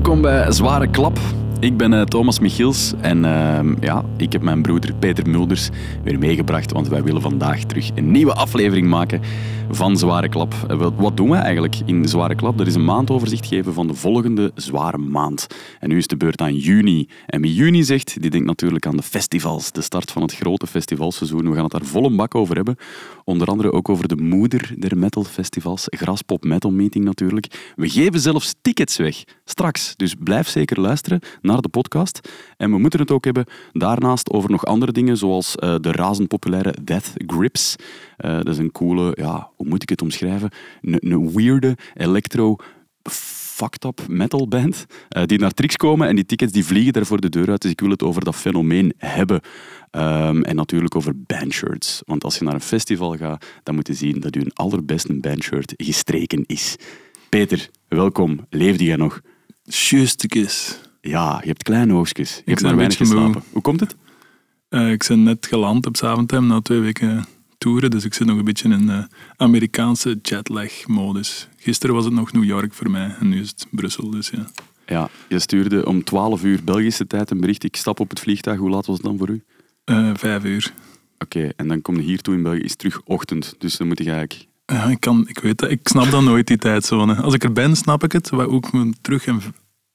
Welkom bij Zware Klap. Ik ben uh, Thomas Michiels en uh, ja, ik heb mijn broeder Peter Mulders weer meegebracht, want wij willen vandaag terug een nieuwe aflevering maken van Zware Klap. Uh, wat doen we eigenlijk in Zware Klap? Dat is een maandoverzicht geven van de volgende zware maand. En nu is de beurt aan juni. En wie juni zegt, die denkt natuurlijk aan de festivals, de start van het grote festivalseizoen. We gaan het daar vol een bak over hebben. Onder andere ook over de moeder der metalfestivals, Graspop Metal Meeting natuurlijk. We geven zelfs tickets weg, straks. Dus blijf zeker luisteren naar de podcast. En we moeten het ook hebben daarnaast over nog andere dingen, zoals uh, de razend populaire Death Grips. Uh, dat is een coole, ja, hoe moet ik het omschrijven? Een, weirde electro fucked up metal band uh, die naar Trix komen en die tickets die vliegen daar voor de deur uit. Dus ik wil het over dat fenomeen hebben. Um, en natuurlijk over bandshirts. Want als je naar een festival gaat, dan moet je zien dat je allerbeste bandshirt gestreken is. Peter, welkom. Leefde jij nog? Ja, je hebt kleine oogstjes. Je ik hebt maar weinig geslapen. Hoe komt het? Uh, ik ben net geland op Zaventem na twee weken toeren, dus ik zit nog een beetje in uh, Amerikaanse jetlag-modus. Gisteren was het nog New York voor mij en nu is het Brussel, dus ja. Ja, je stuurde om 12 uur Belgische tijd een bericht. Ik stap op het vliegtuig. Hoe laat was het dan voor u? Uh, vijf uur. Oké, en dan kom je hier toe in België, is terug ochtend. Dus dan moet je eigenlijk... Ja, ik, kan, ik weet dat. Ik snap dan nooit, die tijdzone. Als ik er ben, snap ik het. Maar ook terug en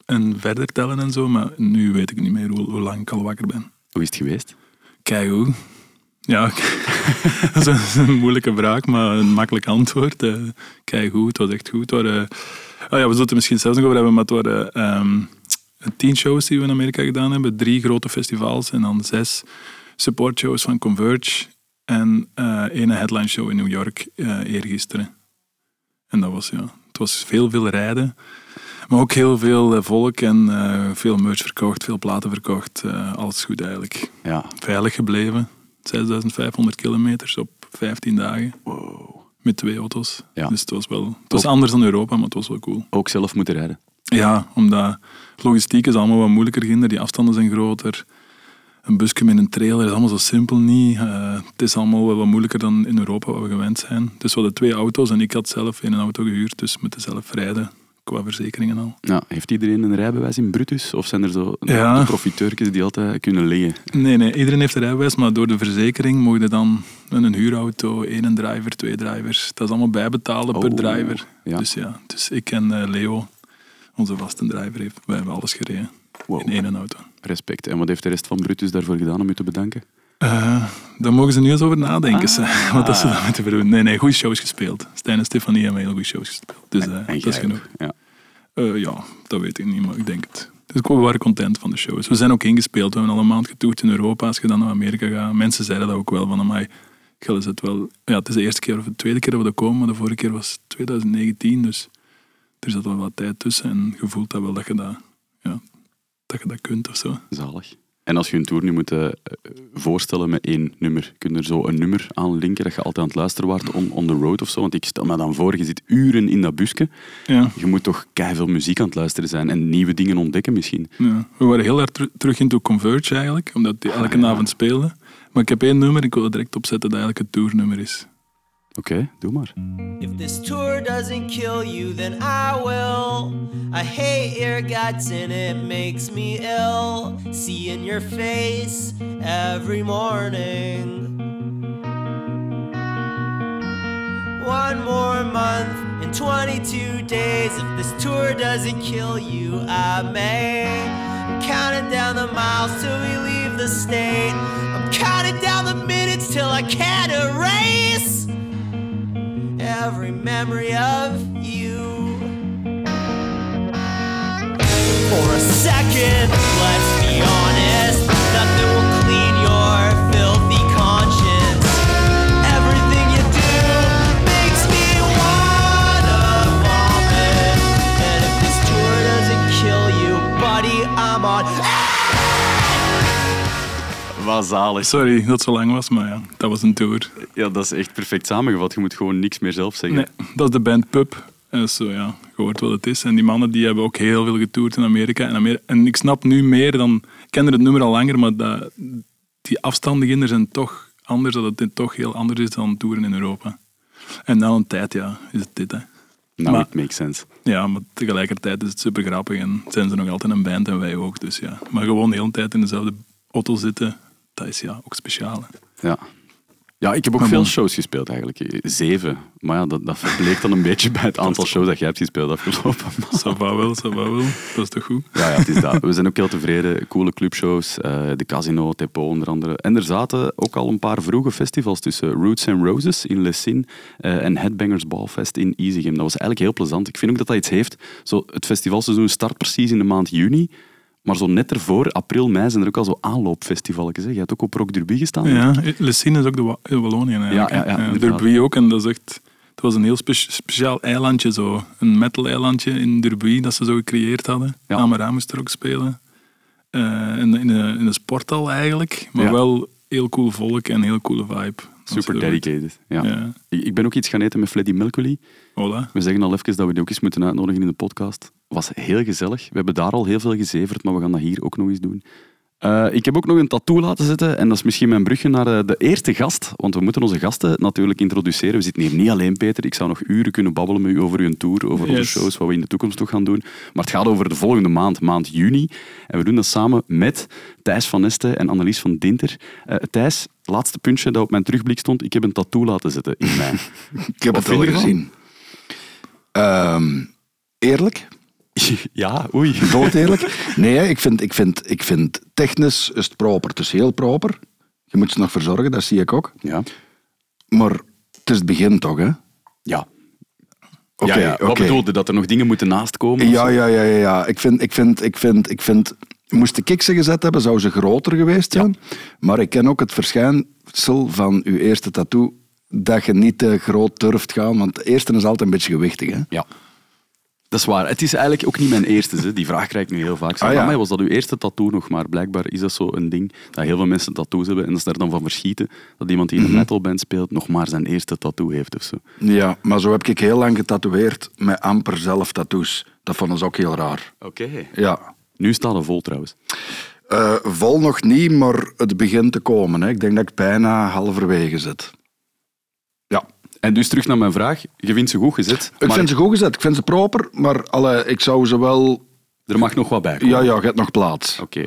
en verder tellen en zo. Maar nu weet ik niet meer hoe, hoe lang ik al wakker ben. Hoe is het geweest? Kijk hoe. Ja, dat is een moeilijke vraag, maar een makkelijk antwoord. Uh, kijk hoe, het was echt goed. Het waren, oh ja, we zullen het misschien zelfs nog over hebben, maar het waren um, tien shows die we in Amerika gedaan hebben. Drie grote festivals en dan zes supportshows van Converge. En uh, ene headline show in New York uh, eergisteren. En dat was, ja, het was veel, veel rijden. Maar ook heel veel eh, volk en uh, veel merch verkocht, veel platen verkocht. Uh, alles goed eigenlijk. Ja. Veilig gebleven. 6500 kilometers op 15 dagen. Wow. Met twee auto's. Ja. Dus het was wel... Het was anders dan Europa, maar het was wel cool. Ook zelf moeten rijden? Ja, omdat logistiek is allemaal wat moeilijker ginder. Die afstanden zijn groter. Een busje met een trailer is allemaal zo simpel niet. Uh, het is allemaal wel wat moeilijker dan in Europa, wat we gewend zijn. Dus we hadden twee auto's en ik had zelf een auto gehuurd, dus moeten zelf rijden qua verzekeringen al. Ja, heeft iedereen een rijbewijs in Brutus? Of zijn er zo ja. profiteurtjes die altijd kunnen liggen? Nee, nee, iedereen heeft een rijbewijs, maar door de verzekering mogen je dan een huurauto, één driver, twee drivers. Dat is allemaal bijbetalen per oh, driver. Ja. Dus ja, dus ik en uh, Leo, onze vaste driver, heeft, wij hebben alles gereden. In één auto. Respect. En wat heeft de rest van Brutus daarvoor gedaan om u te bedanken? Uh, daar mogen ze nu eens over nadenken. Ah. Wat dat ze dan moeten doen. Nee, nee, goede shows gespeeld. Stijn en Stefanie hebben heel goede shows gespeeld. Dus uh, dat is genoeg. Ja. Uh, ja, dat weet ik niet, maar ik denk het. Dus we waren content van de shows. We zijn ook ingespeeld. We hebben al een maand getoerd in Europa. Als je dan naar Amerika gaat. Mensen zeiden dat ook wel. Van, mij is het wel... Ja, het is de eerste keer of de tweede keer dat we er komen. Maar de vorige keer was 2019. Dus er zat wel wat tijd tussen. En je voelt dat wel dat je dat, ja, dat, je dat kunt of zo. Zalig. En als je een tour nu moet uh, voorstellen met één nummer, kun je er zo een nummer aan linken dat je altijd aan het luisteren waart on, on the road of zo? Want ik stel me dan voor, je zit uren in dat busje. Ja. Je moet toch veel muziek aan het luisteren zijn en nieuwe dingen ontdekken misschien. Ja. We waren heel erg terug into Converge eigenlijk, omdat die elke ah, avond speelden. Maar ik heb één nummer, ik wil het direct opzetten dat eigenlijk het tournummer is. Okay, doe maar. If this tour doesn't kill you, then I will. I hate your guts and it makes me ill. Seeing your face every morning. One more month and 22 days. If this tour doesn't kill you, I may. I'm counting down the miles till we leave the state. I'm counting down the minutes till I can't erase every memory of you. For a second, let's be honest, nothing Wat zalig. Sorry dat het zo lang was, maar ja, dat was een tour. Ja, dat is echt perfect samengevat. Je moet gewoon niks meer zelf zeggen. Nee, dat is de band Pub. En zo, ja, je hoort wat het is. En die mannen die hebben ook heel veel getoerd in Amerika. En, Amerika. en ik snap nu meer dan... Ik ken het nummer al langer, maar dat, die afstanden in zijn toch anders. Dat het toch heel anders is dan toeren in Europa. En na een tijd, ja, is het dit, hè. Nou, it makes sense. Ja, maar tegelijkertijd is het super grappig en zijn ze nog altijd een band en wij ook. Dus ja. Maar gewoon de hele tijd in dezelfde auto zitten, dat is ja ook speciaal. hè. Ja. Ja, ik heb ook Maar veel shows gespeeld eigenlijk. Zeven. Maar ja, dat, dat dan een beetje bij het aantal shows dat jij hebt gespeeld afgelopen maand. Ça va wel, ça va wel. Dat is toch goed? Ja, ja, het is dat. We zijn ook heel tevreden. Coole clubshows, eh, de Casino, Tepo onder andere. En er zaten ook al een paar vroege festivals tussen Roots and Roses in Lessin eh, en Headbangers Ballfest in Easygym. Dat was eigenlijk heel plezant. Ik vind ook dat dat iets heeft. Zo, het festivalseizoen start precies in de maand juni. Maar zo net ervoor, april, mei, zijn er ook al zo aanloopfestivalletjes. hè. Je hebt ook op Rock Derby gestaan. Ja, Lessine is ook de Wa- Wallonië eigenlijk. Ja, ja, ja. Derby ook. En dat is echt... Het was een heel spe- speciaal eilandje zo. Een metal-eilandje in Derby dat ze zo gecreëerd hadden. Ja. Amara moest er ook spelen. Eh, in, in, een, in een sporthal eigenlijk. Maar Ja. wel heel cool volk en heel coole vibe. Super dedicated. Ja. Ja. Ik, ben ook iets gaan eten met Freddy Melculi. We zeggen al even dat we die ook eens moeten uitnodigen in de podcast. Was heel gezellig. We hebben daar al heel veel gezeverd, maar we gaan dat hier ook nog eens doen. Eh, ik heb ook nog een tattoo laten zetten en dat is misschien mijn brugje naar eh, de eerste gast. Want we moeten onze gasten natuurlijk introduceren. We zitten hier niet alleen, Peter. Ik zou nog uren kunnen babbelen met u over uw tour, over onze shows, wat we in de toekomst nog gaan doen. Maar het gaat over de volgende maand, maand juni. En we doen dat samen met Thijs van Nesten en Annelies van Dinter. Eh, Thijs, laatste puntje dat op mijn terugblik stond. Ik heb een tattoo laten zetten in mij. Ik heb Wat het al gezien. Ehm, eerlijk? ja, oei. Dood eerlijk? Nee, ik vind, ik, vind, ik vind technisch is het proper. Het is heel proper. Je moet ze nog verzorgen, dat zie ik ook. Ja. Maar het is het begin toch, hè? Ja. Oké, ja, ja. Wat oké. bedoelde dat er nog dingen moeten naast komen? Ja, ja, ja, ja, ja. Ik vind, ik vind, ik vind, ik vind... Moest ik ze gezet hebben, zou ze groter geweest zijn. Maar ik ken ook het verschijnsel van uw eerste tattoo dat je niet te groot durft gaan, want de eerste is altijd een beetje gewichtig. Hè? Ja. Dat is waar. Het is eigenlijk ook niet mijn eerste. Hè. Die vraag krijg ik nu heel vaak. Zeg, Ah, ja. "Amai, was dat uw eerste tattoo nog? Maar blijkbaar is dat zo een ding dat heel veel mensen tattoos hebben en dat ze daar dan van verschieten dat iemand die in een Mhm. metalband speelt nog maar zijn eerste tattoo heeft of zo. Ja, maar zo heb ik heel lang getatoeëerd met amper zelf tattoos. Dat vonden ze ook heel raar. Oké. Ja. Nu staat het vol trouwens. Eh, vol nog niet, maar het begint te komen. Hè. Ik denk dat ik bijna halverwege zit. Ja. En dus terug naar mijn vraag. Je vindt ze goed gezet, Ik vind ze goed gezet, ik vind ze proper, maar alle, ik zou ze wel... er mag nog wat bij komen. Ja, ja, je hebt nog plaats. Oké,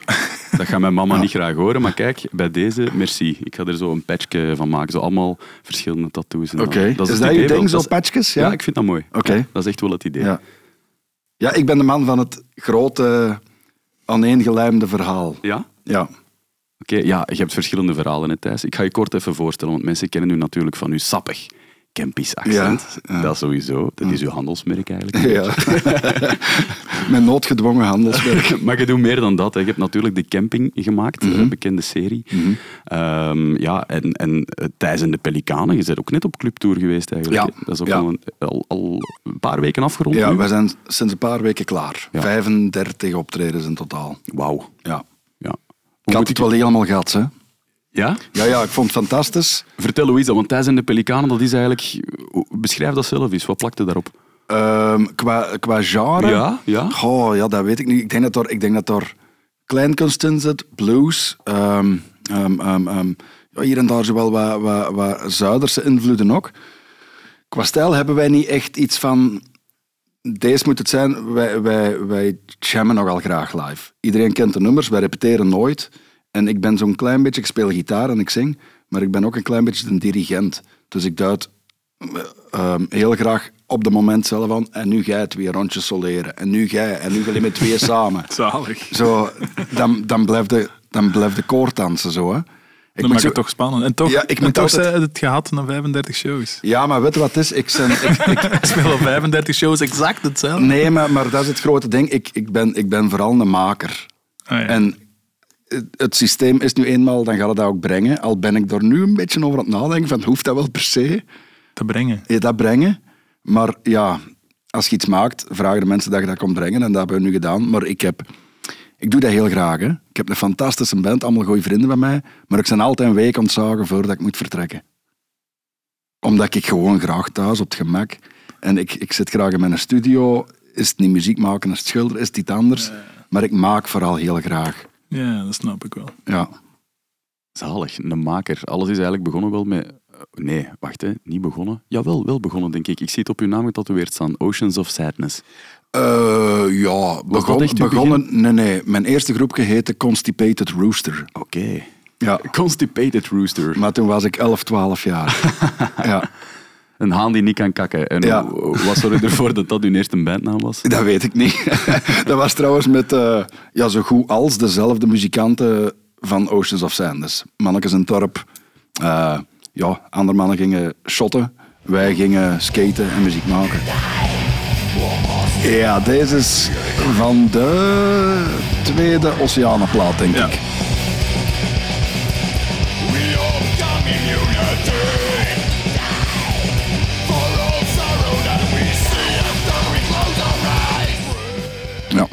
dat gaat mijn mama niet graag horen, maar kijk, bij deze, merci. Ik ga er zo een patchje van maken, zo allemaal verschillende tattoos. en Oké, dan- is het dat je wel. ding, zo Dat is- patchjes? Ja? Ja, ik vind dat mooi. Oké. Ja, dat is echt wel het idee. ja. ja, ik ben de man van het grote, aaneengelijmde verhaal. Ja? Ja. Oké, ja, je hebt verschillende verhalen, hè, Thijs. Ik ga je kort even voorstellen, want mensen kennen u natuurlijk van uw sappig Kempisch accent. Ja, ja. Dat sowieso. Dat is uw handelsmerk eigenlijk. ja. Met noodgedwongen handelswerk. Maar je doet meer dan dat. Hè. Je hebt natuurlijk de camping gemaakt, Mhm. een bekende serie. Ehm, ja, en, en eh, Thijs en de Pelikanen, je bent ook net op clubtour geweest eigenlijk. Ja. Dat is ook al, een, al, al een paar weken afgerond Ja, we zijn sinds een paar weken klaar. Ja. 35 optredens in totaal. Wauw. Ja. Had moet het wel helemaal gehad, hè. Ja? Ja, ja, ik vond het fantastisch. Vertel hoe is dat, want Thijs en de Pelikanen, dat is eigenlijk... Beschrijf dat zelf eens, wat plakte daarop? Ehm, qua, qua genre... Ja, ja. Goh, ja, dat weet ik niet. Ik denk dat er, ik denk dat er kleinkunst in zit, blues. ehm, ehm, ja, hier en daar zo wel wat, wat, wat Zuiderse invloeden ook. Qua stijl hebben wij niet echt iets van... Deze moet het zijn. Wij, wij, wij jammen nogal graag live. Iedereen kent de nummers, wij repeteren nooit. En ik ben zo'n klein beetje... Ik speel gitaar en ik zing, maar ik ben ook een klein beetje een dirigent. Dus ik duid ehm, heel graag op het moment zelf aan. En nu jij twee rondjes soleren. En nu jij. En nu jullie met twee samen. Zalig. Zo, dan, dan blijft de, dan blijft de koorddansen zo, hè. Ik Dan zo- het toch spannend. En toch, Ja, ik en toch altijd- het gehad na 35 shows. Ja, maar weet je wat het is? Ik, zijn, ik, ik, Ik speel op 35 shows exact hetzelfde. nee, maar, maar dat is het grote ding. Ik, ik, ben, ik ben vooral een maker. Ah, ja. En het- het systeem is nu eenmaal, dan gaat het dat ook brengen. Al ben ik er nu een beetje over aan het nadenken van, hoeft dat wel per se? te brengen. je dat brengen. Maar ja, als je iets maakt, vragen de mensen dat je dat komt brengen. En dat hebben we nu gedaan. Maar ik, heb, ik doe dat heel graag. Hè. Ik heb een fantastische band, allemaal goede vrienden van mij. Maar ik ben altijd een week ontzagen voordat ik moet vertrekken. Omdat ik gewoon graag thuis op het gemak. En ik, ik zit graag in mijn studio. Is het niet muziek maken, is het schilderen, is het iets anders. Maar ik maak vooral heel graag. Ja, dat snap ik wel. Ja. Zalig, een maker. Alles is eigenlijk begonnen wel met nee, wacht, hè. niet begonnen. Jawel, wel begonnen, denk ik. Ik zie het op uw naam getatoeëerd staan. Oceans of Sadness. Eh, ja, begon, begonnen... Nee, nee. Mijn eerste groepje heette Constipated Rooster. Oké. Ja. Constipated Rooster. Maar toen was ik 11, 12 jaar. ja, Een haan die niet kan kakken. En Ja. wat zorgde ervoor dat dat uw eerste bandnaam was? dat weet ik niet. dat was trouwens met eh, ja, zo goed als dezelfde muzikanten van Oceans of Sadness. Mannetjes in het dorp. Eh, ja, andere mannen gingen shotten. Wij gingen skaten en muziek maken. Ja, deze is van de tweede Oceanenplaat, denk Ja. ik. Ja.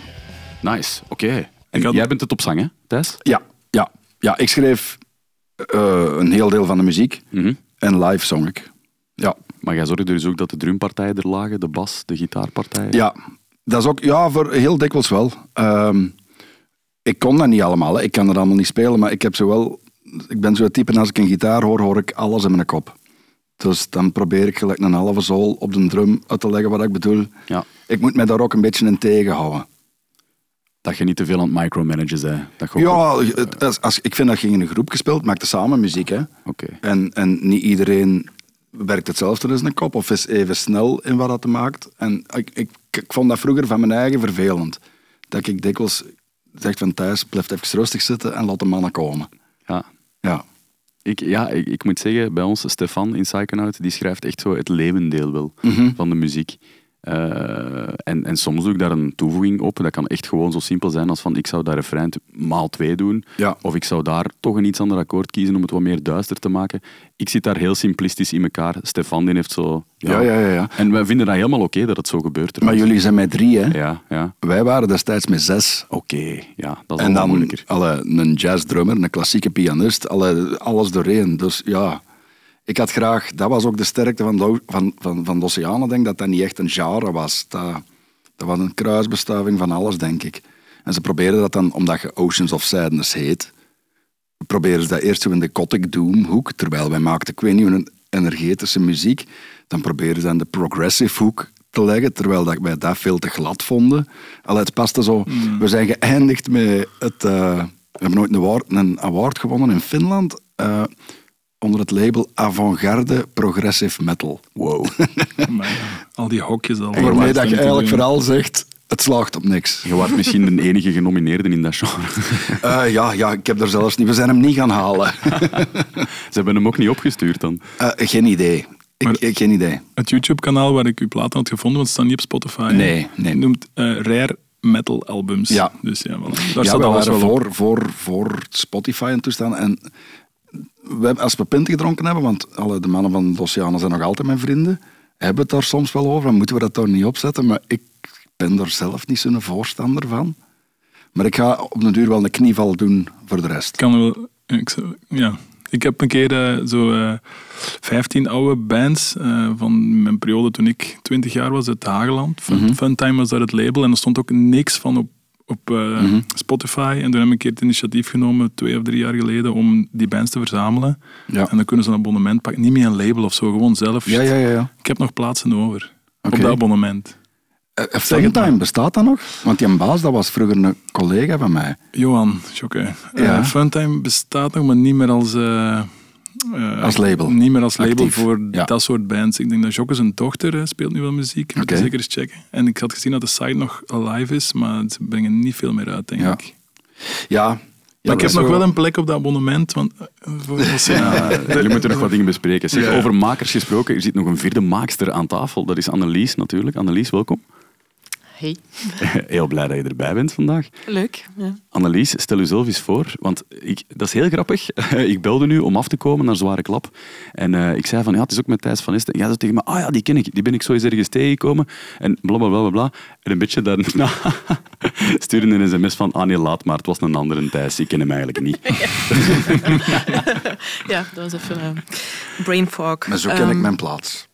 Nice, oké. En Ik had- jij bent het op zang, hè, Thijs? Ja, ja, ja ik schreef eh, een heel deel van de muziek Mhm. en live zong ik. Maar jij zorgde dus ook dat de drumpartijen er lagen, de bas, de gitaarpartijen? ja, dat is ook ja, voor heel dikwijls wel. Ehm, ik kon dat niet allemaal, hè. ik kan dat allemaal niet spelen, maar ik, heb zo wel, ik ben zo'n type, als ik een gitaar hoor, hoor ik alles in mijn kop. Dus dan probeer ik gelijk een halve zool op de drum uit te leggen wat ik bedoel. Ja. Ik moet mij daar ook een beetje in tegenhouden. Dat je niet te veel aan het micromanagen bent. Dat je Ja, het- als, als, ik vind dat je in een groep gespeeld, maakte samen muziek. Hè. Oké. En, en niet iedereen werkt hetzelfde in zijn kop of is even snel in wat dat maakt. En ik, ik, ik vond dat vroeger van mijn eigen vervelend. Dat ik dikwijls zeg van thuis, blijf even rustig zitten en laat de mannen komen. Ja. Ja. Ik, ja, ik, ik moet zeggen, bij ons, Stefan in Psychonaut, die schrijft echt zo het levendeel wel Mhm. van de muziek. Eh, en, en soms doe ik daar een toevoeging op. Dat kan echt gewoon zo simpel zijn als van ik zou daar refrein maal twee doen. Ja. Of ik zou daar toch een iets ander akkoord kiezen om het wat meer duister te maken. Ik zit daar heel simplistisch in elkaar. Stefan die heeft zo... Ja, ja, ja. ja. En wij vinden dat helemaal oké dat het zo gebeurt. Maar jullie zijn met drie, hè? Ja, ja. Wij waren destijds met zes. Oké. Ja, dat is En dan moeilijker. alle, een jazzdrummer, een klassieke pianist, alle, alles doorheen. Dus ja, ik had graag... Dat was ook de sterkte van de, van, van, van de Oceanen, denk dat dat niet echt een genre was. Dat, dat was een kruisbestuiving van alles, denk ik. En ze probeerden dat dan, omdat je Oceans of Sadness heet, probeerden ze dat eerst zo in de Gothic Doom hoek, terwijl wij maakten, ik weet niet, een energetische muziek. Dan probeerden ze dan de progressive hoek te leggen, terwijl dat wij dat veel te glad vonden. Allee, het paste zo. We zijn geëindigd met het... eh, we hebben nooit een award, een award gewonnen in Finland eh, onder het label Avant-garde Progressive Metal. Wow. Maar ja, al die hokjes al. Waarmee dat je eigenlijk doen. vooral zegt, het slaagt op niks. Je was misschien de enige genomineerde in dat genre. Eh, ja, ja, ik heb er zelfs niet... We zijn hem niet gaan halen. Ze hebben hem ook niet opgestuurd dan. Eh, geen idee. Ik, Maar- ik- geen idee. Het YouTube-kanaal waar ik uw platen had gevonden, want het staat niet op Spotify. Nee, nee. Het noemt eh, Rare Metal Albums. Ja. Dus ja, voilà. daar ja, staat we alles waren wel voor, voor, voor Spotify en toestaan. En we, hebben- als we pinten gedronken hebben, want alle, de mannen van de Oceanen zijn nog altijd mijn vrienden, hebben het daar soms wel over. Dan moeten we dat daar niet opzetten. Maar ik ben er zelf niet zo'n voorstander van. Maar ik ga op de duur wel een knieval doen voor de rest. Ik kan wel... Ik, ja. ik heb een keer eh, zo eh 15 oude bands eh, van mijn periode toen ik 20 jaar was uit Hageland. Fun, Mhm. Funtime was daar het label en er stond ook niks van op, op eh, Mhm. Spotify. En toen heb ik een keer het initiatief genomen, twee of drie jaar geleden, om die bands te verzamelen. Ja. En dan kunnen ze een abonnement pakken. Niet meer een label of zo, gewoon zelf. Ja, ja, ja. ja. Ik heb nog plaatsen over. Oké. Op dat abonnement. Eh, het Funtime, bestaat dat nog? Want die baas, dat was vroeger een collega van mij. Johan. Ja. Eh, Funtime bestaat nog, maar niet meer als... eh, Als label. Niet meer als label Actief. voor Ja. dat soort bands. Ik denk dat Jokke zijn dochter eh, speelt nu wel muziek. Moet je zeker eens checken. En ik had gezien dat de site nog alive is, maar ze brengen niet veel meer uit, denk Ja. ik. Ja. Maar Ja, ik heb nog wel een plek op dat abonnement. Want, eh, Ja, jullie moeten nog wat dingen bespreken. Zeg, Ja. Over makers gesproken, er zit nog een vierde maakster aan tafel. Dat is Annelies natuurlijk. Annelies, welkom. Hey, Heel blij dat je erbij bent vandaag. leuk. Ja. Annelies, stel jezelf eens voor, want ik, dat is heel grappig. ik belde nu om af te komen naar Zware Klap. En eh, ik zei van, ja, het is ook met Thijs van Esten. En jij zei tegen me, ah ja, die ken ik. Die ben ik zo eens ergens tegengekomen. En blablabla. Bla, bla, bla. En een beetje daarna stuurde een sms van, ah nee, laat maar. Het was een andere Thijs. Ik ken hem eigenlijk niet. ja, dat was even een brain fog. Maar zo ken ik Ehm, mijn plaats.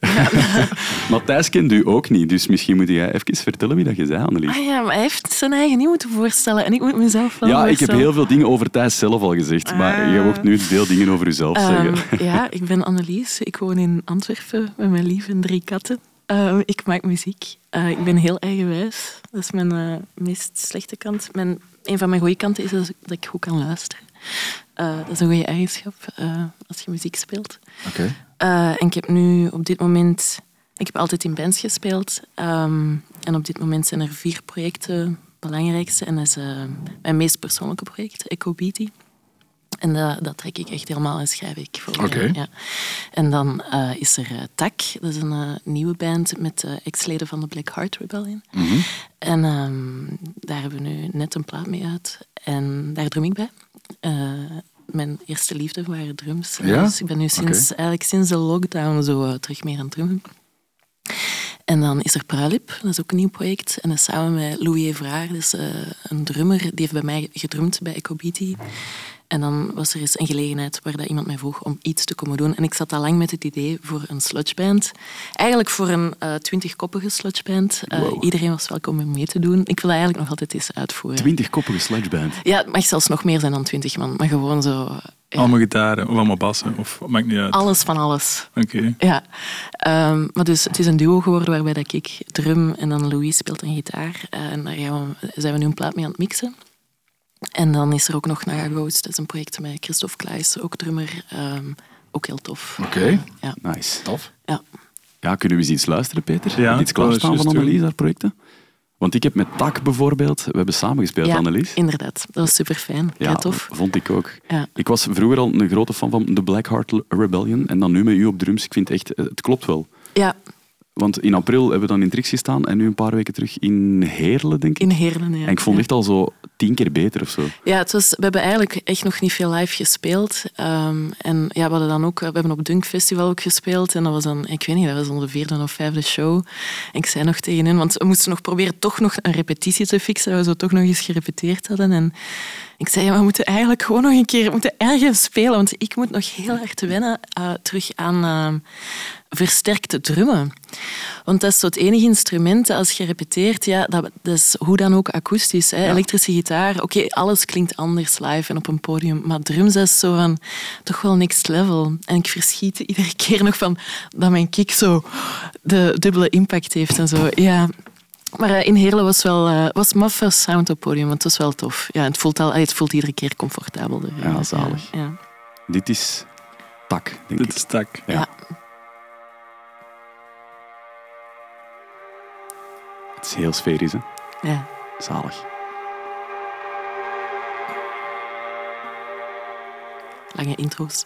Maar Thijs kent u ook niet. Dus misschien moet jij even vertellen wie dat dat je zei, Annelies. Ah ja, maar hij heeft zijn eigen niet moeten voorstellen en ik moet mezelf wel ja, ik heb heel veel dingen over Thijs zelf al gezegd, maar Ah. je mocht nu veel dingen over jezelf Ehm, zeggen. ja, ik ben Annelies. Ik woon in Antwerpen met mijn lief en drie katten. Ehm, ik maak muziek. Eh, ik ben heel eigenwijs. Dat is mijn eh, meest slechte kant. Mijn, een van mijn goede kanten is dat ik goed kan luisteren. Eh, dat is een goede eigenschap als je muziek speelt. Oké. En ik heb nu op dit moment... Ik heb altijd in bands gespeeld. ehm, en op dit moment zijn er vier projecten belangrijkste. En dat is eh, mijn meest persoonlijke project, Beatty. En dat, dat trek ik echt helemaal en schrijf ik voor. Oké. ja. En dan eh, is er eh, Tak. Dat is een nieuwe band met ex-leden van de Black Heart Rebellion. Mhm. En ehm, daar hebben we nu net een plaat mee uit. En daar drum ik bij. Mijn eerste liefde waren drums. Ja? Dus ik ben nu sinds, eigenlijk sinds de lockdown zo terug meer aan het drummen. En dan is er Pruilip, dat is ook een nieuw project. En dat is samen met Louis Evraar, is eh, een drummer, die heeft bij mij gedrumd bij Echo Beatty. En dan was er eens een gelegenheid waar dat iemand mij vroeg om iets te komen doen. En ik zat al lang met het idee voor een sludgeband. Eigenlijk voor een eh, twintigkoppige sludgeband. Eh, Wow. Iedereen was welkom om mee te doen. Ik wil dat eigenlijk nog altijd eens uitvoeren. Twintigkoppige sludgeband. Ja, het mag zelfs nog meer zijn dan twintig man. Maar gewoon zo... ja, Allemaal gitaren of allemaal bassen, of maakt niet uit. alles van alles. Oké. Ja, Ehm, maar dus het is een duo geworden waarbij dat ik drum en dan Louis speelt een gitaar. Eh, en daar zijn we nu een plaat mee aan het mixen. En dan is er ook nog Naga Ghost, dat is een project met Christophe Klaes, ook drummer. ehm, ook heel tof. Oké. Ja, Nice. Tof. ja. Ja, kunnen we eens iets luisteren, Peter? Ja, iets klaarstaan van. Annelies, haar projecten? Want ik heb met Tak bijvoorbeeld, we hebben samen gespeeld, ja Annelies. inderdaad. Dat was super fijn. Ja, tof. vond ik ook. Ja. Ik was vroeger al een grote fan van de Blackheart Rebellion en dan nu met u op drums. Ik vind echt, eh, het klopt wel. ja, Want in april hebben we dan in Trix gestaan en nu een paar weken terug in Heerlen, denk ik. in Heerlen. Ja. En ik vond ja. echt al zo tien keer beter of zo. Ja, het was, we hebben eigenlijk echt nog niet veel live gespeeld. Ehm, en ja, we hadden dan ook, we hebben op Dunk Festival ook gespeeld. En dat was dan, ik weet niet, dat was onze vierde of vijfde show. En ik zei nog tegen hen, want we moesten nog proberen toch nog een repetitie te fixen, we zo toch nog eens gerepeteerd hadden. En ik zei, ja, we moeten eigenlijk gewoon nog een keer, we moeten ergens spelen, want ik moet nog heel hard wennen eh, terug aan versterkte drummen. Want dat is zo het enige instrument dat als je repeteert, ja, dat, dat is hoe dan ook akoestisch. Hè. Elektrische gitaar, oké, alles klinkt anders live en op een podium, maar drums is zo van toch wel next level. En ik verschiet iedere keer nog van dat mijn kick zo de dubbele impact heeft en zo. Ja. Maar eh, in Heerlen was wel eh, was first sound op podium, want het was wel tof. Ja, het, voelt al, het voelt iedere keer comfortabelder. Ja, zalig. Ja, ja. Dit is Tak, denk Dit ik. is tak. Ja. Ja. Het is heel sferisch, hè? ja. Zalig. Lange intro's.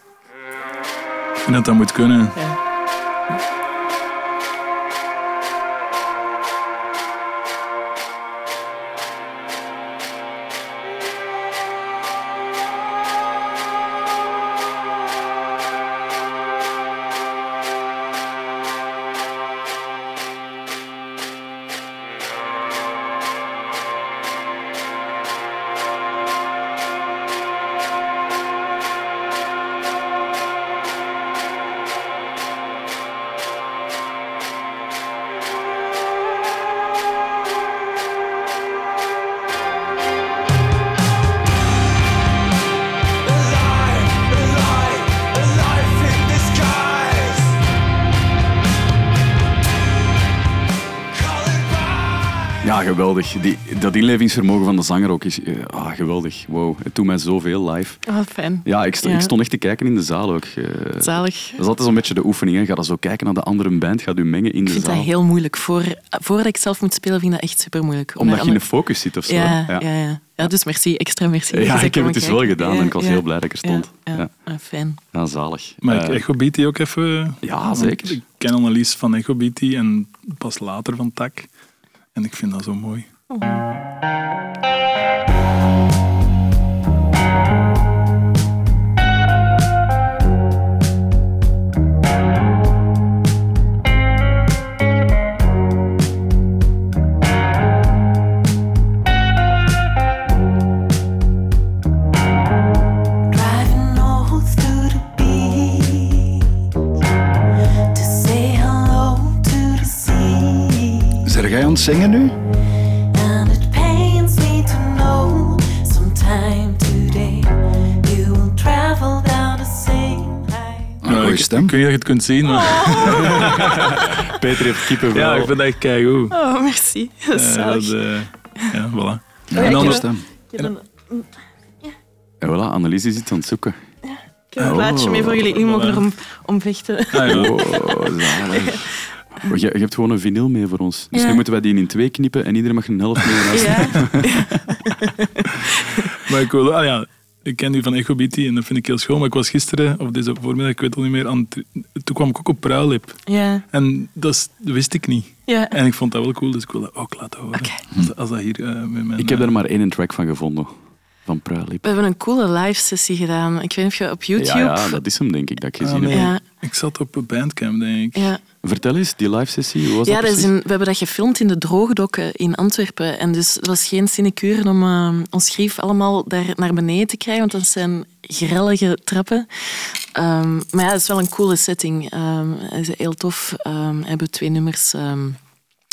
Ik vind dat dat moet kunnen. Ja. Geweldig. Die, dat inlevingsvermogen van de zanger ook is eh, ah, geweldig. Wow, het doet mij zoveel live. Oh, fijn. Ja, ik, Ja. ik stond echt te kijken in de zaal ook. eh. Zalig. dat is altijd zo'n beetje de oefening. Hè. Ga dan zo kijken naar de andere band, ga u mengen in Ik de vind zaal. dat heel moeilijk. Voor, voordat ik zelf moet spelen, vind ik dat echt super moeilijk. Omdat je in de focus zit of zo. ja, ja. Ja, ja. dus merci, extra merci. Ja, ik heb het dus wel gedaan en ik was Ja, heel blij dat ik er stond. Ja, ja. Ja. Ah, fijn. Ja, zalig. Maar ik Eh, Echo Beatty ook even... Ja, zeker. Ik ken Annelies van Echo Beatty en pas later van Tak. En ik vind dat zo mooi. Driving het zingen nu? Mooie stem. Kun je het kunt zien? Maar... Oh. Peter heeft kippen. Ja, ik vind dat echt hoe. Oh, merci. Eh, dat is ja, dat, uh, ja, voilà. Ja, en dan stem. En, en voilà, Annelies is iets aan het zoeken. Ja, ik heb een oh. mee voor jullie. Jullie mogen erom om vechten. Ah, ja. oh, Je, je hebt gewoon een vinyl mee voor ons. Dus Ja. nu moeten wij die in twee knippen en iedereen mag een helft mee naar Ja. Maar ik wil, ah ja, ik ken u van Echo BT en dat vind ik heel schoon. Maar ik was gisteren, of deze voormiddag, ik weet het al niet meer, aan het- toen kwam ik ook op Pruilip. Ja. En dat, is- dat wist ik niet. Ja. En ik vond dat wel cool, dus ik wil dat ook laten horen. Oké. Als, als dat hier eh, met mijn... Ik heb eh, er maar één track van gevonden. Van Pruilip. We hebben een coole live sessie gedaan. Ik weet niet of je op YouTube... Ja, ja, dat is hem denk ik dat ik gezien ah, heb. Ja. Ik zat op een bandcamp, denk ik. ja. Vertel eens, die live sessie, hoe was Ja, dat dat is precies? in, we hebben dat gefilmd in de droogdokken in Antwerpen. En dus het was geen sinecure om eh, ons grief allemaal daar naar beneden te krijgen, want dat zijn grellige trappen. Ehm, maar ja, het is wel een coole setting. Ehm, het is heel tof. Ehm, we hebben twee nummers ehm,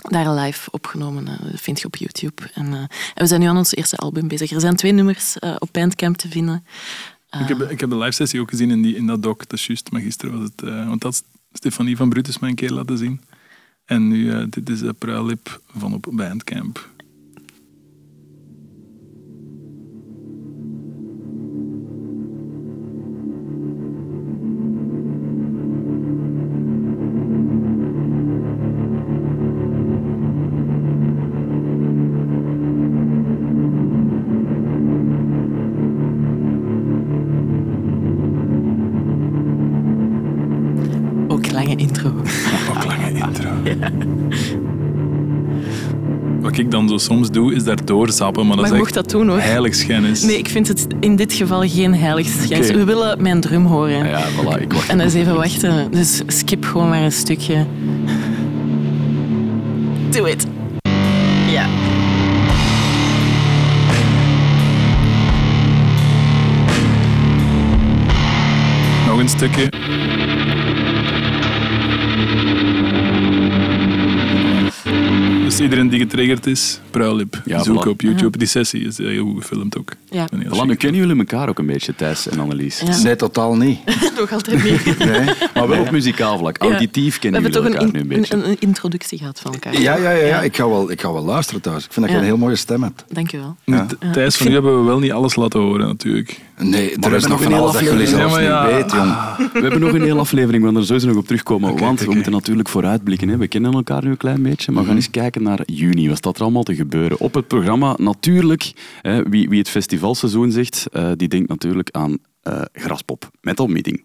daar live opgenomen. eh, dat vind je op YouTube. En, eh, en we zijn nu aan ons eerste album bezig. Er zijn twee nummers eh, op Bandcamp te vinden. Ik, heb, ik heb de live sessie ook gezien in, die, in dat doc, dat is juist. Maar gisteren was het... eh, want dat is Stefanie van Brutus mij een keer laten zien. En nu, eh, dit is de Pruilip van op Bandcamp. Lange intro. Ook lange intro. Wat ik dan zo soms doe, is daar doorzappen, maar dat Maar is je echt mocht dat doen hoor. heiligschennis. Nee, ik vind het in dit geval geen heiligschennis. We willen mijn drum horen. Ja, voilà, ik wacht. En dat is even wachten. Dus skip gewoon maar een stukje. Do it. Ja. Nog een stukje. Iedereen die getriggerd is, Pruilip. Ja, Zoek voilà. op YouTube. Die sessie is heel goed gefilmd ook. Ja. Voilà, nu kennen jullie elkaar ook een beetje, Thijs en Annelies. Ja. Nee, totaal niet. Nog altijd niet. Nee. Maar wel op muzikaal vlak. Auditief We kennen hebben jullie toch een, elkaar in- nu een beetje. een, een introductie gehad van elkaar. Ja, ja, ja, ja. Ik, ga wel, ik ga wel luisteren thuis. Ik vind dat je een heel mooie stem hebt. Dank je wel. Thijs, van nu hebben we wel niet alles laten horen, natuurlijk. Nee, er we is hebben nog een alles hele dat jullie aflevering. zelfs Ja, maar. We hebben nog een hele aflevering, we gaan er sowieso nog op terugkomen. Want we moeten natuurlijk vooruitblikken. Hè. We kennen elkaar nu een klein beetje, maar we gaan eens kijken naar juni. Wat staat er allemaal te Op het programma natuurlijk, hè, wie, wie het festivalseizoen zegt, eh, die denkt natuurlijk aan eh, Graspop, Metal Meeting.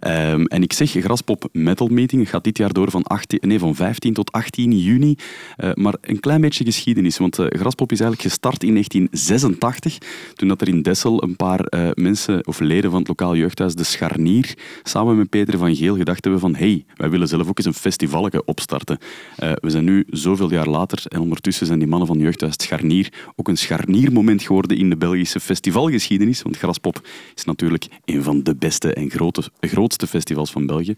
Ehm, en ik zeg Graspop Metal Meeting. Gaat dit jaar door van, 18, nee, van 15 tot 18 juni. Eh, maar een klein beetje geschiedenis. Want eh, Graspop is eigenlijk gestart in 1986. Toen dat er in Dessel een paar eh, mensen of leden van het lokaal jeugdhuis De Scharnier samen met Peter van Geel gedacht hebben van hey, wij willen zelf ook eens een festivaletje opstarten. We zijn nu zoveel jaar later en ondertussen zijn die mannen van jeugdhuis Scharnier ook een scharniermoment geworden in de Belgische festivalgeschiedenis. Want Graspop is natuurlijk een van de beste en grote, grootste festivals van België.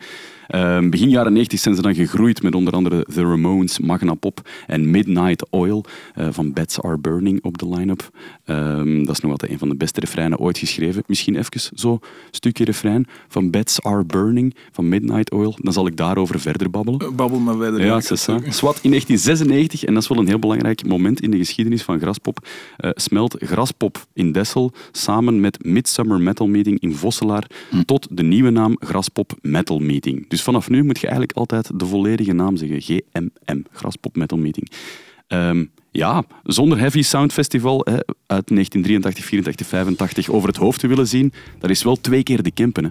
Ehm, begin jaren 90 zijn ze dan gegroeid met onder andere The Ramones, Magna Pop en Midnight Oil eh, van Bats Are Burning op de line-up. Ehm, dat is nog altijd een van de beste refreinen ooit geschreven. Misschien even zo stukje refrein van Bats Are Burning van Midnight Oil. Dan zal ik daarover verder babbelen. Eh, Babbel maar verder. Ja, ook- Swat in 1996, en dat is wel een heel belangrijk moment in de geschiedenis van Graspop, eh, smelt Graspop in Dessel samen met Midsummer Metal Meeting in Vosselaar tot de nieuwe naam Graspop Metal Meeting. Dus vanaf nu moet je eigenlijk altijd de volledige naam zeggen. GMM, Graspop Metal Meeting. Ehm, ja, zonder Heavy Sound Festival hè, uit 1983, 84, 85 over het hoofd te willen zien, dat is wel twee keer de Kempen. Hè.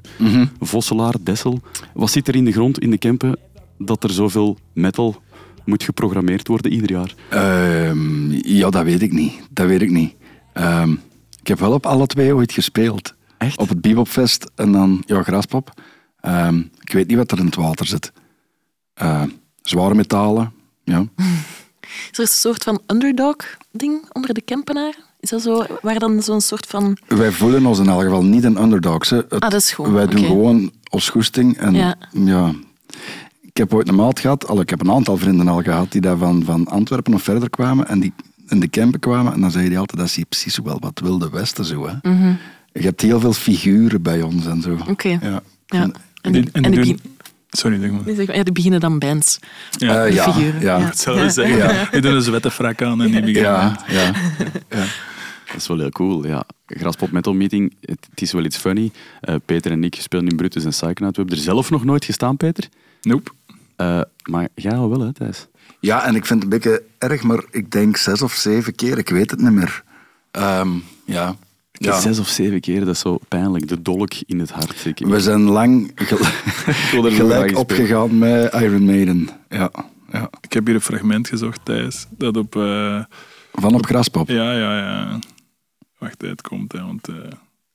Vosselaar, Dessel. Wat zit er in de grond in de Kempen dat er zoveel metal moet geprogrammeerd worden ieder jaar? Ehm, ja, dat weet ik niet. Dat weet ik niet. Ehm, ik heb wel op alle twee ooit gespeeld. Echt? Op het Bebopfest en dan, ja, Graspop. Ik weet niet wat er in het water zit. Eh, zware metalen, ja. Is er een soort van underdog-ding onder de Kempenaren? Is dat zo, waar dan zo'n soort van... Wij voelen ons in elk geval niet een underdogs. hè. Het- Ah, dat is goed. Wij doen gewoon ons goesting. En, Ja. ja. Ik heb ooit een maat gehad, al, ik heb een aantal vrienden al gehad, die daar van, van Antwerpen of verder kwamen en die in de campen kwamen. En dan zei hij altijd, dat is hier precies wel wat Wilde Westen zo. Hè. Je hebt heel veel figuren bij ons en zo. Mhm. Oké. Ja. Ja. En En die, en die doen- Sorry, zeg maar. ja, die beginnen dan bands. Ja, Die ja, figuren. ja. dat zou ik zeggen. Ja. Die doen een zwette frak aan en die beginnen. Ja, ja. Dat is wel heel cool, ja. Graspop Metal Meeting, het, het is wel iets funny. Eh, Peter en ik spelen in Brutus en Psychonaut. We hebben er zelf nog nooit gestaan, Peter. Nope. Eh, maar jij al wel, hè, Thijs? ja, en ik vind het een beetje erg, maar ik denk zes of zeven keer, ik weet het niet meer. Ehm, ja. Ja. Zes of zeven keer, dat is zo pijnlijk. De dolk in het hart. Ik, We zijn lang gel- er gelijk opgegaan met Iron Maiden. Ja, ja. Ik heb hier een fragment gezocht, Thijs. Dat op... eh, Van op Graspop. ja, ja, ja. Wacht, het komt, hè, want... eh,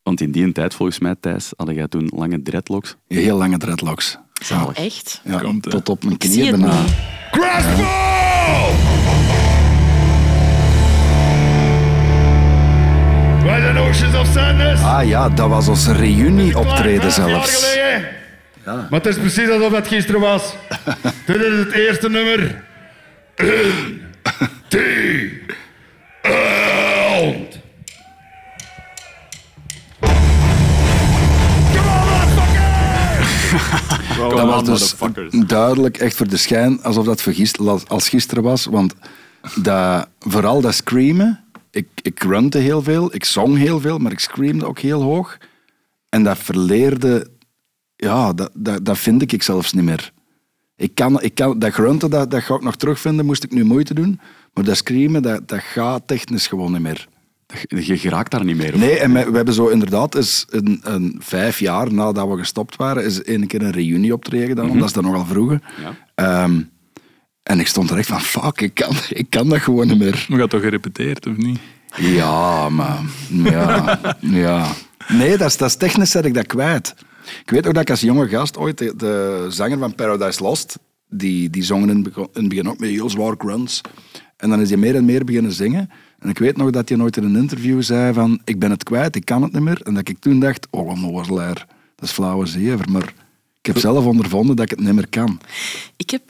Want in die tijd, volgens mij, Thijs, had jij toen lange dreadlocks. Heel lange dreadlocks. Zalig. Echt? Ja, Komt, tot op mijn knieën het bijna. Ah ja, dat was ons reunie-optreden zelfs. geleden. Maar het is precies alsof het gisteren was. Dit is het eerste nummer. Twee, and. Dat was dus duidelijk echt voor de schijn alsof dat vergist, als gisteren was. Want dat, vooral dat screamen, ik, ik grunte heel veel, ik zong heel veel, maar ik screamde ook heel hoog. En dat verleerde, ja, dat, dat, dat vind ik zelfs niet meer. Ik kan, ik kan, dat grunten, dat, dat ga ik nog terugvinden, moest ik nu moeite doen. Maar dat screamen, dat, dat gaat technisch gewoon niet meer. Je, je geraakt daar niet meer. of? Nee, en we, we hebben zo inderdaad eens een, een vijf jaar nadat we gestopt waren, is een keer een reunie optreden gedaan, omdat ze dat nogal vroegen. Ja. Ehm, en ik stond er echt van, fuck, ik kan, ik kan dat gewoon niet meer. we gaan toch gerepeteerd, of niet? Ja, maar... Ja, ja. Nee, dat is, dat is technisch zet ik dat kwijt. Ik weet ook dat ik als jonge gast ooit de, de zanger van Paradise Lost, die, die zongen in, het bego- in het begin ook met heel zwaar grunts. En dan is hij meer en meer beginnen zingen. En ik weet nog dat hij nooit in een interview zei van ik ben het kwijt, ik kan het niet meer. En dat ik toen dacht, oh, wat een onnozelaar. Dat is flauwe zever. Maar ik heb zelf ondervonden dat ik het niet meer kan. Ik heb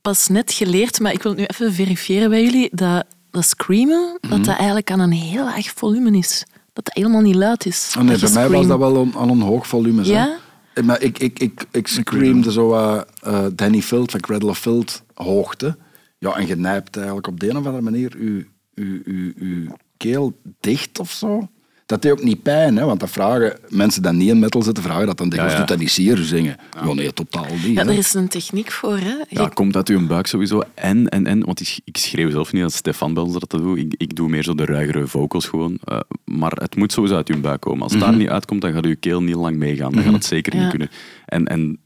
pas net geleerd, maar ik wil het nu even verifiëren bij jullie, dat, dat screamen, Mhm. dat dat eigenlijk aan een heel laag volume is. Dat dat helemaal niet luid is. Oh nee, Dat bij mij was dat wel aan een hoog volume. zo. Ja? Eh, Maar ik, ik, ik, ik screamde zo eh, eh, Danny Field van Cradle of Field hoogte. Ja, en je nijpt eigenlijk op de een of andere manier je, je, je, je keel dicht of zo. Dat deed ook niet pijn, hè, want dat vragen mensen die niet in metal zitten, vragen dat dan dikwijls, ja. doet dat niet zeer zingen? Ja, nee, totaal niet. Ja, er is een techniek voor. Hè? Ja, komt uit uw buik sowieso. En, en, en, want ik, ik schreeuw zelf niet als Stefan bij ons dat doet. Ik, ik doe meer zo de ruigere vocals gewoon. Eh, maar het moet sowieso uit uw buik komen. Als het daar niet uitkomt, dan gaat uw keel niet lang meegaan. Dan gaat het zeker Ja. niet kunnen. En, en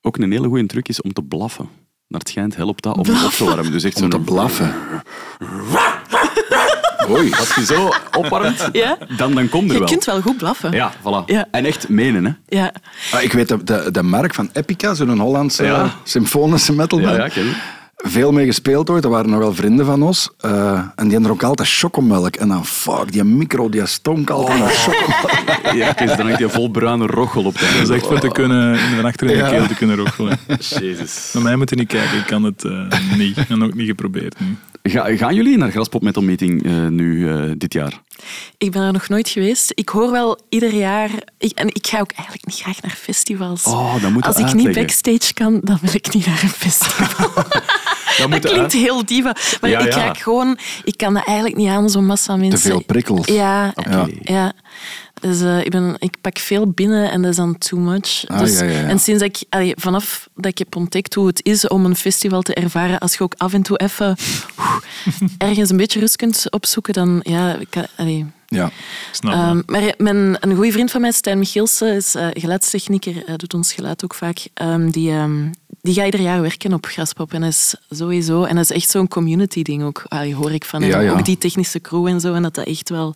ook een hele goede truc is om te blaffen. Naar het schijnt helpt dat om op te warmen. Dus echt Om te zo'n... blaffen. Oei. Als je zo opwarmt, Ja? dan, dan komt er Je wel. kunt wel goed blaffen. Ja, voilà. Ja. En echt menen, hè. Ja. Ah, ik weet de, de, de merk van Epica, zo'n Hollandse Ja. symfonische metalband. Ja, ja, ken je. veel mee gespeeld ooit. Dat waren nogal vrienden van ons. Eh, en die hadden ook altijd chocomelk. En dan, fuck, die micro, die stonk altijd naar chocomelk. Ja, kijk, dan hangt je vol bruine rochel op de Dat is echt voor te kunnen, in van achter in de keel te kunnen rochelen. Jezus. Naar mij moet je niet kijken, ik kan het eh, niet. En ook niet geprobeerd nu. Ga, gaan jullie naar Graspop Metal Meeting eh, nu eh, dit jaar? Ik ben er nog nooit geweest. Ik hoor wel ieder jaar... Ik, en ik ga ook eigenlijk niet graag naar festivals. Oh, moet Als ik niet backstage kan, dan wil ik niet naar een festival. Dat dat klinkt heel diva. Maar Ja, ik ja. raak gewoon... Ik kan dat eigenlijk niet aan, zo'n massa mensen. Te veel prikkels. Ja, ja. Dus eh, ik, ben, ik pak veel binnen en dat is dan too much. Ah, dus, ja, ja, ja. En sinds dat ik, allee, vanaf dat ik heb ontdekt hoe het is om een festival te ervaren, als je ook af en toe even ergens een beetje rust kunt opzoeken, dan ja, ik, kan- allee, Ja. Snap. Ehm, maar mijn, een goede vriend van mij, Stijn Michielsen, is eh, geluidstechnieker, eh, doet ons geluid ook vaak. Ehm, die, ehm, die gaat ieder jaar werken op Graspop. En dat is sowieso... En dat is echt zo'n community-ding ook, allee, hoor ik van. Ja, ja. Ook die technische crew en zo. En dat dat echt wel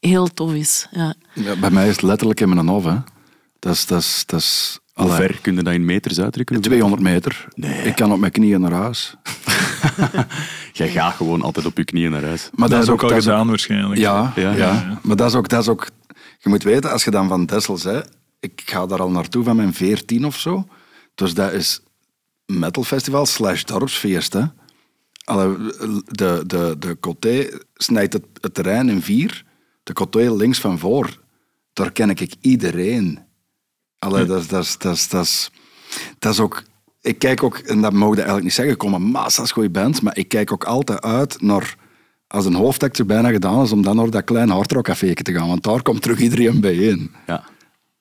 heel tof is. Ja. Ja, bij mij is het letterlijk in mijn hof. Hè. Dat is... Dat is, dat is Hoe allee, ver kun je dat in meters uitdrukken? 200 meter. Ik kan op mijn knieën naar huis. Jij gaat gewoon altijd op je knieën naar huis. Maar dat is ook al gedaan waarschijnlijk. Ja, Ja, ja, ja, maar dat is, ook, dat is ook... Je moet weten, als je dan van Dessel zei... Ik ga daar al naartoe van mijn 14 of zo. Dus dat is metalfestival slash dorpsfeest. Hè. Allee, de, de, de coté snijdt het, het terrein in vier. De coté links van voor. Daar ken ik iedereen. Allee, dat, is, dat, dat, dat, is, dat is ook... Ik kijk ook, en dat mogen eigenlijk niet zeggen, er komen massa's goede bands, maar ik kijk ook altijd uit naar, als een hoofdact er bijna gedaan is, om dan naar dat kleine hardrockcafé te gaan, want daar komt terug iedereen bijeen. Ja.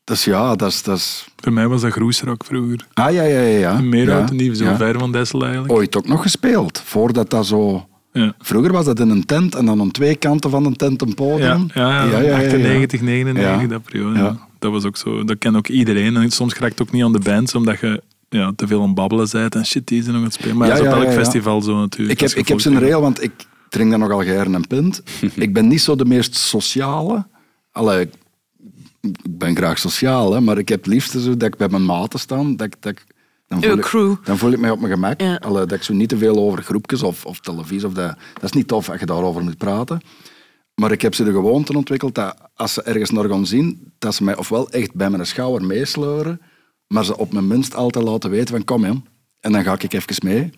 Dus ja, dat is... Dat is Voor mij was dat groesrock vroeger. ah, ja, ja, ja. ja. Meerhout, ja. niet zo ja. ver van Dessel eigenlijk. Ooit ook nog gespeeld, voordat dat zo... Ja. Vroeger was dat in een tent en dan aan twee kanten van een tent een Ja, podium. ja, ja, 98, 99, Ja. dat periode. Ja. Dat was ook zo. Dat kent ook iedereen. En soms raakt het ook niet aan de bands, omdat je ja, te veel aan babbelen bent en shit, die zijn nog aan het spelen. Maar Ja, dat is op ja, elk ja, ja. festival zo natuurlijk. Ik heb, ik heb zo'n regel, want ik drink dan nogal geiren een pint. ik ben niet zo de meest sociale. Allee, ik ben graag sociaal, hè, maar ik heb het liefst zo dat ik bij mijn maten sta. Dat ik, dat ik, dan, voel ik, crew. dan voel ik mij op mijn gemak. Ja. Allee, dat ik zo niet te veel over groepjes of, of televisie. Of dat, dat is niet tof als je daarover moet praten. Maar ik heb ze de gewoonte ontwikkeld dat als ze ergens naar gaan zien, dat ze mij ofwel echt bij mijn schouder meesleuren, maar ze op mijn minst altijd laten weten van kom hem. En dan ga ik even mee.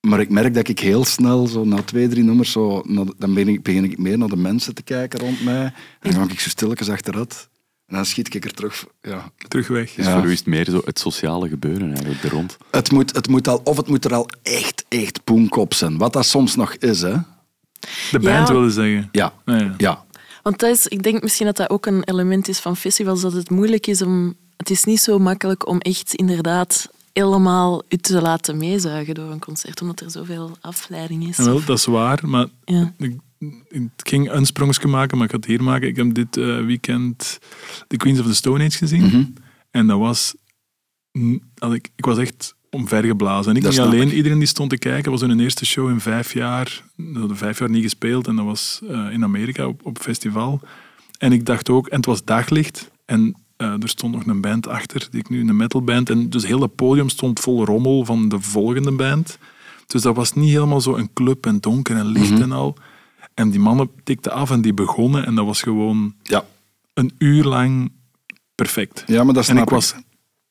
Maar ik merk dat ik heel snel, zo na twee, drie nummers, zo, dan begin ik, begin ik meer naar de mensen te kijken rond mij. En dan ga ik zo stilletjes achteruit. En dan schiet ik er terug. Ja. Terug weg. Dus Ja. voor u is het meer zo het sociale gebeuren eigenlijk, de rond. Het moet, het moet al, of het moet er al echt, echt poenkop zijn. Wat dat soms nog is, hè. De band Ja. wilde zeggen. Ja, Ja, ja. ja. Want dat is, ik denk misschien dat dat ook een element is van festivals, dat het moeilijk is om... Het is niet zo makkelijk om echt inderdaad helemaal u te laten meezuigen door een concert, omdat er zoveel afleiding is. Wel, dat is waar, maar Ja. ik, ik ging een sprongetje maken, maar ik ga het hier maken. Ik heb dit eh, weekend The Queens of the Stone Age gezien. Mhm. En dat was... als Ik, ik was echt omvergeblazen. En ik Dat niet alleen, ik. iedereen die stond te kijken, was hun eerste show in vijf jaar. Dat hadden vijf jaar niet gespeeld en dat was eh, in Amerika op, op festival. En ik dacht ook, en het was daglicht. En eh, er stond nog een band achter, die ik nu een metalband. En dus heel het podium stond vol rommel van de volgende band. Dus dat was niet helemaal zo een club en donker en licht Mhm. en al. En die mannen tikten af en die begonnen. En dat was gewoon Ja, een uur lang perfect. ja maar dat en snap ik was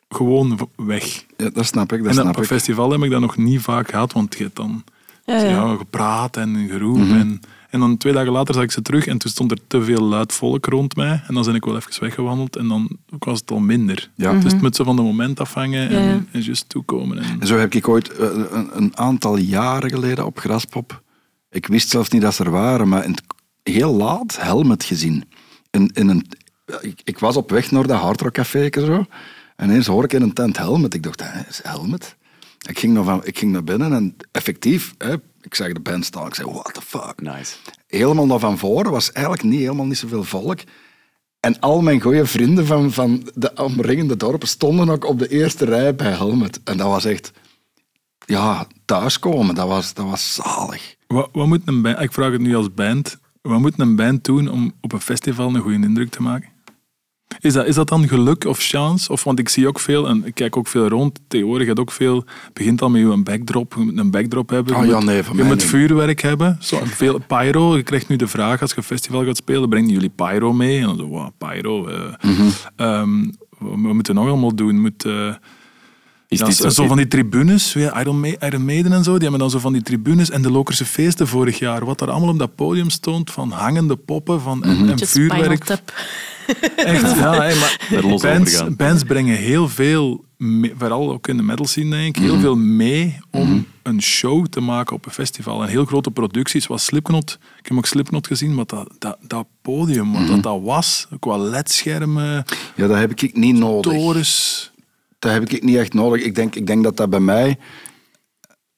gewoon weg. Ja, dat snap ik, dat en dat, snap op ik. festival heb ik dat nog niet vaak gehad, want je hebt dan Ja, ja. ja, gepraat en geroep. Mhm. En, en dan twee dagen later zag ik ze terug en toen stond er te veel luid volk rond mij. En dan ben ik wel even weggewandeld en dan was het al minder. Ja. Dus het moet zo van de moment afhangen en, Ja, en juist toekomen. En, En zo heb ik ooit eh, een, een aantal jaren geleden op Graspop, ik wist zelfs niet dat ze er waren, maar in het- heel laat Helmet gezien. In, in een, ik, ik was op weg naar dat hardrockcafé zo, en ineens hoor ik in een tent Helmet. Ik dacht, hè, is Helmet? Ik ging, naar, van, ik ging naar binnen en effectief, hè, ik zag de band staan, ik zei, what the fuck? Nice. helemaal naar van voren was eigenlijk niet, helemaal niet zoveel volk. En al mijn goede vrienden van, van de omringende dorpen stonden ook op de eerste rij bij Helmet. En dat was echt, ja, thuiskomen. Dat was, dat was zalig. wat, wat moet een band, ik vraag het nu als band, wat moet een band doen om op een festival een goede indruk te maken? Is dat, is dat dan geluk of chance? Of, want ik zie ook veel, en ik kijk ook veel rond, tegenwoordig gaat ook veel, begint al met een backdrop, je moet een backdrop hebben. Oh je ja, moet, nee, je moet vuurwerk hebben. Zo, veel pyro, je krijgt nu de vraag als je een festival gaat spelen, brengen jullie pyro mee? En dan zo, wow, pyro. ehm, wat wat moeten we nog allemaal doen? Moet, eh, Is dit zo, zo, van die tribunes, ja, Iron, Ma- Iron Maiden en zo, die hebben dan zo van die tribunes en de Lokerse feesten vorig jaar, wat er allemaal op dat podium stond, van hangende poppen van, en, Spinal vuurwerk. Echt, ja, hey, maar Daar bands, brengen heel veel, mee- vooral ook in de metal scene denk ik, heel veel mee om een show te maken op een festival. En heel grote producties, zoals Slipknot. Ik heb ook Slipknot gezien, maar dat, dat, dat podium, wat dat, dat was, qua ledschermen, Ja, dat heb ik niet nodig. torens. Dat heb ik niet echt nodig. Ik denk, ik denk dat dat bij mij,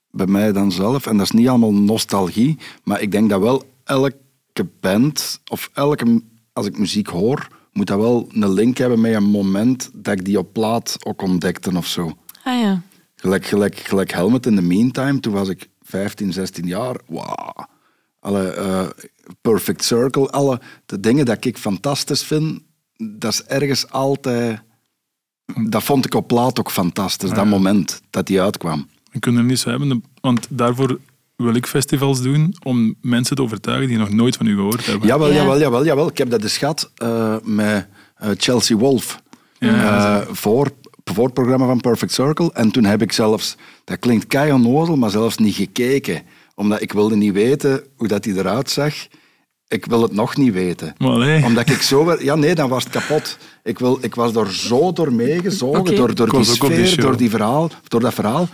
bij mij dan zelf, en dat is niet allemaal nostalgie, maar ik denk dat wel elke band, of elke, als ik muziek hoor, moet dat wel een link hebben met een moment dat ik die op plaat ook ontdekte of zo. Ah ja. Gelijk, gelijk, gelijk Helmet in the Meantime, toen was ik 15, 16 jaar. Wauw. Alle eh, Perfect Circle, alle de dingen dat ik fantastisch vind, dat is ergens altijd... Dat vond ik op plaat ook fantastisch, dat moment dat die uitkwam. We kunnen er niet zo hebben, want daarvoor wil ik festivals doen om mensen te overtuigen die nog nooit van u gehoord hebben. Jawel, Ja. jawel, jawel, jawel. Ik heb dat eens gehad eh, met eh, Chelsea Wolf. Ja, Eh, voor, voor het programma van Perfect Circle. En toen heb ik zelfs, dat klinkt kei onnozel, maar zelfs niet gekeken. Omdat ik wilde niet weten hoe dat hij eruit zag. Ik wil het nog niet weten. Allee. Omdat ik zo... Ja, nee, dan was het kapot. Ik, wil, ik was er zo door meegezogen, door, door die sfeer, door, die verhaal, door dat verhaal.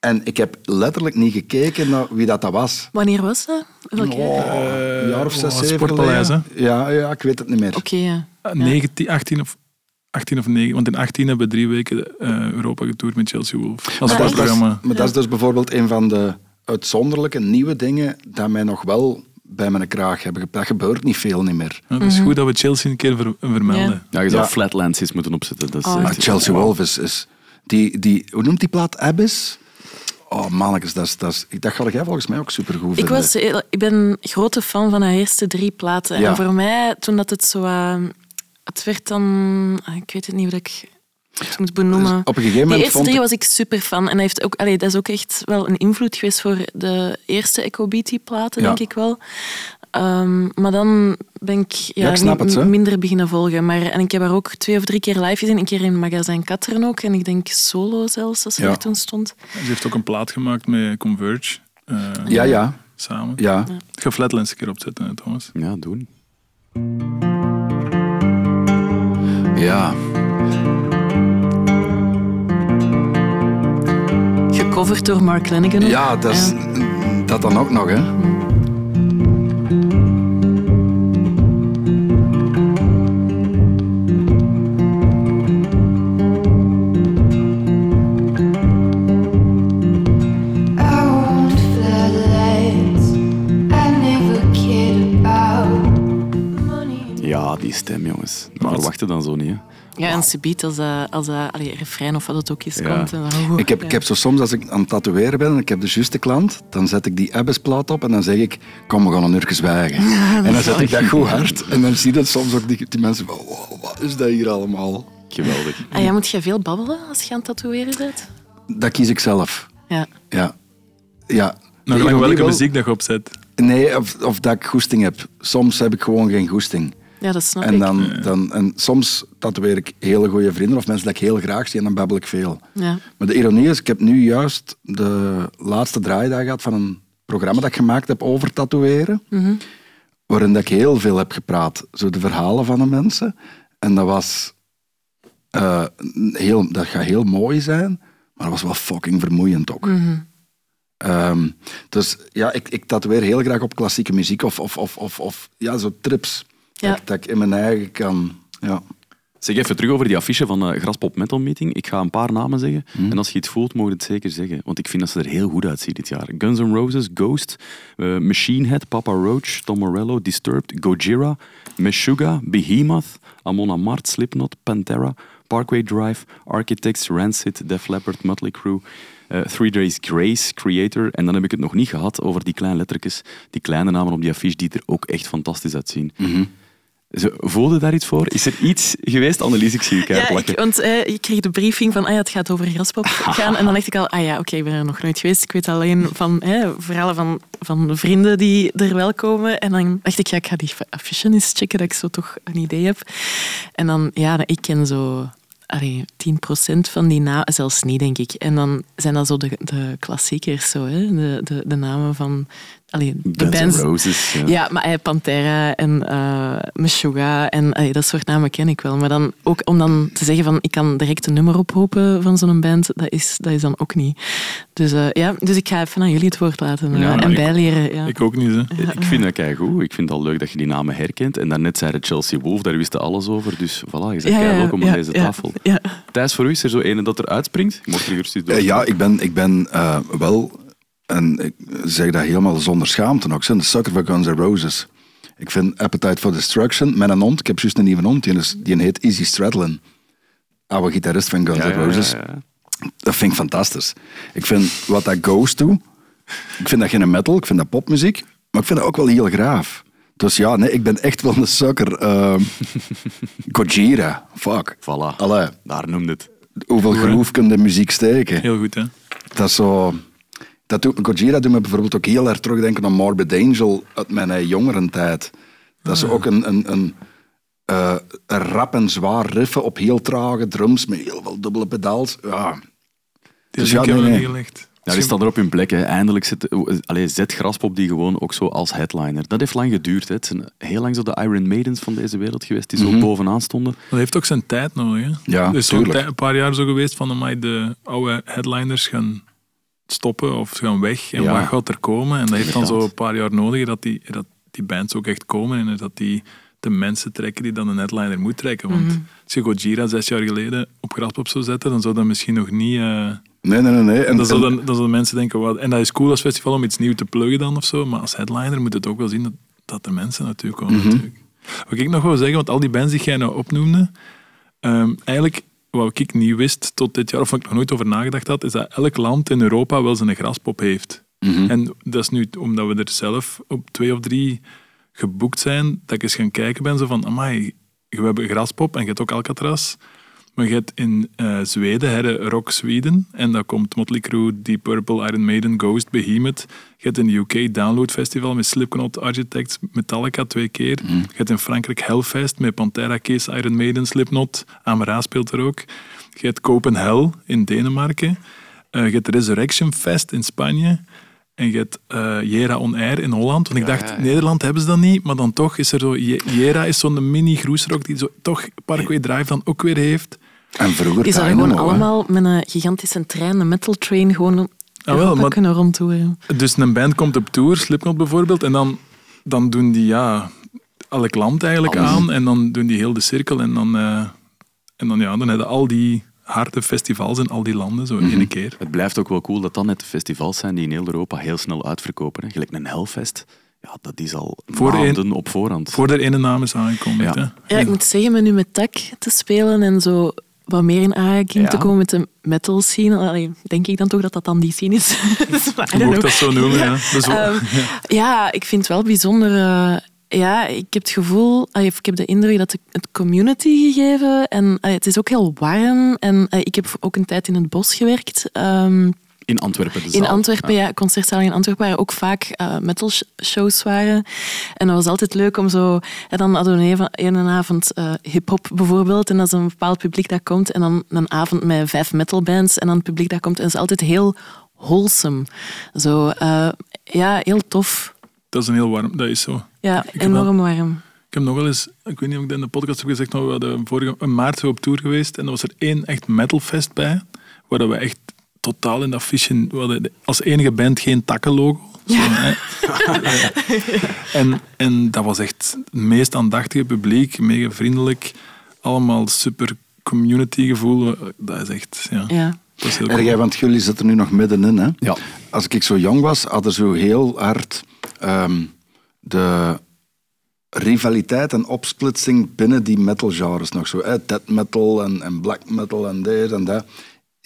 En ik heb letterlijk niet gekeken naar wie dat, dat was. Wanneer was dat? Welke? een jaar of zes, oh, zeven Sportpaleis, geleden. Ja, ja, ik weet het niet meer. Oké, ja. Ah, 19, 18 of 18 of 9. Want in 18 hebben we drie weken eh, Europa getoerd met Chelsea Wolf. Als Maar, dat, is, sportprogramma. maar dat is dus bijvoorbeeld een van de uitzonderlijke nieuwe dingen dat mij nog wel bij mijn kraag hebben. Dat gebeurt niet veel niet meer. Ja, het is goed dat we Chelsea een keer ver- vermelden. Ja, je zou Ja. Flatlands eens moeten opzetten. Dat is Oh, Maar Chelsea Wolf is... is die, die, hoe noemt die plaat? Abyss? Oh, mannetjes, dat, is, dat, is, dat ga jij volgens mij ook supergoed Ik, vinden. was, heel- ik ben grote fan van haar eerste drie platen. Ja. En voor mij, toen dat het zo... eh, het werd dan... ah, Ik weet het niet hoe dat ik het moet benoemen. Dus op een gegeven Die moment eerste drie ik- was ik super fan. En hij heeft ook, allee, dat is ook echt wel een invloed geweest voor de eerste Echo Beatty-platen, Ja. denk ik wel. Ehm, maar dan ben ik, ja, Ja, ik snap mi- het, hè. minder beginnen volgen. Maar, en ik heb haar ook twee of drie keer live gezien. Een keer in Magazijn Katteren ook. En ik denk solo zelfs, als ze Ja. er toen stond. Ze heeft ook een plaat gemaakt met Converge. eh, Ja, ja, Samen. ja. Ik ga Flatlands een keer opzetten, Thomas. Ja, doen. ja. Gecoverd door Mark Lanigan. ook. Ja, dat, is, dat dan ook nog, hè. Ja, die stem, jongens. Dat Maar het- verwachten dan zo niet. Hè. Ja, en subiet als dat, als dat allee, refrein of wat het ook is, Ja. komt. En dan, Ik heb, ja. ik heb zo soms, als ik aan het tatoeëren ben en ik heb de juiste klant, dan zet ik die Abyss-plaat op en dan zeg ik, kom, we gaan een uur zwijgen. en dan zet ik dat goed hard. En dan zie je dat soms ook die, die mensen van, wow, wat is dat hier allemaal? Geweldig. Ah, ja, moet je veel babbelen als je aan het tatoeëren bent? Dat kies ik zelf. Ja. Ja. Ja. Nou, welke wel- muziek dat je opzet. Nee, of, of dat ik goesting heb. Soms heb ik gewoon geen goesting. Ja, dat snap En, ik. dan, dan, en soms tatoeëer ik hele goede vrienden of mensen die ik heel graag zie en dan babbel ik veel. Ja. Maar de ironie is, ik heb nu juist de laatste draaidag gehad van een programma dat ik gemaakt heb over tatoeëren. Waarin dat ik heel veel heb gepraat. Zo de verhalen van de mensen. En dat was... eh, heel, dat gaat heel mooi zijn, maar dat was wel fucking vermoeiend ook. Ehm, dus ja, ik, ik tatoeëer heel graag op klassieke muziek of, of, of, of, of ja, zo trips. Ja. Dat, ik- dat ik in mijn eigen kan... Ja. Zeg even terug over die affiche van de Graspop Metal Meeting. Ik ga een paar namen zeggen. En als je het voelt, mogen je het zeker zeggen. Want ik vind dat ze er heel goed uitzien dit jaar. Guns N' Roses, Ghost, eh, Machine Head, Papa Roach, Tom Morello, Disturbed, Gojira, Meshuggah, Behemoth, Amon Amarth, Slipknot, Pantera, Parkway Drive, Architects, Rancid, Def Leppard, Mötley Crüe, eh, Three Days Grace, Creator. En dan heb ik het nog niet gehad over die kleine lettertjes, die kleine namen op die affiche die er ook echt fantastisch uitzien. Zo, voelde daar iets voor? Is er iets geweest? Annelies, ik zie je Ja, ik, plakken. want eh, ik kreeg de briefing van, ah ja, het gaat over graspop gaan. En dan dacht ik al, ah ja, oké, ik ben er nog nooit geweest. Ik weet alleen van verhalen van, van de vrienden die er wel komen. En dan dacht ik, ja, ik ga die affiche eens checken, dat ik zo toch een idee heb. En dan, ja, ik ken zo... Allee, 10% van die namen, zelfs niet, denk ik. En dan zijn dat zo de, de klassiekers, zo, hè? De, de, de namen van allee, de bands. Roses. Ja. Ja, maar eh, Pantera en eh Meshuggah en eh, dat soort namen ken ik wel. Maar dan ook om dan te zeggen van ik kan direct een nummer oproepen van zo'n band, dat is, dat is dan ook niet. Dus, eh, ja, dus ik ga even aan jullie het woord laten Ja, en ik- bijleren. Ja. Ik ook niet, hè. Ik vind dat keigoed. Ik vind het al leuk dat je die namen herkent. En daarnet zei de Chelsea Wolf, daar wisten alles over. Dus voilà, je bent kei welkom aan deze tafel. Ja, Thijs, voor u is er zo ene dat er uitspringt? Je mocht gerust iets door. Eh, ja, ik ben, ik ben eh, wel, en ik zeg dat helemaal zonder schaamte ook, ik ben de sucker van Guns N' Roses. Ik vind Appetite for Destruction, met een hond, ik heb juist een nieuwe hond, die, is, die heet Easy Stradlin. Oude gitarist van Guns Ja, N' ja, ja, Roses. ja. Dat vind ik fantastisch. Ik vind wat dat Ghost doet, ik vind dat geen metal, ik vind dat popmuziek, maar ik vind dat ook wel heel graaf. Dus ja, nee, ik ben echt wel een sucker. ehm Gojira, fuck. Voilà, Allee, daar noemde het. hoeveel groef kun je muziek steken? Heel goed, hè. Dat is zo... Dat doet, Gojira doet me bijvoorbeeld ook heel erg terugdenken aan Morbid Angel uit mijn eh, jongerentijd. Dat is ook een, een, een, eh, een rap en zwaar riffen op heel trage drums met heel veel dubbele pedaals. Ja. Die Dus heb ja, ik nee, wel nee. neergelegd. Ja, die staan er op hun plek. Hè. Eindelijk zit, allee, zet Graspop die gewoon ook zo als headliner. Dat heeft lang geduurd. Hè. Het zijn heel lang zo de Iron Maidens van deze wereld geweest die zo bovenaan stonden. Dat heeft ook zijn tijd nodig. Hè? Ja, er is een paar jaar zo geweest van de oude headliners gaan stoppen of gaan weg. En Ja. wat gaat er komen? En dat heeft dan zo een paar jaar nodig dat die, dat die bands ook echt komen en dat die de mensen trekken die dan een headliner moet trekken. Want als je Gojira zes jaar geleden op Graspop zou zetten, dan zou dat misschien nog niet... eh, Nee, nee, nee. nee. En, dan, zouden, dan zouden mensen denken, wat, en dat is cool als festival om iets nieuws te pluggen dan of zo, maar als headliner moet het ook wel zien dat, dat er mensen naartoe komen. Mhm. natuurlijk. Wat ik nog wil zeggen, want al die bands die jij nou opnoemde, ehm, eigenlijk wat ik niet wist tot dit jaar, of wat ik nog nooit over nagedacht had, is dat elk land in Europa wel zijn graspop heeft. Mhm. En dat is nu omdat we er zelf op twee of drie geboekt zijn, dat ik eens gaan kijken ben, zo van, amai, we hebben graspop en je hebt ook Alcatraz, maar je hebt in eh, Zweden, de Rock Sweden, en daar komt Motley Crue, Deep Purple, Iron Maiden, Ghost, Behemoth. Je hebt in de UK Download Festival met Slipknot, Architects, Metallica twee keer. Je hebt in Frankrijk Hellfest met Pantera, Kiss, Iron Maiden, Slipknot. Amara speelt er ook. Je hebt Copenhagen in Denemarken. Eh, je hebt Resurrection Fest in Spanje. En je hebt eh, Jera On Air in Holland. Want ik dacht, Nederland hebben ze dat niet. Maar dan toch is er zo... Je- Jera is zo'n mini-groesrock die zo toch Parkway Drive dan ook weer heeft. En vroeger Dynamo, gewoon allemaal met een gigantische trein, een metal train, gewoon Ah, wel, maar- kunnen rondtoeren. Dus een band komt op tour, Slipknot bijvoorbeeld, en dan, dan doen die ja, elk land eigenlijk Alles. aan. En dan doen die heel de cirkel. En dan, eh, en dan, ja, dan hebben al die harde festivals in al die landen zo in één keer. Het blijft ook wel cool dat dat net de festivals zijn die in heel Europa heel snel uitverkopen. Hè. Gelijk een Hellfest, ja, dat is al Voor maanden op voorhand. Voor de ene naam is aangekondigd. Ja. Hè? Ja, ik moet zeggen, met nu met Tak te spelen en zo wat meer in aanraking Ja. te komen met de metal scene, allee, denk ik dan toch dat dat dan die scene is. Dus, Je know. dat zo noemen. Ja. Dus Ehm, ja, ik vind het wel bijzonder. eh, ja, ik heb het gevoel, allee, ik heb de indruk dat het community gegeven en allee, het is ook heel warm. En allee, ik heb ook een tijd in het bos gewerkt. ehm, In Antwerpen. De in zaal. Antwerpen, ja, concertzalen in Antwerpen waar ook vaak eh metal sh- shows waren. En dat was altijd leuk om zo... En dan hadden we een, een avond eh hip-hop bijvoorbeeld. En dat is een bepaald publiek dat komt. En dan een avond met vijf metalbands. En dan het publiek dat komt. En dat is altijd heel wholesome. Zo, eh, ja, heel tof. Dat is een heel warm, dat is zo. Ja, wel- enorm warm. Ik heb nog wel eens, ik weet niet of ik dat in de podcast heb gezegd, maar we hadden vorige in maart zo op tour geweest en er was er één echt metalfest bij, waar dat we echt totaal in dat als enige band geen takkenlogo. Zo, hè. en, en dat was echt het meest aandachtige publiek, mega vriendelijk, allemaal super community gevoel. Dat is echt, ja, Ja. dat is heel En cool. jij, want jullie zitten nu nog middenin, hè? Ja. Als ik zo jong was, hadden zo heel hard ehm, de rivaliteit en opsplitsing binnen die metalgenres nog zo. Hè? Death metal en, en black metal en dit en dat.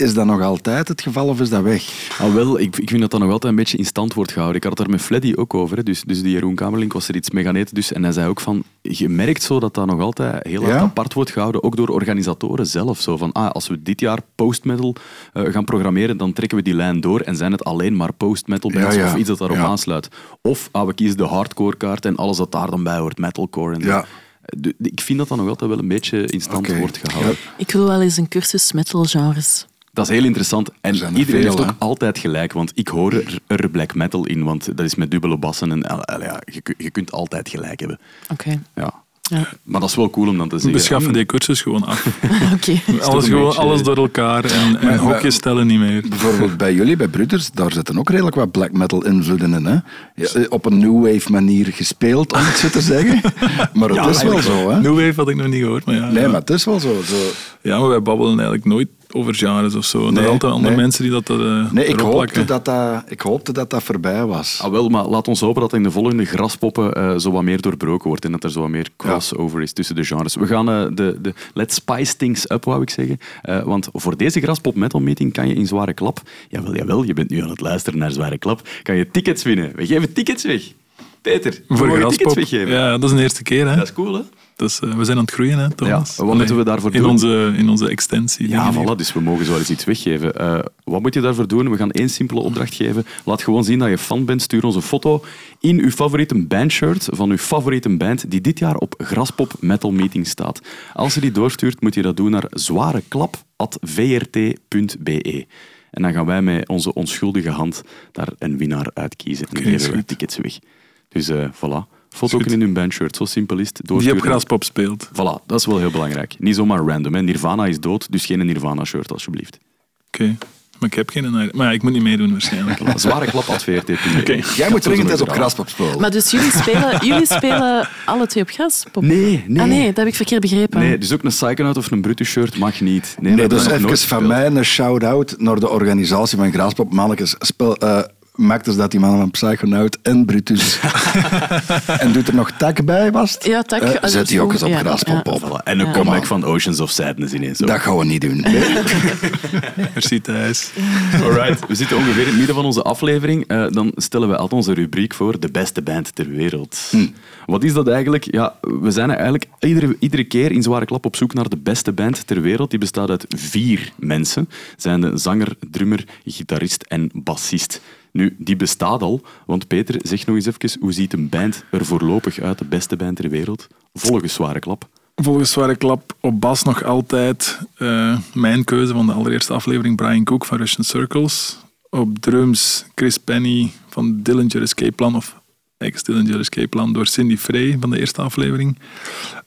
Is dat nog altijd het geval of is dat weg? Ah, wel, ik, ik vind dat dat nog altijd een beetje in stand wordt gehouden. Ik had het daar met Fleddy ook over. Hè. Dus, dus die Jeroen Kamerlink was er iets mee gaan eten. Dus, en hij zei ook van, je merkt zo dat dat nog altijd heel hard Ja? apart wordt gehouden. Ook door organisatoren zelf. Zo van, ah, als we dit jaar post-metal eh, gaan programmeren, dan trekken we die lijn door en zijn het alleen maar post-metal bands Ja, ja. of iets dat daarop Ja. aansluit. Of ah, we kiezen de hardcore kaart en alles dat daar dan bij hoort, metalcore. En zo. De- Ik vind dat dat nog altijd wel een beetje in stand wordt gehouden. Ja. Ik wil wel eens een cursus metal genres. Dat is heel interessant. En er iedereen veel, heeft ook hè? altijd gelijk, want ik hoor er, er black metal in, want dat is met dubbele bassen en ja, je, kun- je kunt altijd gelijk hebben. Oké. Ja. Ja. Maar dat is wel cool om dan te zeggen. We schaffen die cursus gewoon af. Oké. alles, gewoon, beetje- alles door elkaar en, en Maar- hokjes stellen niet meer. Bijvoorbeeld bij jullie, bij Broeders, daar zitten ook redelijk wat black metal invloeden in. Hè? Ja, eh, op een new wave manier gespeeld, om het zo te zeggen. Maar het is wel zo, hè? New Wave had ik nog niet gehoord, maar ja. Nee, ja. maar het is wel zo. zo. Ja, maar wij babbelen eigenlijk nooit over genres of zo. er Nee, zijn altijd andere nee. mensen die dat uh, Nee, ik hoopte, dat dat, ik hoopte dat dat voorbij was. Ah, wel, maar laat ons hopen dat in de volgende graspoppen eh, zo wat meer doorbroken wordt en dat er zo wat meer crossover is tussen de genres. We gaan eh, de, de Let's Spice Things Up, wou ik zeggen. Eh, want voor deze graspop metal meeting kan je in Zware Klap, jawel, jawel, je bent nu aan het luisteren naar Zware Klap, kan je tickets winnen. We geven tickets weg. Peter, Voor Graspop. tickets weggeven. Ja, dat is de eerste keer. Hè? Dat is cool, hè? Dus, eh, we zijn aan het groeien, hè, Thomas? Ja, wat moeten we daarvoor in doen? Onze, in onze extensie. Ja, voilà, dus we mogen zo wel eens iets weggeven. Eh, wat moet je daarvoor doen? We gaan één simpele opdracht geven. Laat gewoon zien dat je fan bent. Stuur ons een foto in uw favoriete bandshirt van uw favoriete band die dit jaar op Graspop Metal Meeting staat. Als je die doorstuurt, moet je dat doen naar zwareklap.vrt.be. En dan gaan wij met onze onschuldige hand daar een winnaar uitkiezen. En is geven we tickets weg. Dus eh voilà. Foto in hun bandshirt, zo simpel is het. Die op. Graspop speelt. Voilà, dat is wel heel belangrijk. Niet zomaar random. Hè. Nirvana is dood, dus geen Nirvana-shirt alsjeblieft. Oké. Maar ik heb geen... Maar ja, ik moet niet meedoen waarschijnlijk. Zware klap adveert. Oké. Jij moet dringend eens op graspop spelen. Maar dus jullie spelen, jullie spelen alle twee op gras? Pop? Nee, nee. Ah nee, dat heb ik verkeerd begrepen. Nee, dus ook een Psychonaut of een Brutus shirt mag niet. Nee, Nee, dus even nooit van mij een shout-out naar de organisatie van Graaspop. Mannekes, speel, eh, maakt dus dat die mannen van Psychonaut en Brutus. en doet er nog tak bij, was het? Ja, tak. Eh, zet die ook eens op ja, Graaspop ja. op. Voilà. En een Ja. comeback van Oceans of Sadness ineens. ook. Dat gaan we niet doen. Merci Thijs. Alright, we zitten ongeveer in het midden van onze aflevering. Eh, dan stellen we altijd onze rubriek voor, de beste band ter wereld. Wat is dat eigenlijk? Ja, we zijn eigenlijk iedere, iedere keer in Zware Klap op zoek naar de beste band ter wereld. Die bestaat uit vier mensen. Zijn de zanger, drummer, gitarist en bassist. Nu, die bestaat al, want Peter, zeg nog eens even, hoe ziet een band er voorlopig uit, de beste band ter wereld? Volgens Zware Klap. Volgens Zware Klap op bas nog altijd eh, mijn keuze van de allereerste aflevering, Brian Cook van Russian Circles. Op drums Chris Penny van Dillinger Escape Plan, of ex-Dillinger Escape Plan, door Cindy Frey van de eerste aflevering.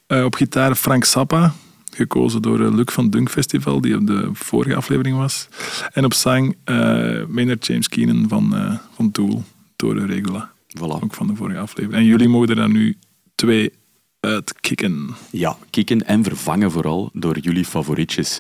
Eh, op gitaar Frank Zappa, gekozen door eh, Luc van Dunk Festival, die op de vorige aflevering was. En op zang eh Maynard James Keenan van, eh, van Tool, door Regula, Voilà. ook van de vorige aflevering. En jullie mogen er dan nu twee uitkicken. Ja, kicken en vervangen vooral door jullie favorietjes.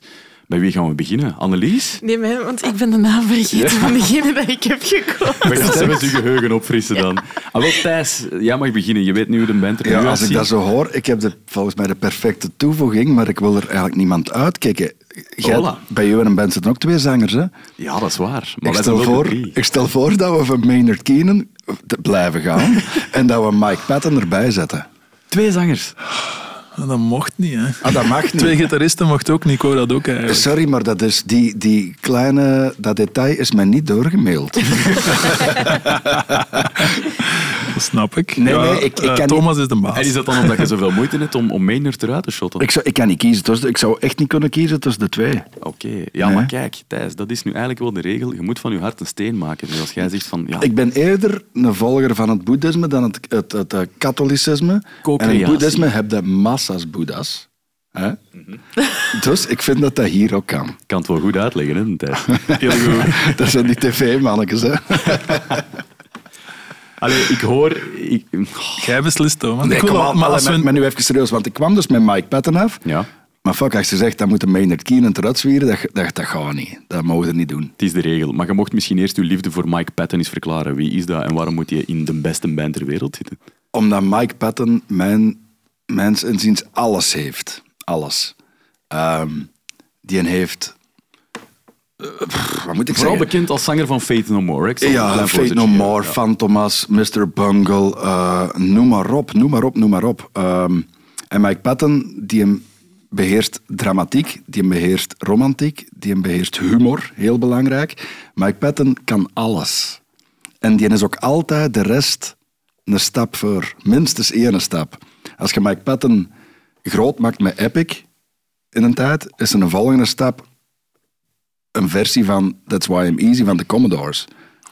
Bij wie gaan we beginnen? Annelies? Nee, maar, want ik ben de naam vergeten van degene dat ik heb gekozen. We gaan zelfs je geheugen opfrissen dan. Ah, wel, Thijs, jij mag beginnen. Je weet nu hoe de band er Ja, als ik dat zo hoor, ik heb de, volgens mij de perfecte toevoeging, maar ik wil er eigenlijk niemand uitkijken. Jij. Bij jou en een band zitten ook twee zangers, hè? Ja, dat is waar. Maar Ik stel, voor, ik stel voor dat we van Maynard Keenan te blijven gaan en dat we Mike Patton erbij zetten. Twee zangers. Dat mocht niet, hè. Ah, dat mag niet. Twee gitaristen mocht ook niet, ik dat ook eigenlijk. Sorry, maar dat, is die, die kleine, dat detail is mij niet doorgemaild. Dat snap ik. Nee, nee, ik- ik eh, kan Thomas is de baas. En is dat dan omdat je zoveel moeite hebt om, om Maynard eruit te shotten? Ik, zou, ik kan niet kiezen. tussen- Ik zou echt niet kunnen kiezen tussen de twee. Oké. Ja, Nee. maar kijk, Thijs, dat is nu eigenlijk wel de regel. Je moet van je hart een steen maken. Dus als jij zegt van... Ja, Ik ben eerder een volger van het boeddhisme dan het, het, het, eh, katholicisme. En het boeddhisme heb je massa's boeddha's. Hè? Dus ik vind dat dat hier ook kan. kan het wel goed uitleggen, hè, Thijs? Heel goed. Dat zijn die tv-mannetjes, hè? Allee, ik hoor... Ik... Jij beslist, Thomas. Nee, Ik al- maar maar, als we... maar nu even serieus, want ik kwam dus met Mike Patton af. Ja, Maar fuck, als je zegt, dan moet Maynard Keenan eruit zwieren, dat, dat, dat gaat niet. Dat mogen we niet doen. het is de regel. Maar je mocht misschien eerst je liefde voor Mike Patton eens verklaren. Wie is dat en waarom moet je in de beste band ter wereld zitten? Omdat Mike Patton, mijn, mijns inziens, alles heeft. Alles. Ehm, die een heeft... pff, wat moet ik Vooral zeggen? bekend als zanger van Faith No More. Ik zal Ja, Fate No More, geven. Phantomas, Mr. Bungle, eh, noem maar op, noem maar op, noem maar op. Ehm, en Mike Patton, die hem beheerst dramatiek, die hem beheerst romantiek, die hem beheerst humor, heel belangrijk. Mike Patton kan alles. En die is ook altijd de rest een stap voor. Minstens één stap. Als je Mike Patton groot maakt met Epic in een tijd, is een volgende stap een versie van That's Why I'm Easy van de Commodores.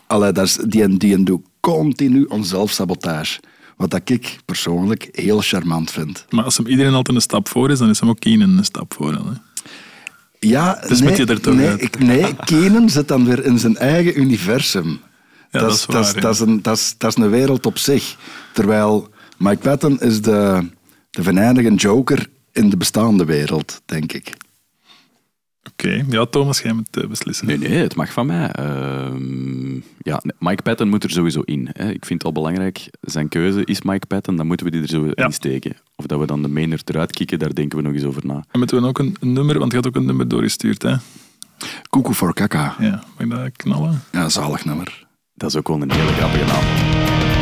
Allee, dat is, die, die doet continu on zelfsabotage. Wat dat ik persoonlijk heel charmant vind. Maar als hem iedereen altijd een stap voor is, dan is hem ook Keenan een stap voor. Hè. Ja, Dus nee, moet je er toch nee, uit. ik, nee, Keenan zit dan weer in zijn eigen universum. Ja, dat is dat, is, waar, dat, is een, dat, is, dat is een wereld op zich. Terwijl Mike Patton is de, de venijnige joker in de bestaande wereld, denk ik. Oké, ja, Thomas, jij moet eh, beslissen. Nee, nee, het mag van mij. Ehm, ja, Mike Patton moet er sowieso in. Hè. Ik vind het al belangrijk, zijn keuze is Mike Patton, dan moeten we die er zo Ja. in steken. Of dat we dan de Maynard eruit kicken, daar denken we nog eens over na. En moeten we ook een, een nummer, want je had ook een nummer doorgestuurd, hè? Koekoe voor kaka. Ja, mag ik dat knallen? Ja, zalig nummer. Dat is ook wel een hele grappige naam.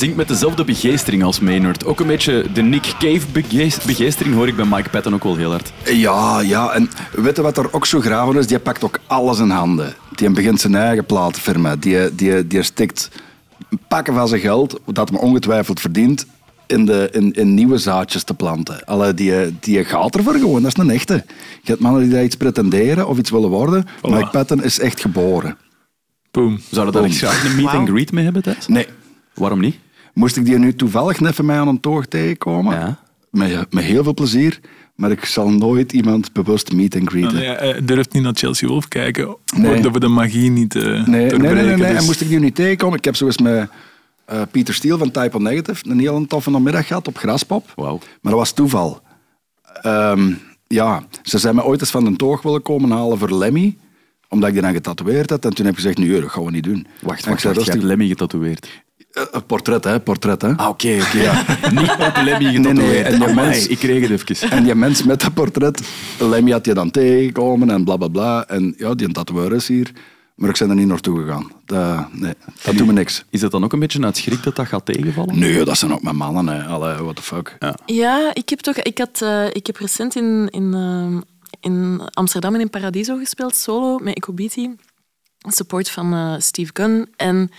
Zingt met dezelfde begeestering als Maynard. Ook een beetje de Nick Cave begeest- begeestering hoor ik bij Mike Patton ook wel heel hard. Ja, ja. En weet je wat er ook zo graag van is? Die pakt ook alles in handen. Die begint zijn eigen platenfirma. Die, die, die stikt pakken van zijn geld, dat hem ongetwijfeld verdient, in, de, in, in nieuwe zaadjes te planten. Allee, die, die gaat ervoor gewoon. Dat is een echte. Je hebt mannen die daar iets pretenderen of iets willen worden. Mike Patton is echt geboren. Boom. Zouden daar een meet and greet mee hebben, Thijs? Nee. Waarom niet? Moest ik die nu toevallig net van mij aan een toog tegenkomen? Ja. Met, met heel veel plezier. Maar ik zal nooit iemand bewust meet and greeten. Nee, hij durft niet naar Chelsea Wolf kijken, Nee. omdat we de magie niet eh Nee, nee, nee, nee. En dus- moest ik die nu tegenkomen? Ik heb zo eens met eh, Pieter Steele van Type O Negative een heel toffe namiddag gehad op Graspop. Wauw. Maar dat was toeval. Ehm, ja, ze zijn me ooit eens van de toog willen komen halen voor Lemmy, omdat ik die dan getatoeëerd had. En toen heb ik gezegd, nee, dat gaan we niet doen. Wacht, En ik wacht, zei, wacht. Je hebt Lemmy getatoeëerd. Eh, een portret, hè, portret, hè. Ah, oké, oké. ja. Niet op Lemmy Nee, getatoeëerd. nee, en die mens- Ik kreeg het even. En die mens met dat portret, Lemmy had je dan tegengekomen en bla bla bla. En ja, die tatoeëur is hier. Maar ik ben er niet naartoe gegaan. Dat, nee, dat doet me niks. Is dat dan ook een beetje uit schrik dat dat gaat tegenvallen? Nee, dat zijn ook mijn mannen. Hè. Allee, what the fuck. Ja. Ja, ik heb toch... Ik, had, eh, ik heb recent in, in, ehm, in Amsterdam en in Paradiso gespeeld, solo, met Ecobiti. Support van eh, Steve Gunn. En,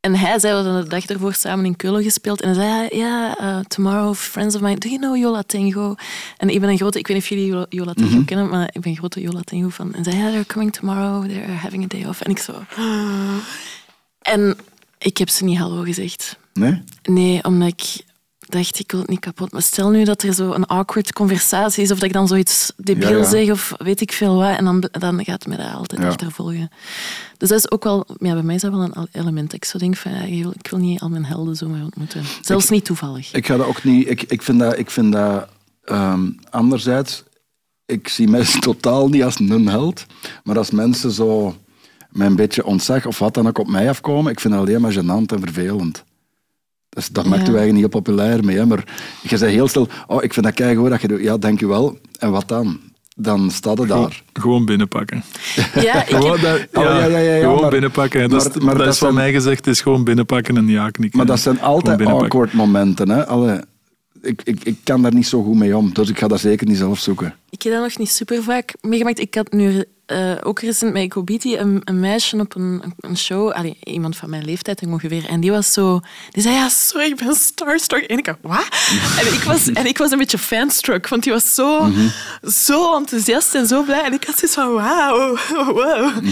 en hij zei, we hadden de dag ervoor samen in Keulen gespeeld. En hij zei, ja, eh, tomorrow, friends of mine, do you know Yola Tango? En ik ben een grote... Ik weet niet of jullie Yola- Yola Tango kennen, maar ik ben een grote Yola Tango fan. En zei, ja, they're coming tomorrow, they're having a day off. En ik zo... En ik heb ze niet hallo gezegd. Nee? Nee, omdat ik dacht, ik wil het niet kapot. Maar stel nu dat er zo een awkward conversatie is, of dat ik dan zoiets debiel Ja, ja. zeg, of weet ik veel wat, en dan, dan gaat het me dat altijd achtervolgen. Dus dat is ook wel... Ja, bij mij is dat wel een element. Ik zo denk van, ik wil- ik wil niet al mijn helden zo maar ontmoeten. Zelfs niet toevallig. Ik ga dat ook niet... Ik, ik vind dat... Ik vind dat ehm, anderzijds, ik zie mensen totaal niet als een held. Maar als mensen zo met een beetje ontzag of wat dan ook op mij afkomen, ik vind dat alleen maar gênant en vervelend. Dus dat maakt Ja. u eigenlijk niet populair mee. Hè? Maar je zegt heel stil, oh, ik vind dat keigoed dat je doet. Ja, dank u wel. En wat dan? Dan staat het daar. gewoon binnenpakken. Ja, ik heb, Oh, ja, ja, ja, ja, gewoon maar- binnenpakken. Dat, is, maar- maar dat dat is van mij gezegd, is gewoon binnenpakken en ja knikken. Maar dat zijn altijd awkward momenten. Hè? Allee, ik, ik, ik kan daar niet zo goed mee om. Dus ik ga dat zeker niet zelf zoeken. ik heb dat nog niet super vaak meegemaakt. Ik had nu eh, ook recent met Ecobiti een, een meisje op een, een show, allee, iemand van mijn leeftijd ongeveer, en die was zo... Die zei, ja, sorry, ik ben starstruck. En ik dacht, wat? En ik was, en ik was een beetje fanstruck, want die was zo, zo enthousiast en zo blij. En ik had zoiets van, wauw, wow.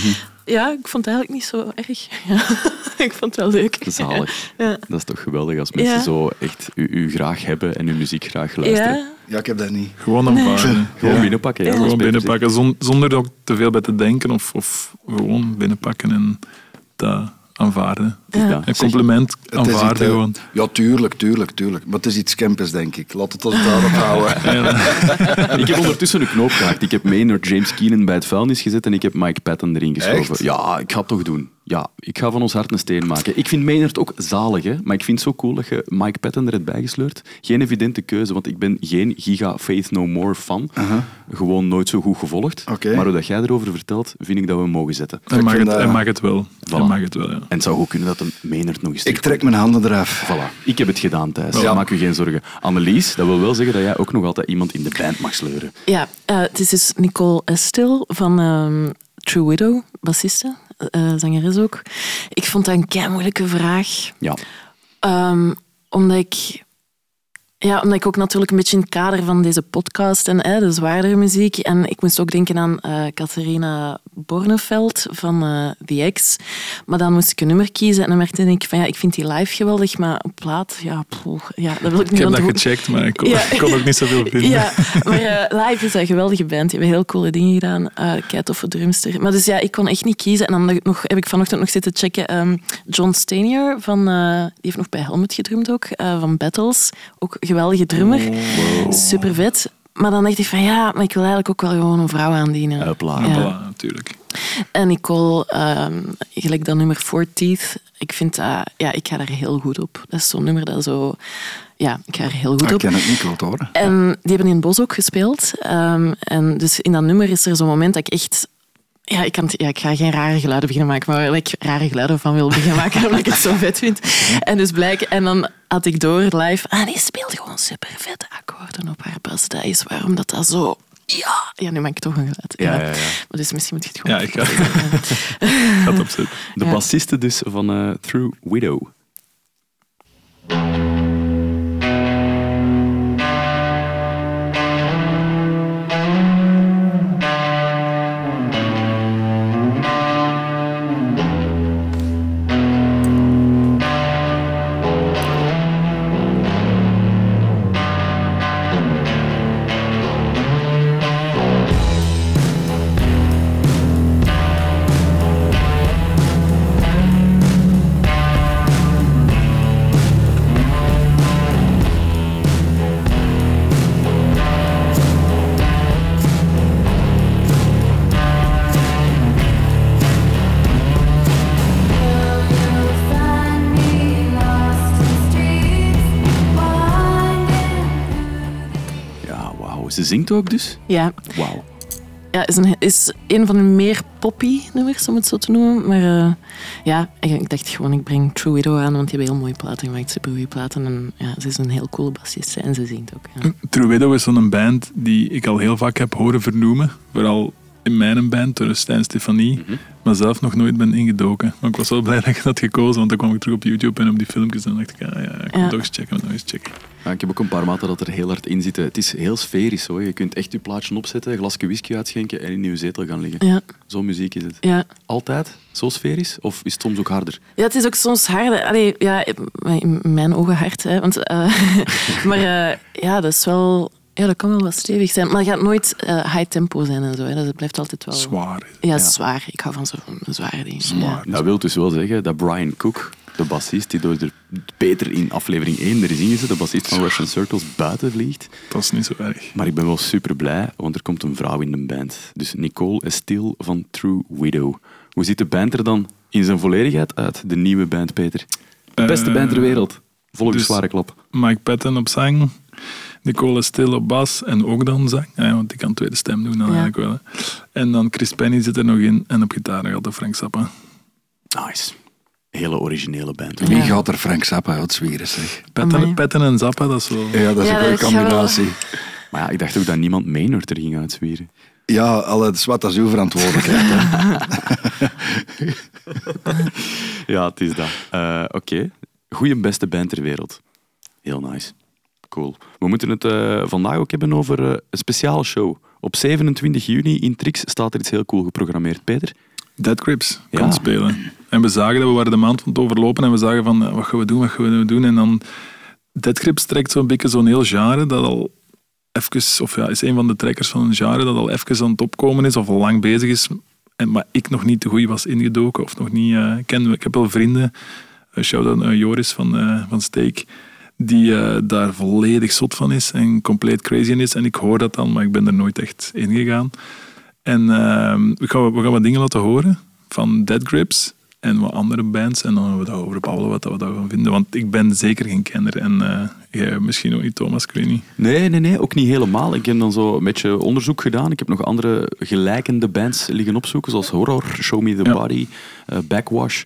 Ja, ik vond het eigenlijk niet zo erg. Ja. ik vond het wel leuk. Zalig. Ja. Dat is toch geweldig als mensen Ja. zo echt u, u graag hebben en uw muziek graag luisteren. Ja, Ja, ik heb dat niet. Gewoon aanvaarden. Gewoon Ja. binnenpakken. Ja, Gewoon binnenpakken, zon- zonder er ook te veel bij te denken. Of, of gewoon binnenpakken en dat aanvaarden. Ja. Een compliment aanvaarden iets, eh, gewoon. Ja, tuurlijk, tuurlijk, tuurlijk. Maar het is iets campus, denk ik. Laat het ons daarop houden. Ik heb ondertussen een knoop gehakt. Ik heb Maynard James Keenan bij het vuilnis gezet en ik heb Mike Patton erin geschoven. Echt? Ja, ik ga het toch doen. Ja, ik ga van ons hart een steen maken. Ik vind Maynard ook zalig, hè? maar ik vind het zo cool dat je Mike Patton er hebt bijgesleurd. Geen evidente keuze, want ik ben geen giga Faith No More fan. Gewoon nooit zo goed gevolgd. Maar hoe dat jij erover vertelt, vind ik dat we hem mogen zetten. Hij mag, het, hij mag het wel. Hij mag het wel, ja. En het zou goed kunnen dat een Maynard nog eens Ik trek mijn handen eraf. Voilà, ik heb het gedaan, Thijs. Ja. Maak u geen zorgen. Annelies, dat wil wel zeggen dat jij ook nog altijd iemand in de band mag sleuren. Ja, eh, het is dus Nicole Estil van ehm, True Widow, bassiste, eh, zangeres ook. Ik vond dat een kei moeilijke vraag. Ja. Ehm, omdat ik... Ja, omdat ik ook natuurlijk een beetje in het kader van deze podcast en eh, de zwaardere muziek. En ik moest ook denken aan eh Catharina Borneveld van eh The X. Maar dan moest ik een nummer kiezen en dan merkte ik van ja, ik vind die live geweldig, maar op plaat, ja, ja dat wil ik Ik niet heb aan dat gecheckt, maar ik kon, Ja. ik kon ook niet zoveel vinden. ja, maar eh, live is een geweldige band. Die hebben heel coole dingen gedaan. Uh, toffe drumster. Maar dus ja, ik kon echt niet kiezen. En dan nog, heb ik vanochtend nog zitten checken. ehm, John Stanier, van, die heeft nog bij Helmet gedrumd ook, van Battles. Ook geweldige drummer. Super vet. Maar dan dacht ik van ja, maar ik wil eigenlijk ook wel gewoon een vrouw aandienen. Hopla. Ja. Natuurlijk. En Nicole, ehm, gelijk dat nummer Four Teeth, ik vind dat, ja, ik ga daar heel goed op. Dat is zo'n nummer dat zo, ja, ik ga er heel goed Ik op. ken het niet, ik het horen. En die hebben in het bos ook gespeeld. Ehm, en dus in dat nummer is er zo'n moment dat ik echt Ja ik, kan, het- ja, ik ga geen rare geluiden beginnen maken, maar waar ik rare geluiden van wil beginnen maken, omdat ik het zo vet vind. En dus blijk, en dan had ik door live, ah, die speelt gewoon super vette akkoorden op haar bas. Dat is waarom dat dat zo... Ja, ja nu maak ik toch een geluid. Ja, ja, ja. Maar dus misschien moet je het gewoon... Ja, ik ga, het opzetten. De bassiste dus van eh, Through Widow. Ze zingt ook dus? Ja, Wauw. ja is, een, is een van de meer poppy nummers, om het zo te noemen. Maar eh, ja, ik, dacht gewoon, ik breng True Widow aan, want die hebben heel mooie platen gemaakt, super goede platen. En ja, ze is een heel coole bassist en ze zingt ook. Ja. True Widow is zo'n band die ik al heel vaak heb horen vernoemen. Vooral in mijn band, door Stijn Stefanie. Maar zelf nog nooit ben ingedoken. Maar ik was wel blij dat ik dat had gekozen, want dan kwam ik terug op YouTube en op die filmpjes. En dan dacht ik, ja, ja, ik moet Ja. toch eens checken, nog eens checken. Ja, ik heb ook een paar maten dat er heel hard in zitten. Het is heel sferisch hoor. Je kunt echt je plaatje opzetten, een glasje whisky uitschenken en in je zetel gaan liggen. Ja, Zo'n muziek is het. ja. Altijd zo sferisch? Of is het soms ook harder? Ja, het is ook soms harder. Allee, ja, in mijn ogen hard. Hè, want, eh, maar eh, ja, dat is wel... Ja, dat kan wel wat stevig zijn. Maar het gaat nooit eh, high tempo zijn en zo. Hè. Dus het blijft altijd wel... Zwaar. Ja, zwaar. Ik hou van zo'n zware dingen. Zwaar. Dat wil dus wel zeggen dat Brian Cook, de bassist die door de Peter in aflevering 1 er is ingezet, de bassist van Russian Circles, buiten vliegt. Dat is niet zo erg. Maar ik ben wel super blij, want er komt een vrouw in de band. Dus Nicole Estille van True Widow. Hoe ziet de band er dan in zijn volledigheid uit, de nieuwe band, Peter? De beste Eh, band ter wereld. Volgens dus- zware klap. Mike Patton op zang, Nicole Stil op bas en ook dan zang. Ja, want ik kan tweede stem doen dan Ja. eigenlijk wel. hè. En dan Chris Penny zit er nog in en op gitaar nog altijd Frank Zappa. Nice. Hele originele band. Wie gaat er Frank Zappa uit zwieren, zeg? Patton en Zappa, dat is wel... Ja, dat is Ja, een gaat wel- combinatie. Maar ja, ik dacht ook dat niemand Maynard er ging uitzwieren. Ja, alle, het is wat, dat is uw verantwoordelijkheid. Ja, het is dat. Eh, Oké. Goeie beste band ter wereld. Heel nice. Cool. We moeten het eh, vandaag ook hebben over eh, een speciale show. Op 27 juni in Trix staat er iets heel cool geprogrammeerd. Peter? Dead Grips Ja. spelen. En we zagen dat we waren de maand van het overlopen en we zagen van eh, wat gaan we doen, wat gaan we doen. En dan Dead Grips trekt zo'n beetje zo'n heel genre dat al even, of ja, is een van de trekkers van een genre dat al even aan het opkomen is of al lang bezig is. En, maar ik nog niet te goed was ingedoken of nog niet eh ken. Ik heb wel vrienden, uh, shout-out Joris van, van Steak, die eh, daar volledig zot van is en compleet crazy in is. En ik hoor dat dan, maar ik ben er nooit echt in gegaan. En ehm, we, gaan, we gaan wat dingen laten horen van Dead Grips en wat andere bands. En dan gaan we daarover babbelen wat we daarvan vinden. Want ik ben zeker geen kenner. En jij misschien ook niet, Thomas, ik weet niet. Nee, nee, nee, ook niet helemaal. Ik heb dan zo een beetje onderzoek gedaan. Ik heb nog andere gelijkende bands liggen opzoeken, zoals Horror, Show Me the Ja. Body, eh, Backwash.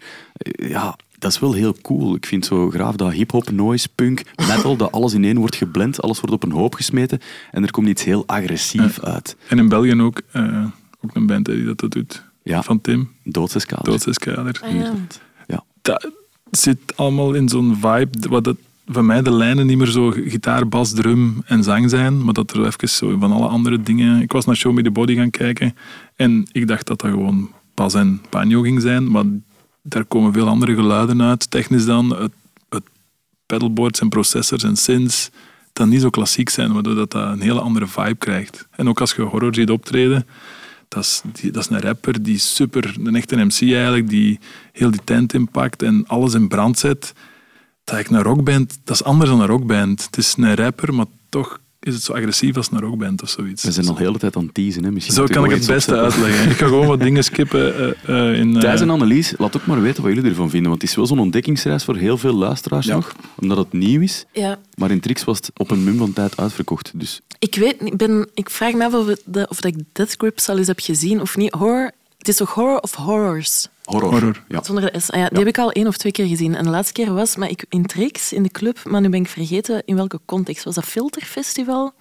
Ja, dat is wel heel cool. Ik vind zo graaf dat hip-hop, noise, punk, metal, dat alles in één wordt geblend, alles wordt op een hoop gesmeten en er komt iets heel agressief uit. En in België ook, eh, ook een band hè, die dat, dat doet. Ja. Van Tim, Doodsescader. Doodseskader. Ah, ja. Ja. Dat zit allemaal in zo'n vibe, wat het voor mij de lijnen niet meer zo gitaar, bas, drum en zang zijn, maar dat er even zo van alle andere dingen... Ik was naar Show Me The Body gaan kijken en ik dacht dat dat gewoon bas en banjo ging zijn, maar daar komen veel andere geluiden uit. Technisch dan, het, het pedalboards en processors en synths, dat niet zo klassiek zijn, waardoor dat, een hele andere vibe krijgt. En ook als je horror ziet optreden, dat is, die, dat een rapper die super, een echte MC eigenlijk, die heel die tent inpakt en alles in brand zet. Dat ik een rockband, dat is anders dan een rockband. Het is een rapper, maar toch is het zo agressief als een rockband of zoiets. We zijn al de hele tijd aan het teasen. Hè. Misschien Zo kan ik het beste uitleggen. Ik ga gewoon wat dingen skippen eh, eh, in... eh, Thijs en Annelies, laat ook maar weten wat jullie ervan vinden. Want het is wel zo'n ontdekkingsreis voor heel veel luisteraars Ja. nog. Omdat het nieuw is. Ja. Maar in Trix was het op een mum van tijd uitverkocht. Dus Ik weet niet, ik ben, ik vraag me af of, de- of dat ik Death Grips al eens heb gezien of niet. Horror Het is toch Horror of Horrors? Horror. Horror. Ja. Zonder de S. Ah ja, die heb ik al één of twee keer gezien. En de laatste keer was maar ik, in Trix, in de club, maar nu ben ik vergeten in welke context. Was dat Filterfestival?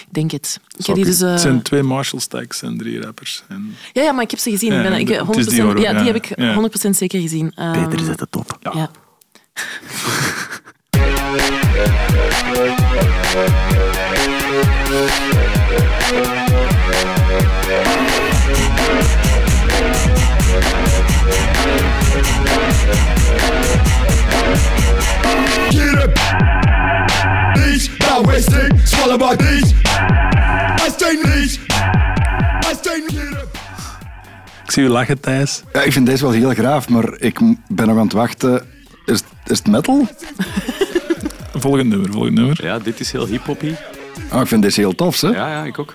Ik denk het. Ik heb die dus, eh, Het zijn twee Marshall Stacks en drie rappers. En ja, ja, maar ik heb ze gezien. Ja, ben, ik, het is 100%, die horror, ja, die heb ik Ja. 100% zeker gezien. Ehm, Peter zet het op. ja. Get up. Knees, now wasting, swallow my knees. I stay knees. I stay get up. ik zie u lachen, Thijs. Ja, ik vind deze wel heel graaf, maar ik ben nog aan het wachten. Is, is het metal? Volgend nummer, volgend nummer. Ja, dit is heel hip-hoppy. Ah, ik vind deze heel tof, hè? Ja, ja, ik ook.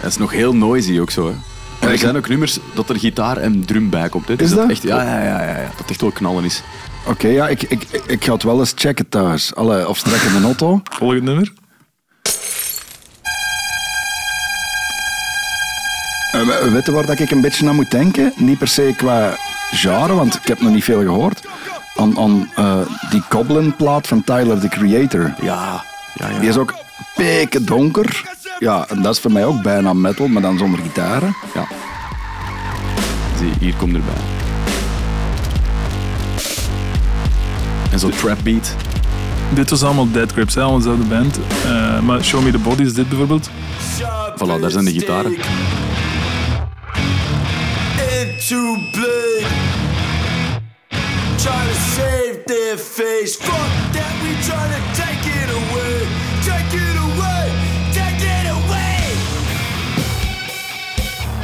Het is nog heel noisy ook zo. Hè. Er ik- zijn ook nummers dat er gitaar en drum bij komt. Hè. Dus Is dat? Echt, ja, ja, ja, ja, ja, dat echt wel knallen is. Oké, ja, ik, ik, ik ga het wel eens checken thuis. Alle, of strek in de auto. Volgend nummer. Eh, we- weet je waar dat ik een beetje aan moet denken? Niet per se qua genre, want ik heb nog niet veel gehoord. Aan, aan eh, die Goblin-plaat van Tyler, the Creator. Ja, ja, ja. Die is ook peken donker. Ja, en dat is voor mij ook bijna metal, maar dan zonder gitaren. ja. Zie, hier komt erbij. En zo'n trap beat. Dit was allemaal Dead Grips, hè, allemaal dezelfde band. Eh, maar Show Me The Body is dit bijvoorbeeld. Voilà, daar zijn de gitaren. into blood. Trying to save their face. Fuck that, we trying to take it away. Take it away.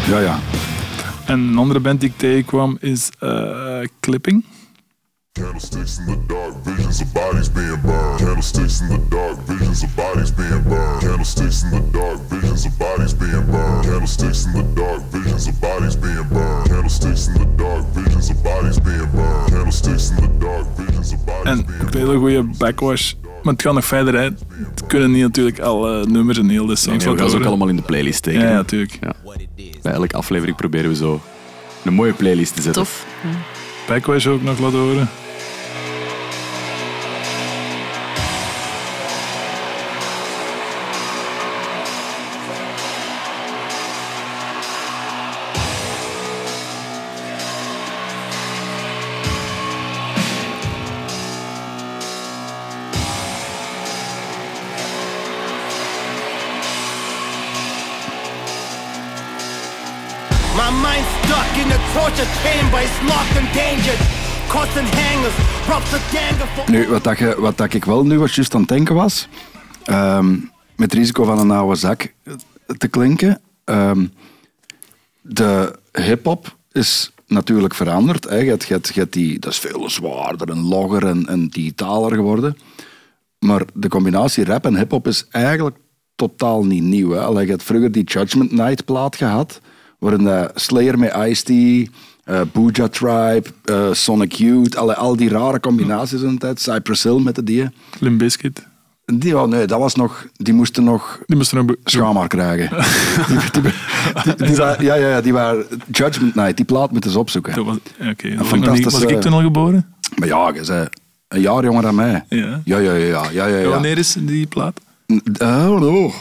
Ja, ja. En een andere band die ik tegenkwam is eh, Clipping. Candlesticks in the dark, visions of bodies being burned. Candlesticks in the dark, visions of bodies being burned. Candlesticks in the dark, visions of bodies being burned. Candlesticks in the dark, visions of bodies being burned. Candlesticks in the dark, visions of bodies being burned. Candlesticks in the dark, visions of bodies En being een hele goede backwash. Maar het gaat nog verder, hè. Het kunnen niet natuurlijk alle nummers en heel de songs we gaan ze ook allemaal in de playlist steken. Ja, ja, natuurlijk. Ja. Bij elke aflevering proberen we zo een mooie playlist te zetten. Tof. Backwash ook nog laten horen. Nu, wat, dat wat dat ik wel nu was juist aan het denken was, ehm, met het risico van een oude zak te klinken, ehm, de hip-hop is natuurlijk veranderd. Hè. Je hebt, die, dat is veel zwaarder en logger en, en digitaler geworden. Maar de combinatie rap en hip-hop is eigenlijk totaal niet nieuw. Hè. Allee, je hebt vroeger die Judgment Night plaat gehad, waarin de Slayer met Ice-T, eh Booja Tribe, eh, Sonic Youth, allee, al die rare combinaties in de tijd, Cypress Hill met de die. Limp Bizkit. Die, oh nee, dat was nog, die moesten nog Die moesten nog... schaamhaar krijgen. die, die, die, die waren- ja, ja, ja, die waren Judgment Night, die plaat moeten ze opzoeken. Dat was. Dat was, ik toen al geboren? Maar ja, je zei een jaar jonger dan mij. Ja. Ja, ja, ja, ja, ja, ja. Wanneer is die plaat? Eh, oh,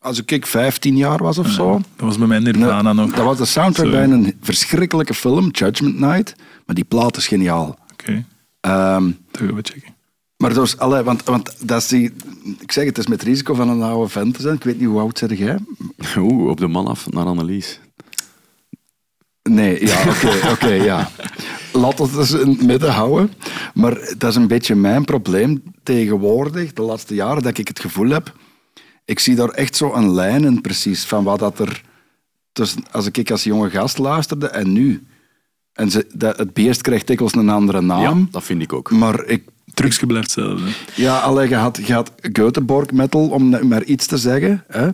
als ik 15 jaar was of zo. Dat was bij mij Nirvana nog. Dat was de soundtrack Zo. bij een verschrikkelijke film, Judgment Night. Maar die plaat is geniaal. Oké, Ehm, dat gaan we checken. maar dus, allee, want, want dat is die, ik zeg het, het is met risico van een oude vent te zijn. Ik weet niet hoe oud zeg jij? Oeh, op de man af naar Annelies. Nee, ja, oké, oké, ja. Laat het eens in het midden houden. Maar dat is een beetje mijn probleem tegenwoordig, de laatste jaren, dat ik het gevoel heb... ik zie daar echt zo een lijn in precies van wat dat er... Dus als ik als jonge gast luisterde en nu. En ze, dat, het beest krijgt dikwijls een andere naam. Ja, dat vind ik ook. Maar ik, Trucje blijft hetzelfde. ja, alleen je had, je had Göteborg metal, om maar iets te zeggen. Hè.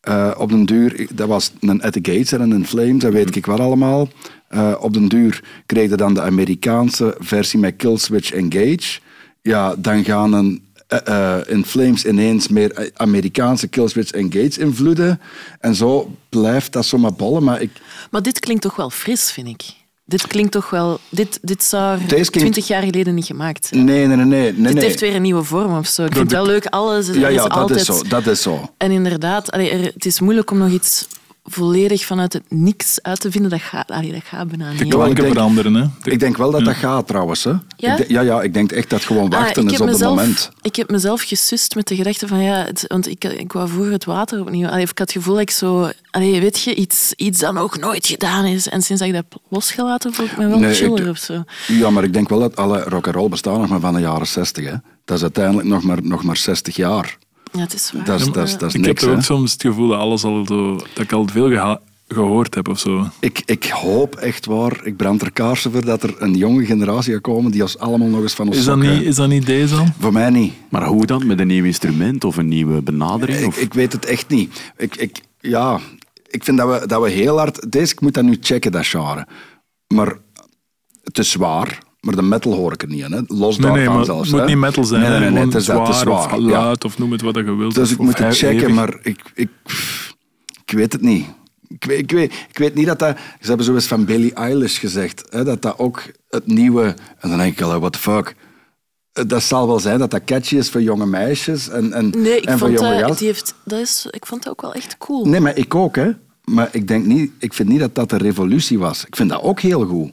Eh, op den duur, dat was een At the Gates en een Flames, dat weet ik wat allemaal. Eh, op den duur kreeg je dan de Amerikaanse versie met Killswitch Engage. Ja, dan gaan een, eh, eh, in Flames ineens meer eh, Amerikaanse Killswitch Engage invloeden. En zo blijft dat zomaar bollen. Maar ik, Maar dit klinkt toch wel fris, vind ik. Dit klinkt toch wel... Dit, dit zou Deze klinkt- twintig jaar geleden niet gemaakt zijn. nee, nee, nee. nee, nee, dit nee. heeft weer een nieuwe vorm of zo. Ik vind het wel leuk, alles is, Ja, is ja, dat altijd... is zo. Dat is zo. En inderdaad, allee, er- het is moeilijk om nog iets volledig vanuit het niks uit te vinden. Dat gaat, allee, dat gaat bijna niet. De ik klanken denk- veranderen. Hè. De- Ik denk wel dat dat gaat trouwens. Hè. Ja? Ik denk- ja, ja, ik denk echt dat gewoon Ah, wachten is op het mezelf, moment. Ik heb mezelf gesust met de gedachte van ja, het- want ik, ik wou vroeger het water opnieuw. Allee, ik had het gevoel dat ik zo, allee, weet je, iets, iets dat nog nooit gedaan is. En sinds dat ik dat losgelaten voel ik me wel Nee, chiller of zo. Ja, maar ik denk wel dat alle rock and roll bestaan nog maar van de jaren 60. Hè. Dat is uiteindelijk nog maar, nog maar 60 jaar. Ja, het is waar. Dat is, dat is, dat is ik heb niks. ook soms het gevoel dat alles al zo, dat ik al veel geha- gehoord heb of zo. Ik, ik hoop echt waar, ik brand er kaarsen voor dat er een jonge generatie gaat komen die ons allemaal nog eens van ons Is dat, niet, is dat niet deze dan? Voor mij niet. Maar hoe dan? Met een nieuw instrument of een nieuwe benadering? Ik, Of? ik weet het echt niet. Ik, ik, ja, ik vind dat we, dat we heel hard... Deze, ik moet dat nu checken, dat genre. Maar het is zwaar. Maar de metal hoor ik er niet in. Hè. Los Nee, daarvan nee, maar zelfs. het moet hè. niet metal zijn. Nee, nee, nee, hè. nee, Gewoon het is, zwaar zwaar. of ja. luid of noem het wat je wilt. Dus ik moet het checken, hevig. maar ik, ik, ik weet het niet. Ik weet, ik, weet, ik weet niet dat dat... Ze hebben zo eens van Billie Eilish gezegd, hè, dat dat ook het nieuwe... En dan denk ik al, what the fuck. Dat zal wel zijn dat dat catchy is voor jonge meisjes en, en, Nee, ik en voor vond, jonge dat, gasten. die heeft, dat is, ik vond dat ook wel echt cool. Nee, maar ik ook, hè. Maar ik, denk niet, ik vind niet dat dat een revolutie was. Ik vind dat ook heel goed.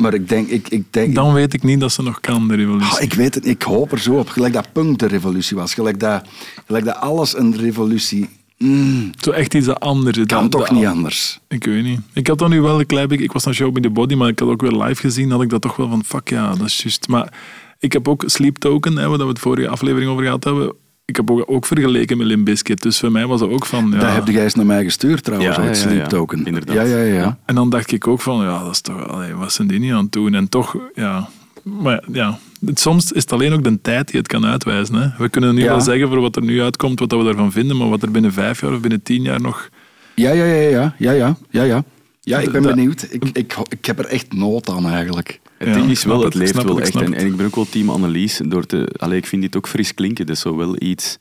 Maar ik denk... Ik, ik denk Dan weet ik niet dat ze nog kan, de revolutie. Ah, ik weet het, ik hoop er zo op. Gelijk dat punk de revolutie was. Gelijk dat, gelijk dat alles een revolutie... Mm, Zo echt iets anders. kan Dat- toch dat- niet anders. Ik weet niet. Ik had dan nu wel een klein beetje... Ik was naar Show in the Body, maar ik had ook weer live gezien. had ik dat toch wel van, fuck ja, dat is juist. Maar ik heb ook Sleep Token, hè, waar we het vorige aflevering over gehad hebben. Ik heb ook, ook vergeleken met Limp Bizkit. Dus voor mij was dat ook van... Ja. Dat heb jij eens naar mij gestuurd trouwens, Ja, ooit, ja, ja, Sleep ja. Token. Inderdaad. Ja, ja, ja. En dan dacht ik ook van, ja, dat is toch... Allee, wat zijn die niet aan het doen? En toch, ja... Maar ja, het- soms is het alleen ook de tijd die het kan uitwijzen. Hè. We kunnen nu Ja. wel zeggen voor wat er nu uitkomt, wat we daarvan vinden, maar wat er binnen vijf jaar of binnen tien jaar nog... Ja, ja, ja, ja, ja, ja, ja, ja. Ja, ik ben benieuwd. Ik, ik, ik heb er echt nood aan eigenlijk. Het Ja, ding ik is wel, het het, leeft wel het, echt. En, ik ben ook wel team Annelies. Door te, allee, ik vind dit ook fris klinken. Dat is zo wel iets...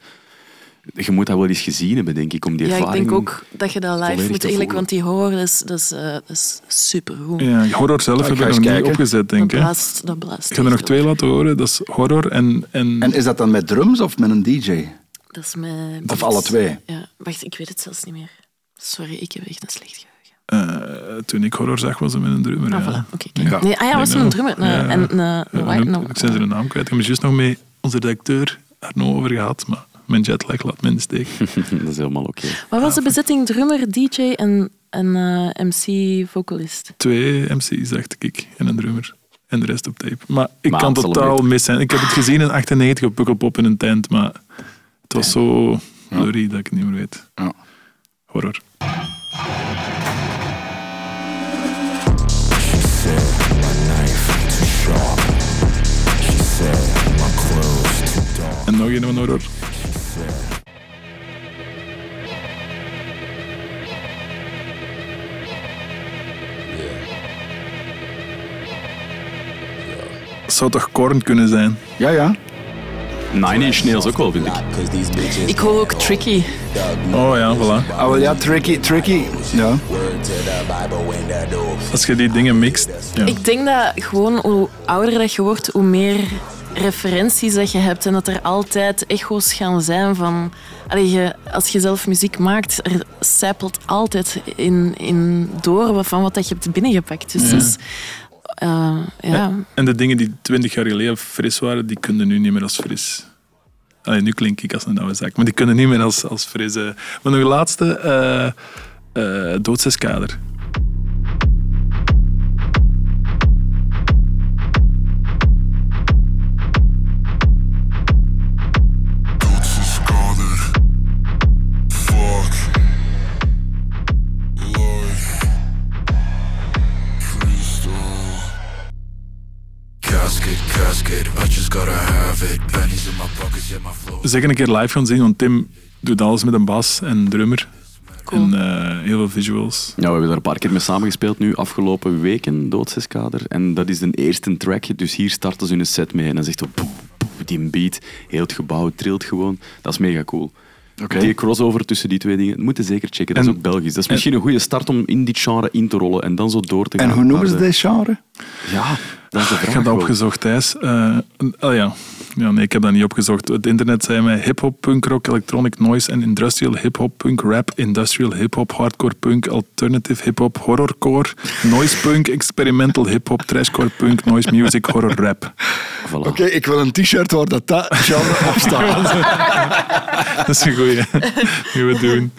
Je moet dat wel eens gezien hebben, denk ik, om die Ja, ik ervaring... denk ook dat je dat live moet eigenlijk, want die horen, dat is, dat is, dat is supergoed. Ja, horror zelf heb ik nog niet kijken. opgezet, denk ik. blaast, dat blaast. Ik heb er nog twee laten horen. Dat is horror en... en, En is dat dan met drums of met een DJ? Dat is met... Of alle twee? Ja, wacht, ik weet het zelfs niet meer. Sorry, ik heb echt een slecht eh, toen ik horror zag, was het met een drummer. Ah, ja. voilà, oké. kijk. Ja. Nee, ah ja, was een drummer. ik zijn zijn naam kwijt. Ik heb het juist nog met onze redacteur Arno over gehad, maar mijn jetlag laat me in de steek. dat is helemaal oké. Wat was de bezetting? Drummer, DJ en, en eh, MC-vocalist. Twee MC's, dacht ik, en een drummer. En de rest op tape. Maar ik Maar kan totaal hem mis zijn. Ik heb het gezien in 98 op Pukkelpop in een tent, maar het was zo blurry dat ik het niet meer weet. Ja. Horror. En nog een van horror. Het zou toch Korn kunnen zijn? Ja, ja. Nine Inch Nails ook wel, vind ik. Ik hoor ook Tricky. Oh ja, voilà. Ah, ja, tricky, tricky. Ja. Als je die dingen mixt. Ja. Ik denk dat gewoon hoe ouder dat je wordt, hoe meer referenties dat je hebt. En dat er altijd echo's gaan zijn van... Allee, je, als je zelf muziek maakt, er zijpelt altijd in, in door van wat dat je hebt binnengepakt. Dus is... eh, ja. En de dingen die twintig jaar geleden fris waren, die kunnen nu niet meer als fris. Allee, nu klink ik als een oude zak, maar die kunnen niet meer als, als fris. Maar nog een laatste, eh doodseskader. Zeker een keer live gaan zien, want Tim doet alles met een bas en drummer. Cool. En eh, heel veel visuals. Ja, we hebben daar een paar keer mee samengespeeld nu, afgelopen weken, Doodseskader. En dat is de eerste track, dus hier starten ze hun set mee. En dan zegt zo, poef, poef, die beat, heel het gebouw trilt gewoon. Dat is mega cool. Oké. Die crossover tussen die twee dingen, dat moet je zeker checken. Dat is ook Belgisch. Dat is misschien een goede start om in dit genre in te rollen en dan zo door te gaan. En hoe noemen ze dit genre? Ja, dat is de Ik heb dat opgezocht, Thijs. Eh, oh ja. ja, nee, ik heb dat niet opgezocht. Het internet zei mij hip-hop, punk rock, electronic noise en industrial hip-hop, punk rap, industrial hip-hop, hardcore punk, alternative hip-hop, horrorcore, noise punk, experimental hip-hop, trashcore punk, noise music, horror rap. Voilà. Oké, ik wil een t-shirt waar dat, dat genre op staat. Dat is een goeie. Die we doen.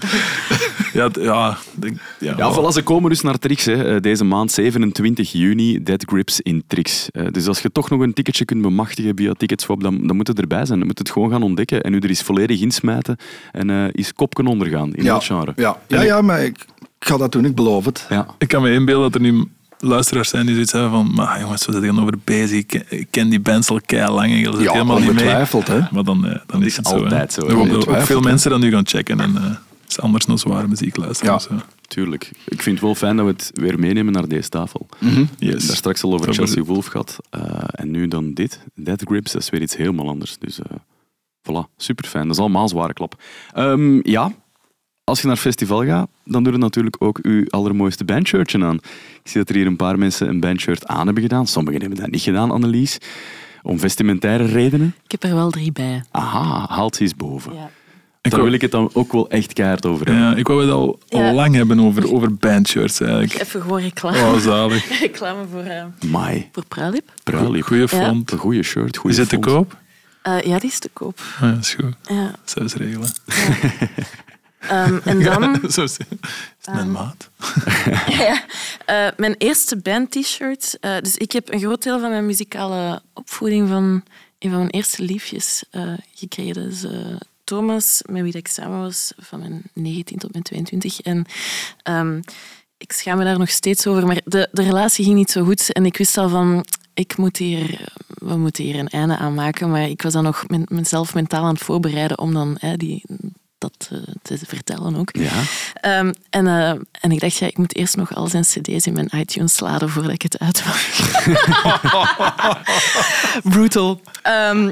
Ja, ja, denk, ja, Ja, voilà, ze komen dus naar Trix. Hè. Eh, Deze maand, 27 juni, Dead Grips in Trix. Eh, Dus als je toch nog een ticketje kunt bemachtigen via Ticketswap, dan, dan moet het erbij zijn. Dan moet het gewoon gaan ontdekken en u er eens volledig insmijten en eh is kopken ondergaan in Ja, dat genre. ja, ja, ja, maar ik, ik ga dat doen, ik beloof het. Ja. Ik kan me inbeelden dat er nu luisteraars zijn die zoiets hebben van maar jongens, we zijn over bezig. Ik ken, ik ken die bands al kei lang en je zit Ja, helemaal niet mee. hè. Maar dan, eh, dan is is het zo. hè. altijd zo, hè. Er ook veel mensen dan nu gaan checken en eh, het is anders dan zware muziek luisteren. Ja. Tuurlijk. Ik vind het wel fijn dat we het weer meenemen naar deze tafel. Yes. Daar straks al over Chelsea Wolf gehad. eh, en nu dan dit. Dead Grips, dat is weer iets helemaal anders. Dus eh voilà, super fijn. Dat is allemaal zware klap. Ehm, ja, als je naar festival gaat, dan doe je natuurlijk ook uw allermooiste bandshirtje aan. Ik zie dat er hier een paar mensen een bandshirt aan hebben gedaan. Sommigen hebben dat niet gedaan, Annelies. Om vestimentaire redenen. Ik heb er wel drie bij. Aha, haalt ze eens boven. Ja. Ik Daar wil ik het dan ook wel echt keihard over hebben. ja, ik wou het al, al Ja. lang hebben over, over bandshirts eigenlijk. Even gewoon reclame, Oh, zalig. reclame voor, eh Mai, voor Pruilip. pruilip. Goeie font. Een goede shirt, goede Is het te koop? Eh, ja, die is te koop. Ah, ja, is goed. Ja. Zelfs regelen. Ehm, en dan Zo is is het mijn maat. ja, eh, mijn eerste band-t-shirt. Eh, dus ik heb een groot deel van mijn muzikale opvoeding van een van mijn eerste liefjes eh, gekregen. Dat eh, Thomas, met wie ik samen was van mijn 19 tot mijn 22. En ehm, ik schaam me daar nog steeds over, maar de, de relatie ging niet zo goed. En ik wist al van, ik moet hier, we moeten hier een einde aan maken. Maar ik was dan nog men- mezelf mentaal aan het voorbereiden om dan hè, die, dat eh, te vertellen ook. Ja. Ehm, en, eh, en ik dacht, ja, ik moet eerst nog al zijn cd's in mijn iTunes laden voordat ik het uitmaak. Brutal. Ehm,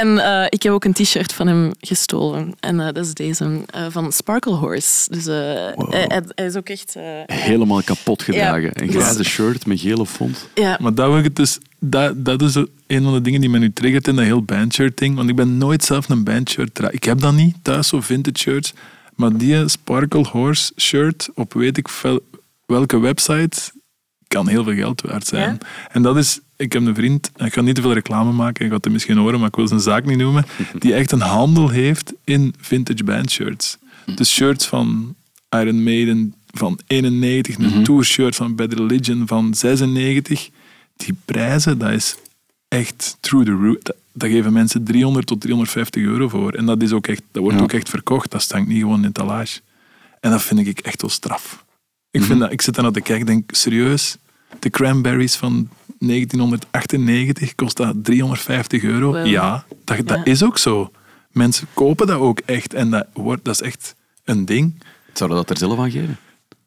en eh, ik heb ook een t-shirt van hem gestolen. En eh, dat is deze, eh, van Sparkle Horse. Dus eh, hij, hij- hij is ook echt... eh, Helemaal kapot gedragen. Ja, een dus- grijze shirt met gele font. ja, Maar dat, wil ik het dus, dat, dat is een van de dingen die mij nu triggert in dat heel bandshirt ding. Want ik ben nooit zelf een bandshirt dra- Ik heb dat niet thuis, zo vintage shirts. Maar die Sparkle Horse shirt op weet ik veel welke website kan heel veel geld waard zijn. En dat is, ik heb een vriend, ik ga niet te veel reclame maken, ik ga het misschien horen, maar ik wil zijn zaak niet noemen, die echt een handel heeft in vintage bandshirts. Dus shirts van Iron Maiden van 91, een tourshirt van Bad Religion van 96. Die prijzen, dat is echt through the roof. Dat, dat geven mensen 300 tot 350 euro voor. En dat, is ook echt, dat wordt Ja. ook echt verkocht. Dat stank niet gewoon in talage. En dat vind ik echt wel straf. Ik, vind dat, ik zit daar naar te kijken en denk, serieus? De cranberries van 1998 kost dat 350 euro? Wow. Ja, dat, dat Ja. is ook zo. Mensen kopen dat ook echt. En dat, wordt, dat is echt een ding. Zouden we dat er zelf aan geven?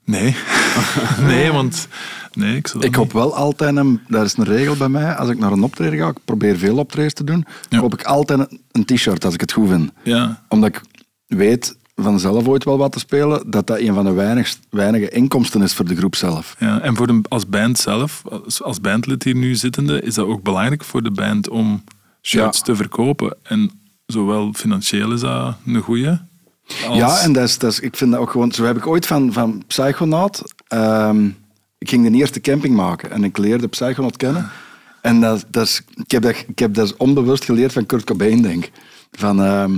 Nee. nee, want... Nee, ik zou dat Ik hoop wel altijd, een, dat is een regel bij mij, als ik naar een optreden ga, ik probeer veel optredens te doen, Ja. koop ik altijd een- een t-shirt als ik het goed vind. Ja, Omdat ik weet vanzelf ooit wel wat te spelen, dat dat een van de weinig, weinige inkomsten is voor de groep zelf. Ja, en voor de, als band zelf, als, bandlid hier nu zittende, is dat ook belangrijk voor de band om shirts Ja. te verkopen. En zowel financieel is dat een goeie. Als, Ja, en dat is, dat is, ik vind dat ook gewoon... Zo heb ik ooit van, van Psychonaut... ehm, ik ging de eerste camping maken en ik leerde Psychonaut kennen. En dat, dat is, ik, heb dat, ik heb dat onbewust geleerd van Kurt Cobain, denk ik. Van, ehm,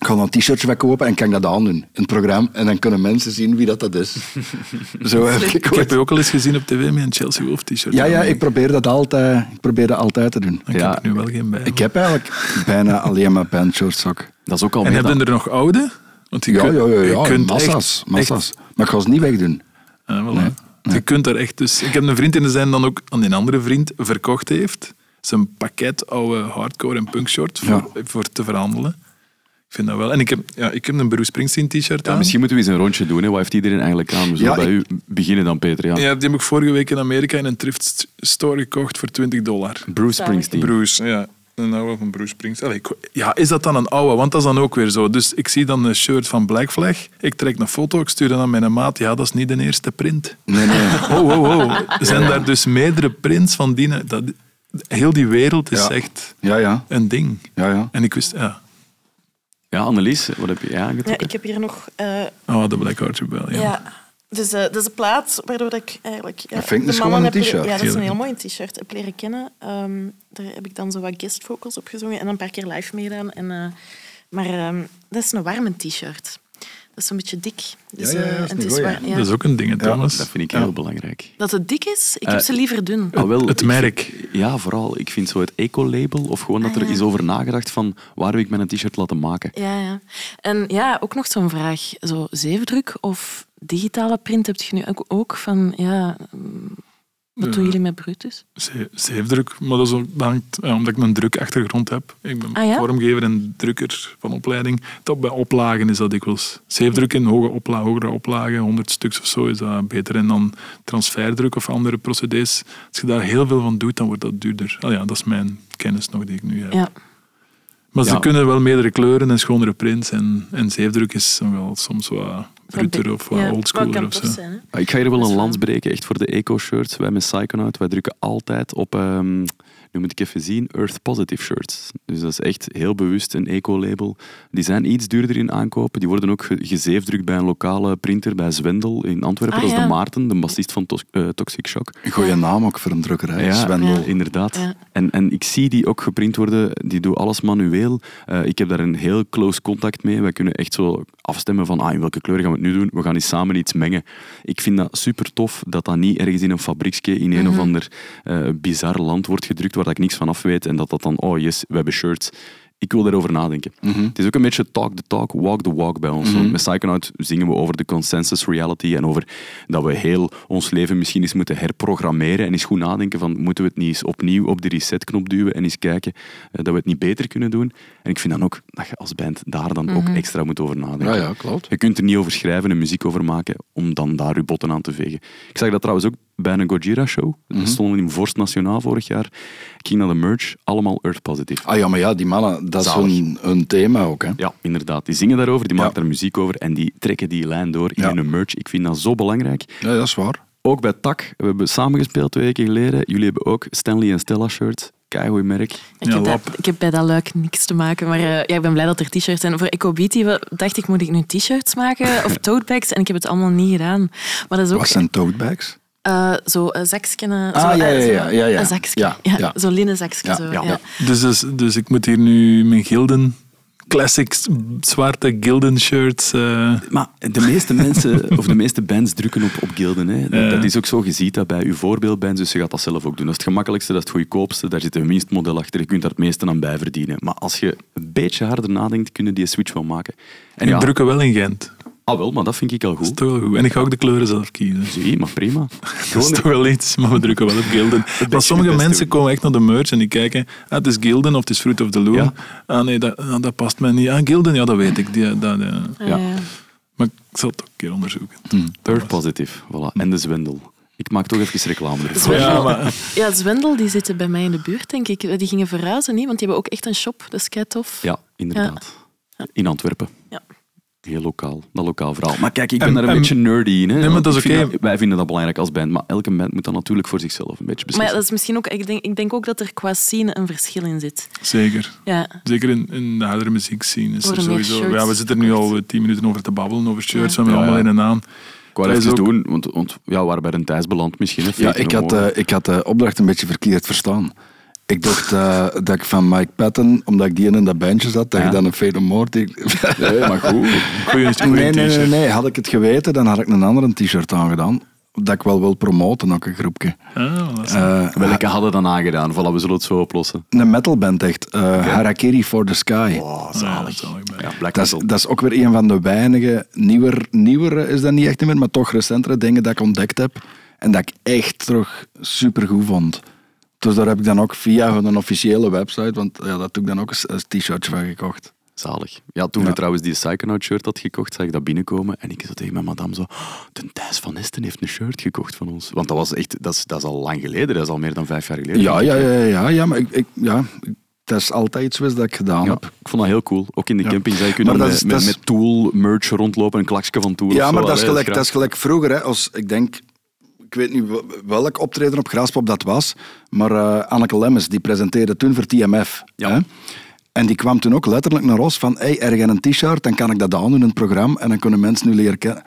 ik ga een t-shirtje wegkopen en kan ik dat aandoen in het programma. En dan kunnen mensen zien wie dat, dat is. Zo heb ik Ik heb je ook al eens gezien op tv met een Chelsea Wolf t-shirt. Ja, ja, ik probeer dat altijd, ik probeer dat altijd te doen. Ik Ja. heb er nu wel geen bij. Ik heb eigenlijk bijna alleen maar bandshirts ook. Dat is ook al en meer heb je dan- er nog oude? Want je Ja, kunt- ja, ja, je ja. kunt massa's, echt- massa's. echt- Maar ik ga ze niet wegdoen. Ja, voilà. Nee, Je kunt daar echt dus... Ik heb een vriend in de zijn dan ook aan een andere vriend verkocht heeft. zijn pakket oude hardcore en punkshort voor, voor te verhandelen. Ik vind dat wel. En ik heb, ja, ik heb een Bruce Springsteen t-shirt Ja, aan. misschien moeten we eens een rondje doen. Hè. Wat heeft iedereen eigenlijk aan? We zullen Ja, bij ik- u beginnen dan, Peter. Ja. Ja, die heb ik vorige week in Amerika in een thrift store gekocht voor 20 dollar. Bruce Springsteen. Bruce, ja. Een oude van Bruce Springsteen. Allee, ik- ja, is dat dan een oude? Want dat is dan ook weer zo. Dus ik zie dan een shirt van Black Flag. Ik trek een foto, ik stuur dan aan mijn maat. Ja, dat is niet de eerste print. Nee, nee. Oh, oh, oh. Zijn daar dus meerdere prints van die... Dat, heel die wereld is Ja. echt Ja, ja. een ding. ja, ja. En ik wist... Ja, Ja, Annelies, wat heb je Ja, aangetrokken? ik heb hier nog... eh, oh, de Black Heart Rebellion. ja. Dus eh, dat is een plaat waardoor ik eigenlijk... Ja, Dat vind ik de dus een heb leren- t-shirt. Ja, dat is een Heel mooi t-shirt. Heb leren kennen. Ehm, daar heb ik dan zo wat guest vocals op gezongen en een paar keer live meegedaan. En, eh, maar ehm, dat is een warme t-shirt. Dat is zo'n beetje dik. Dus, Ja, ja, ja, eh, dat is en een het goeie. waar- ja. Dat is ook een ding, Thomas. Dat vind ik Ja. heel belangrijk. Dat het dik is? Ik heb Eh, ze liever dun. Ah, wel, Het merk. vind- ja, vooral. Ik vind zo het eco-label, of gewoon dat Ah, er is over nagedacht van waar heb ik mijn t-shirt laten maken. Ja, ja. En ja, ook nog zo'n vraag. Zo zeefdruk of digitale print heb je nu ook, ook van... Ja, mm, wat doen jullie met Brutus? Ze- Zeefdruk, maar dat is ook, dat hangt, ja, omdat ik een drukachtergrond heb. Ik ben Ah, ja? vormgever en drukker van opleiding. Top bij oplagen is dat dikwijls. Zeefdruk in hoge opla hogere oplagen, 100 stuks of zo, is dat beter. En dan transferdruk of andere procedés. Als je daar heel veel van doet, dan wordt dat duurder. Ah ja, dat is mijn kennis nog die ik nu heb. Ja. Maar ze kunnen wel meerdere kleuren en schonere prints. En, en zeefdruk is dan wel soms wat bruter of wat Ja, oldschooler of zo. zijn? Maar Ik ga hier wel een lans breken, echt voor de eco-shirts. Wij met Psychonaut, wij drukken altijd op, ehm, nu moet ik even zien, Earth Positive shirts. Dus dat is echt heel bewust een eco-label. Die zijn iets duurder in aankopen. Die worden ook ge- gezeefdrukt bij een lokale printer, bij Zwendel in Antwerpen. Ah, dat is ja. de Maarten, de bassist van Tos- eh, Toxic Shock. Een goede naam ook voor een drukkerij. Ja, Zwendel. Ja. inderdaad. Ja. En, en ik zie die ook geprint worden. Die doen alles manueel. Eh, ik heb daar een heel close contact mee. Wij kunnen echt zo afstemmen van ah, in welke kleur gaan we het nu doen. We gaan eens samen iets mengen. Ik vind dat super tof dat dat niet ergens in een fabrieksje in een of ander eh bizar land wordt gedrukt waar dat ik niks van af weet. En dat dat dan, oh yes, we hebben shirts. Ik wil daarover nadenken. Het is ook een beetje talk the talk, walk the walk bij ons. Want met Psychonaut zingen we over de consensus reality en over dat we heel ons leven misschien eens moeten herprogrammeren en eens goed nadenken van moeten we het niet eens opnieuw op de resetknop duwen en eens kijken eh, dat we het niet beter kunnen doen. En ik vind dan ook dat je als band daar dan ook extra moet over nadenken. Ja, ja, klopt. Je kunt er niet over schrijven en muziek over maken om dan daar je botten aan te vegen. Ik zag dat trouwens ook bij een Gojira-show. We stonden in Vorst Nationaal vorig jaar. Ik ging naar de merch, allemaal Earth Positive. Ah ja, maar ja, die mannen, dat Zalig. is hun, hun thema ook. Hè. Ja, inderdaad. Die zingen daarover, die Ja. maken daar muziek over en die trekken die lijn door in Ja. hun merch. Ik vind dat zo belangrijk. Ja, dat is waar. Ook bij Tak, we hebben samengespeeld twee weken geleden. Jullie hebben ook Stanley en Stella shirt. Keigoed merk. Ik, Ja, heb dat, ik heb bij dat luik niks te maken, maar eh, ja, ik ben blij dat er t-shirts zijn. Voor EcoBeauty dacht ik, moet ik nu t-shirts maken of totebags? En ik heb het allemaal niet gedaan. Maar dat is ook Wat zijn totebags? Eh, zo een zakje. eh, Ah, zo, ja, eh, ja, zo ja, ja, ja. Een zakje. Ja, Ja, ja. Zo'n linnen zakje. Zo, ja, ja. ja. Dus, dus, dus ik moet hier nu mijn gilden, classic zwarte gilden shirts. eh, Maar de meeste mensen, of de meeste bands drukken op, op gilden. Hè. Dat, Ja. dat is ook zo, je ziet dat bij je voorbeeldbands, dus je gaat dat zelf ook doen. Dat is het gemakkelijkste, dat is het goedkoopste, daar zit een winstmodel achter, je kunt daar het meeste aan bij verdienen. Maar als je een beetje harder nadenkt, kun je die switch wel maken. En ja, drukken wel in Gent. Ah wel, maar dat vind ik al Dat is goed. toch wel goed. En ik ga ook de kleuren zelf kiezen. Zie, maar prima. Dat is toch wel iets, maar we drukken wel op Gilden. Maar sommige mensen doen. komen echt naar de merch en die kijken, ah, het is Gilden of het is Fruit of the Loom. Ja. Ah nee, dat, ah, dat past mij niet. Ah, Gilden, ja, dat weet ik. Die, dat, ja. Ah, Ja. Maar ik zal het ook een keer onderzoeken. Earth Positive, voilà. En de zwendel. Ik maak toch even reclame ervoor. Zwendel, Ja, maar- ja, Zwendel die zitten bij mij in de buurt, denk ik. Die gingen verhuizen, niet? Want die hebben ook echt een shop. Dat is kei tof. Ja, inderdaad. In Antwerpen. Heel lokaal, dat lokaal verhaal. Maar kijk, ik ben En- daar een en- beetje nerdy in. Hè? Nee, maar dat is oké. wij vinden dat belangrijk als band, maar elke band moet dat natuurlijk voor zichzelf een beetje Maar ja, beslissen. dat is misschien ook... Ik denk, ik denk ook dat er qua scene een verschil in zit. Zeker. Ja. Zeker in, in de hardere muziek zien is er Worden sowieso... Ja, we zitten er nu al eh, tien minuten over te babbelen, over shirts. We hebben Ja, allemaal ja. in een aan. Ik wou even ook- doen, want, want ja, we waren bij een Thijs beland misschien. Hè, Ja, ik had, eh, ik had de opdracht een beetje verkeerd verstaan. Ik dacht eh, dat ik van Mike Patton, omdat ik die in dat bandje zat, dat Ja. je dan een Fade More... die- Nee, maar goed. Goeie, goeie Nee, nee, nee, nee. Had ik het geweten, dan had ik een andere t-shirt aangedaan. Dat ik wel wil promoten, ook een groepje. Dat is- Eh, Welke hadden dan aangedaan? Voilà, we zullen het zo oplossen. een metalband echt. eh, Harakiri for the Sky. Oh, ja, zalig. Ja, Black Dat is, dat is ook weer een van de weinige, nieuwer, nieuwere is dat niet echt meer, maar toch recentere dingen dat ik ontdekt heb. En dat ik echt terug supergoed vond. Dus daar heb ik dan ook via een officiële website, want ja, dat doe ik dan ook een, t-shirtje van gekocht. Zalig. Ja, toen Ja. we trouwens die Psychonaut shirt had gekocht, zag ik dat binnenkomen. En ik zat tegen mijn madame zo... "Oh, De Thijs van Esten heeft een shirt gekocht van ons. Want dat was echt... Dat is, dat is al lang geleden. Dat is al meer dan vijf jaar geleden. Ja, ja, ik, ja, ja, ja maar ik, ik, ja, ik- dat is altijd iets dat ik gedaan Ja, heb. ik vond dat heel cool. Ook in de Ja. camping zei dat met, is- met, met Tool merch rondlopen, een klaksje van Tool. Ja, maar zo. dat is, gelijk, dat is gelijk vroeger. Hè, als, ik denk, ik weet niet wel- welk optreden op Graaspop dat was, maar eh, Anneke Lemmens die presenteerde toen voor TMF. Ja. Hè? En die kwam toen ook letterlijk naar ons van hey, er een t-shirt, dan kan ik dat aandoen in het programma en dan kunnen mensen nu leren kennen.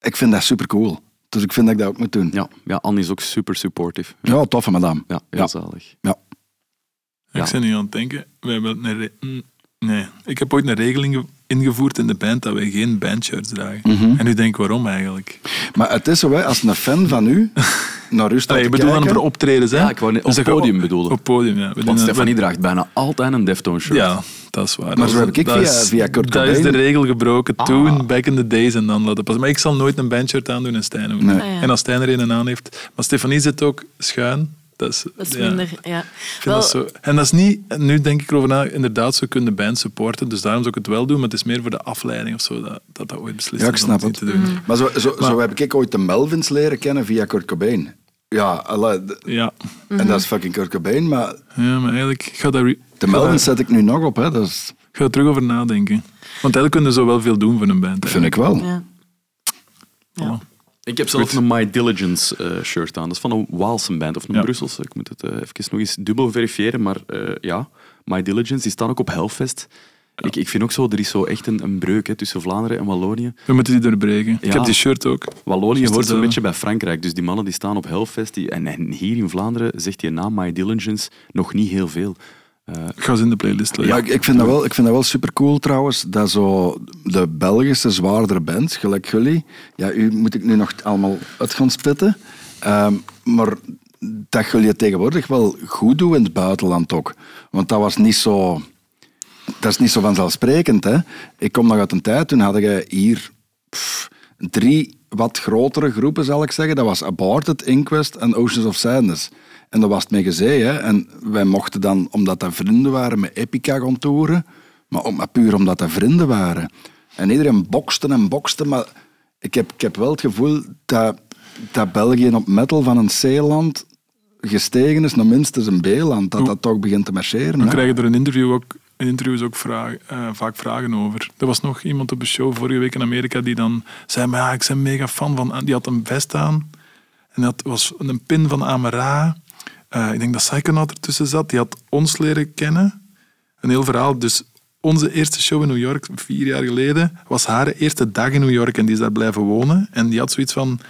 Ik vind dat super cool. Dus ik vind dat ik dat ook moet doen. Ja, ja, Anne is ook super supportive. Ja, toffe madame. Ja, heel Ja. zalig. Ja. Ik ben nu aan het denken, we hebben een nee, ik heb ooit een regeling ge- ingevoerd in de band dat wij geen bandshirts dragen. Mhm. En nu denk ik waarom eigenlijk? Maar het is zo, hè, als een fan van u naar u staat Allee, ik bedoel dan voor optredens, hè? Ja, ik wou net- op je- podium bedoelde. Op podium, ja. Want Stefanie we- draagt bijna altijd een Deftones shirt. Ja, dat is waar. Maar Dat zo is- heb ik dat via- is- via Kurt Dat is de regel gebroken Ah. toen, back in the days, en dan laten passen. Maar ik zal nooit een bandshirt aandoen en Stijn ook. Nee. niet. Ah. En als Stijn er een aan heeft... Maar Stefanie zit ook schuin. Dat is, Dat is ja. minder, ja. Ik vind Wel, dat zo. En dat is niet, nu denk ik erover na, inderdaad, zo kunnen de band supporten, dus daarom zou ik het wel doen, maar het is meer voor de afleiding of zo, dat dat, dat ooit beslist Ja, ik is om snap het niet het. te doen. Maar zo, zo, Maar- zo heb ik ook de Melvins leren kennen via Kurt Cobain. Ja, alle, Ja. en dat is fucking Kurt Cobain, maar ja, maar eigenlijk ik ga daar, de Melvins zet ik nu nog op. Hè. Dat is- ga er terug over nadenken. Want eigenlijk kunnen ze wel veel doen voor een band. vind ik wel. ja. Ja. Ik heb zelf een My Diligence eh, shirt aan. Dat is van een Waalse band, of een Ja. Brusselse. Ik moet het eh, even nog eens dubbel verifiëren. Maar eh, ja, My Diligence, die staan ook op Hellfest. Ik, ik vind ook zo, er is zo echt een, een breuk hè, tussen Vlaanderen en Wallonië. We moeten die doorbreken. Ik heb die shirt ook. Wallonië Juist hoort hetzelfde. beetje bij Frankrijk. Dus die mannen die staan op Hellfest. Die, en, en hier in Vlaanderen zegt die naam My Diligence nog niet heel veel. Ik ga ze in de playlist leggen. Ja, ik, ik, vind dat wel, ik vind dat wel super cool trouwens, dat zo de Belgische zwaardere bands, gelijk jullie, ja, u moet ik nu nog allemaal uit gaan spitten, Ehm, maar dat jullie het tegenwoordig wel goed doen in het buitenland ook. Want dat was niet zo... Dat is niet zo vanzelfsprekend, hè. Ik kom nog uit een tijd, toen hadden je hier drie wat grotere groepen, zal ik zeggen. Dat was Aborted, Inquest en Oceans of Sadness. En dat was het mee gezegd, hè. En wij mochten dan, omdat dat vrienden waren, met Epica gaan toeren. Maar ook maar puur omdat dat vrienden waren. En iedereen bokste en bokste, maar ik heb, ik heb wel het gevoel dat, dat België op metal van een C-land gestegen is naar minstens een B-land. Dat dat toch begint te marcheren. We hè. krijgen er een interview ook, in interviews ook vraag, eh, vaak vragen over. Er was nog iemand op een show vorige week in Amerika die dan zei, maar ja, ik ben mega fan van... Die had een vest aan en dat was een pin van Amara. Eh, ik denk dat Psychonaut ertussen zat. Die had ons leren kennen. Een heel verhaal. Dus onze eerste show in New York, vier jaar geleden, was haar eerste dag in New York en die is daar blijven wonen. En die had zoiets van...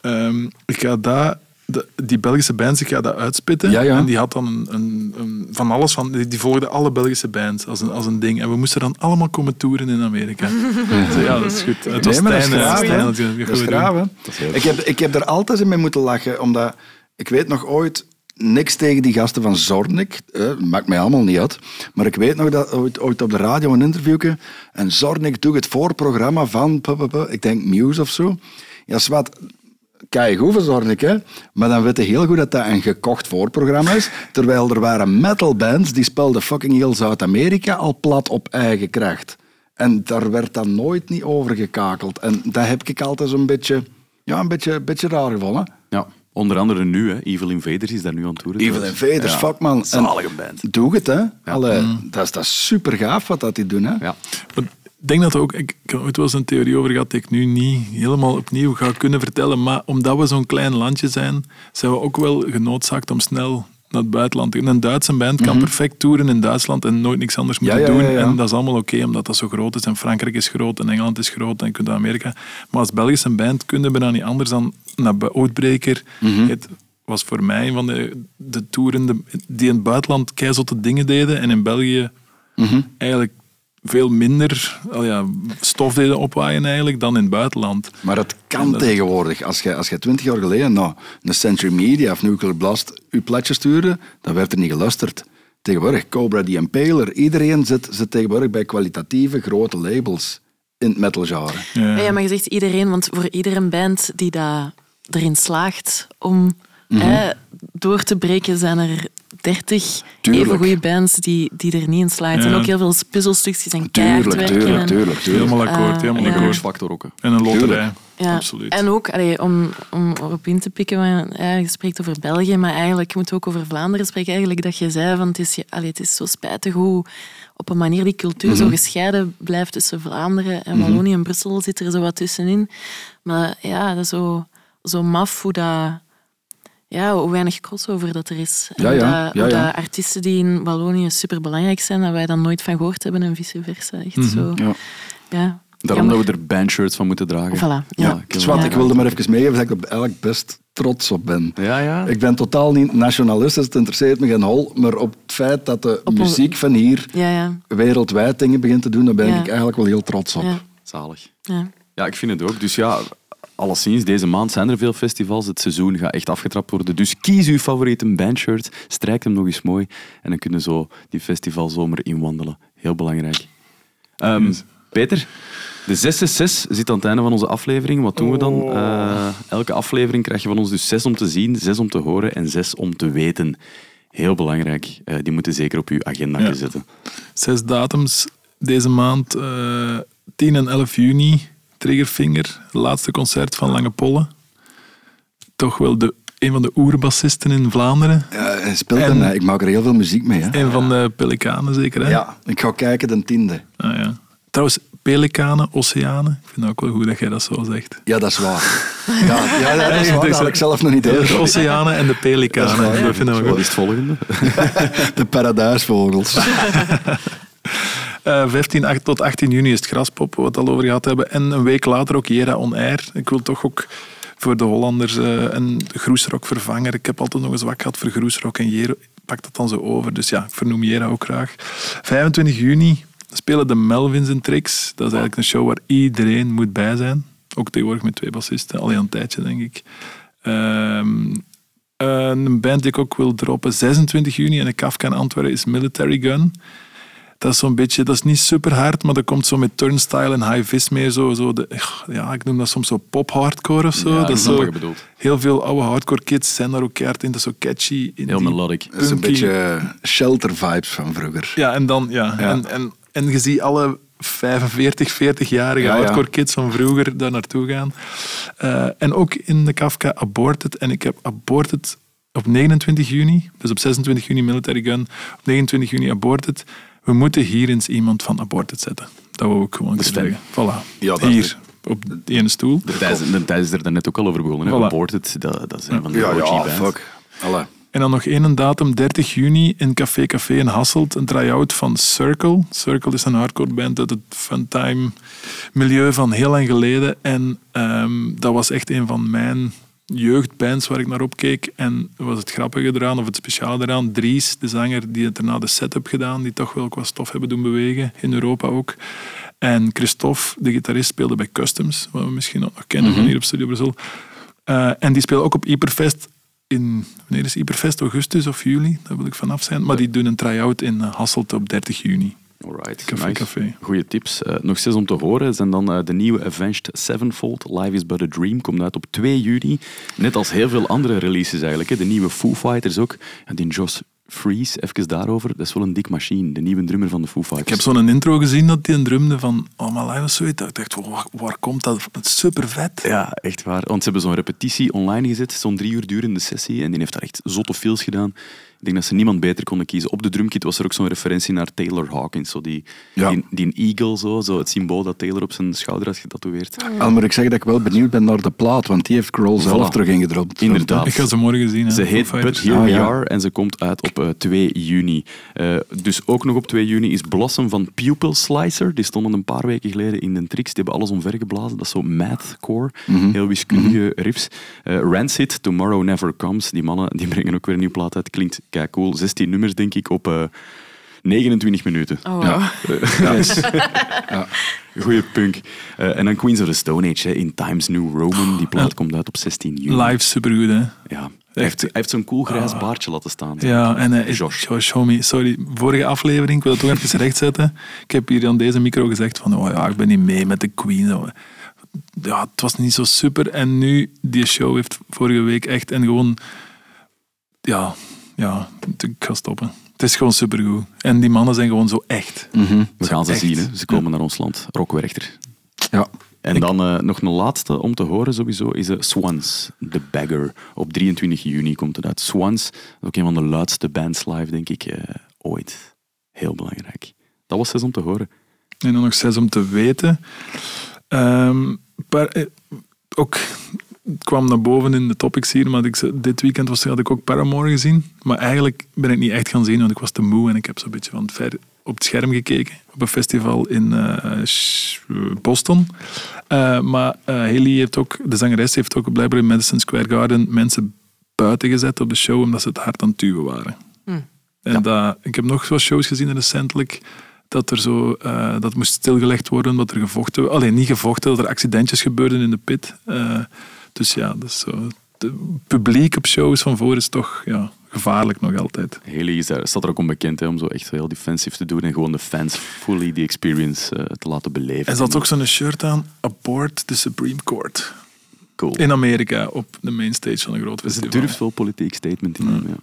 ehm, ik ga daar... De, die Belgische bands, ik ga dat uitspitten. Ja, ja. En die had dan een, een, een- van alles van... Die, die volgde alle Belgische bands als een, als een ding. En we moesten dan allemaal komen toeren in Amerika. ja. ja, dat is goed. Het was Nee, maar dat is Stijn, graaf, Stijn hè. dat is graaf, Ik heb, ik heb er altijd in mee moeten lachen, omdat ik weet nog ooit niks tegen die gasten van Zornik. Eh, maakt mij allemaal niet uit. Maar ik weet nog dat ooit, ooit op de radio een interviewje en Zornik doet het voorprogramma van, pu, ik denk Muse of zo. Ja, zwart. Kijk, van Zornik, hè. Maar dan weet heel goed dat dat een gekocht voorprogramma is. Terwijl er waren metalbands die speelden fucking heel Zuid-Amerika al plat op eigen kracht. En daar werd dan nooit niet over gekakeld. En dat heb ik altijd zo'n beetje, ja, een beetje, beetje raar gevonden. ja, onder andere nu, hè. Evil Invaders is daar nu aan het toeren. Evil. Invaders, Ja, fuck man. Zalige band. Doe het, hè. Allee, dat, is, dat is super gaaf wat dat die doen, hè. Ja. Maar ik denk dat ook, ik ik heb ooit wel eens een theorie over gehad die ik nu niet helemaal opnieuw ga kunnen vertellen. Maar omdat we zo'n klein landje zijn, zijn we ook wel genoodzaakt om snel naar het buitenland. Een Duitse band kan perfect toeren in Duitsland en nooit niks anders moeten Mhm. ja, doen. ja. En dat is allemaal oké, omdat dat zo groot is. En Frankrijk is groot en Engeland is groot en je kunt naar Amerika. Maar als Belgische band kunnen we dan niet anders dan naar Oudbreker. Mhm. Het was voor mij een van de, de toeren die in het buitenland keizotte dingen deden en in België Mhm. eigenlijk veel minder al ja, stof deden opwaaien eigenlijk dan in het buitenland. Maar het kan tegenwoordig. Als je, als je twintig jaar geleden nou, een Century Media of Nuclear Blast je plaatje stuurde, dan werd er niet geluisterd. Tegenwoordig, Cobra the Impaler, iedereen zit, zit tegenwoordig bij kwalitatieve grote labels in het metalgenre. Ja. Maar je zegt iedereen, want voor iedere band die dat erin slaagt om hè, door te breken zijn er dertig Tuurlijk. even goede bands die, die er niet in slagen. En ook heel veel puzzelstukjes zijn keihard Tuurlijk, tuurlijk, en- tuurlijk, tuurlijk. Helemaal akkoord, Eh, helemaal ja. Een ook. hè. En een loterij. Tuurlijk. Ja. Absoluut. En ook, allee, om, om erop in te pikken, want, ja, je spreekt over België, maar eigenlijk je moet ook over Vlaanderen spreken. Eigenlijk dat je zei, van, het, is, je- allee, het is zo spijtig hoe op een manier die cultuur Mhm. zo gescheiden blijft tussen Vlaanderen en Wallonië en Brussel zit er zo wat tussenin. Maar ja, dat is zo, zo maf hoe dat... Ja, hoe weinig crossover dat er is. En Ja, ja, hoe dat, ja, artiesten die in Wallonië superbelangrijk zijn, dat wij dan nooit van gehoord hebben en vice versa. Echt Mhm. zo. Ja. Ja. Daarom Jammer. dat we er bandshirts van moeten dragen. Voilà, Ja, ja. ik- wilde maar even meegeven dat ik er eigenlijk best trots op ben. Ja, ja. Ik ben totaal niet nationalist, dus het interesseert me geen hol. Maar op het feit dat de Op muziek van hier Ja, wereldwijd dingen begint te doen, daar ben ik eigenlijk wel heel trots op. ja. Zalig. ja. Ja, ik vind het ook. Dus ja, alleszins, deze maand zijn er veel festivals. Het seizoen gaat echt afgetrapt worden. Dus kies uw favoriete bandshirt, strijk hem nog eens mooi en dan kunnen zo die festivalzomer inwandelen. Heel belangrijk. Ehm, Peter, de 666 zit aan het einde van onze aflevering. Wat doen we dan? Eh, elke aflevering krijg je van ons dus zes om te zien, zes om te horen en zes om te weten. Heel belangrijk. Eh, die moeten zeker op uw agenda Ja. zetten. Zes datums deze maand. eh 10 en 11 juni. Triggerfinger. Laatste concert van Lange Polle. Toch wel de, een van de oerbassisten in Vlaanderen. Ja, hij speelt En- en, mij. Ik maak er heel veel muziek mee. Hè? Een van de Pelikanen zeker, hè? Ja, ik ga kijken de tiende. Ah, ja. Trouwens, Pelikanen, Oceanen. Ik vind het ook wel goed dat jij dat zo zegt. Ja, dat is waar. Ja, ja, ja, dat is waar. Dat had ik zelf nog niet De door. Oceanen en de Pelikanen. Dat is waar, Dat vind ik ook Wat is het volgende? De paradijsvogels. Eh, 15 ach- tot 18 juni is het Graspop, wat we het al over gehad hebben. En een week later ook Jera On Air. Ik wil toch ook voor de Hollanders eh, een groesrock vervanger. Ik heb altijd nog een zwak gehad voor groesrock en Jera pakt dat dan zo over. Dus ja, ik vernoem Jera ook graag. 25 juni spelen de Melvins en Tricks. Dat is eigenlijk een show waar iedereen moet bij zijn. Ook tegenwoordig met twee bassisten, al een tijdje denk ik. Ehm, een band die ik ook wil droppen, 26 juni in de Kafka in Antwerpen, is Military Gun. Dat is zo'n beetje, dat is niet super hard, maar dat komt zo met turnstile en high vis meer zo. zo de, ja, ik noem dat soms zo pop-hardcore of zo. Ja, dat is heel veel oude hardcore kids zijn daar ook keihard in. Dat is zo catchy. In Heel melodic. Dat is een beetje shelter vibes van vroeger. Ja, en dan, ja. Ja. En, en, en je ziet alle 45, 40-jarige Ja, ja. hardcore kids van vroeger daar naartoe gaan. Eh, en ook in de Kafka Aborted. En ik heb Aborted op 29 juni, dus op 26 juni Military Gun, op 29 juni Aborted. We moeten hier eens iemand van Aborted zetten. Dat wil ik gewoon De zeggen. Voilà. Ja, dat is hier, op die ene stoel. De Thijs, de is er net ook al over begonnen. Voilà. Aborted, dat, dat is een van de Ja, OG ja, bands. fuck. En dan nog één datum, 30 juni, in Café Café in Hasselt. Een try-out van Circle. Circle is een hardcore band uit het funtime milieu van heel lang geleden. En ehm, dat was echt een van mijn jeugdbands waar ik naar opkeek. En was het grappige eraan, of het speciale eraan, Dries, de zanger, die het daarna de setup gedaan, die toch wel qua stof hebben doen bewegen, in Europa ook. En Christophe, de gitarist, speelde bij Customs, wat we misschien ook nog kennen van hier op Studio Brussel. Eh, en die spelen ook op Hyperfest in, wanneer is Hyperfest? Augustus of juli? Daar wil ik vanaf zijn. Maar die doen een try-out in eh, Hasselt op 30 juni. Alright, Café, nice. café. Goeie tips. Eh, nog zes om te horen zijn dan eh, de nieuwe Avenged Sevenfold. Life is but a Dream komt uit op 2 juni. Net als heel veel andere releases eigenlijk. Hè. De nieuwe Foo Fighters ook. Ja, die Josh Freeze, even daarover. Dat is wel een dik machine. De nieuwe drummer van de Foo Fighters. Ik heb zo'n intro gezien dat die een drumde van Oh My Life of zoiets. Ik dacht, waar, waar komt dat? Dat is super vet. Ja, echt waar. Want ze hebben zo'n repetitie online gezet, zo'n drie uur durende sessie. En die heeft daar echt zotte feels gedaan. Ik denk dat ze niemand beter konden kiezen. Op de drumkit was er ook zo'n referentie naar Taylor Hawkins. Zo die, Ja. die, eagle, zo, zo, het symbool dat Taylor op zijn schouder had getatoeëerd. Al moet ik zeggen dat ik wel benieuwd ben naar de plaat, want die heeft Kroll zelf terug ingedropt. Inderdaad. Ik ga ze morgen zien. Hè, Ze heet. But Here Ah, We ja. Are en ze komt uit op eh, 2 juni. Eh, dus ook nog op 2 juni is Blossom van Pupil Slicer. Die stonden een paar weken geleden in de Trix. Die hebben alles omvergeblazen. Dat is zo mathcore. Mhm. Heel wiskundige riffs. Eh, Rancid, Tomorrow Never Comes. Die mannen die brengen ook weer een nieuwe plaat uit. Klinkt kei cool. 16 nummers denk ik op... eh, 29 minuten. Oh, wow. Goeie punk. Eh, en dan Queens of the Stone Age hè, in Times New Roman. Die plaat komt uit op 16 juni. Live supergoed, hè. Ja. Hij heeft, hij heeft zo'n cool grijs baardje laten staan. Ja, en is Josh. Josh, homie, sorry, vorige aflevering, ik wil het toch even rechtzetten. Ik heb hier aan deze micro gezegd van, oh ja, ik ben niet mee met de Queen. Ja, het was niet zo super. En nu, die show heeft vorige week echt, en gewoon ja, ja, ik ga stoppen. Het is gewoon supergoed. En die mannen zijn gewoon zo echt. We gaan ze Echt. zien, hè. ze komen naar ons land. Rock Werchter. Ja. En dan eh, nog een laatste om te horen sowieso is eh, Swans, The Bagger. Op 23 juni komt het uit. Swans, ook een van de luidste bands live, denk ik, eh, ooit. Heel belangrijk. Dat was zes om te horen. En dan nog zes om te weten. Ehm, eh, ook, kwam naar boven in de topics hier, maar ik, dit weekend was, had ik ook Paramore gezien. Maar eigenlijk ben ik niet echt gaan zien, want ik was te moe en ik heb zo'n beetje van ver op het scherm gekeken. Op een festival in eh, Boston. Eh, maar eh, Haley heeft ook, de zangeres heeft ook blijkbaar in Madison Square Garden mensen buiten gezet op de show, omdat ze het hard aan het duwen waren. En dat, ik heb nog wat shows gezien recentelijk dat er zo dat moest stilgelegd worden, dat er gevochten, alleen niet gevochten, dat er accidentjes gebeurden in de pit. Dus ja, dat is zo. Het publiek op shows van voor is toch ja, gevaarlijk nog altijd. Haley is daar, staat er ook onbekend hè, om zo echt heel defensief te doen en gewoon de fans fully the experience eh, te laten beleven. En ze had ook zo'n shirt aan, Abort the Supreme Court. cool. In Amerika, op de mainstage van een groot Dus festival. het durft wel politiek statement in. Ja.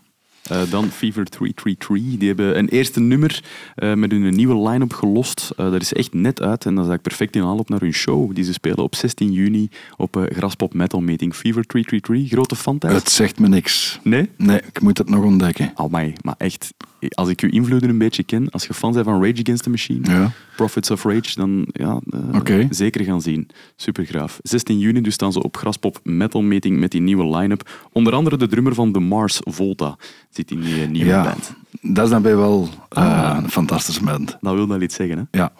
Eh, dan Fever 333. Die hebben een eerste nummer eh, met hun nieuwe line-up gelost. Eh, dat is echt net uit en dat is eigenlijk perfect in aanloop naar hun show. Die ze spelen op 16 juni op Graspop Metal Meeting. Fever 333. Grote fan thuis? Het zegt me niks. Nee? Nee, ik moet het nog ontdekken. Almai, maar echt, als ik uw invloeden een beetje ken, als je fan bent van Rage Against the Machine, Ja. Prophets of Rage, dan ja, eh, zeker gaan zien. Supergraaf. 16 juni dus staan ze op Graspop Metal Meeting met die nieuwe line-up. Onder andere de drummer van The Mars Volta zit in die eh, nieuwe Ja, band. dat is dan bij wel eh, Ah. een fantastische band. Dat wil wel iets zeggen, hè? Ja.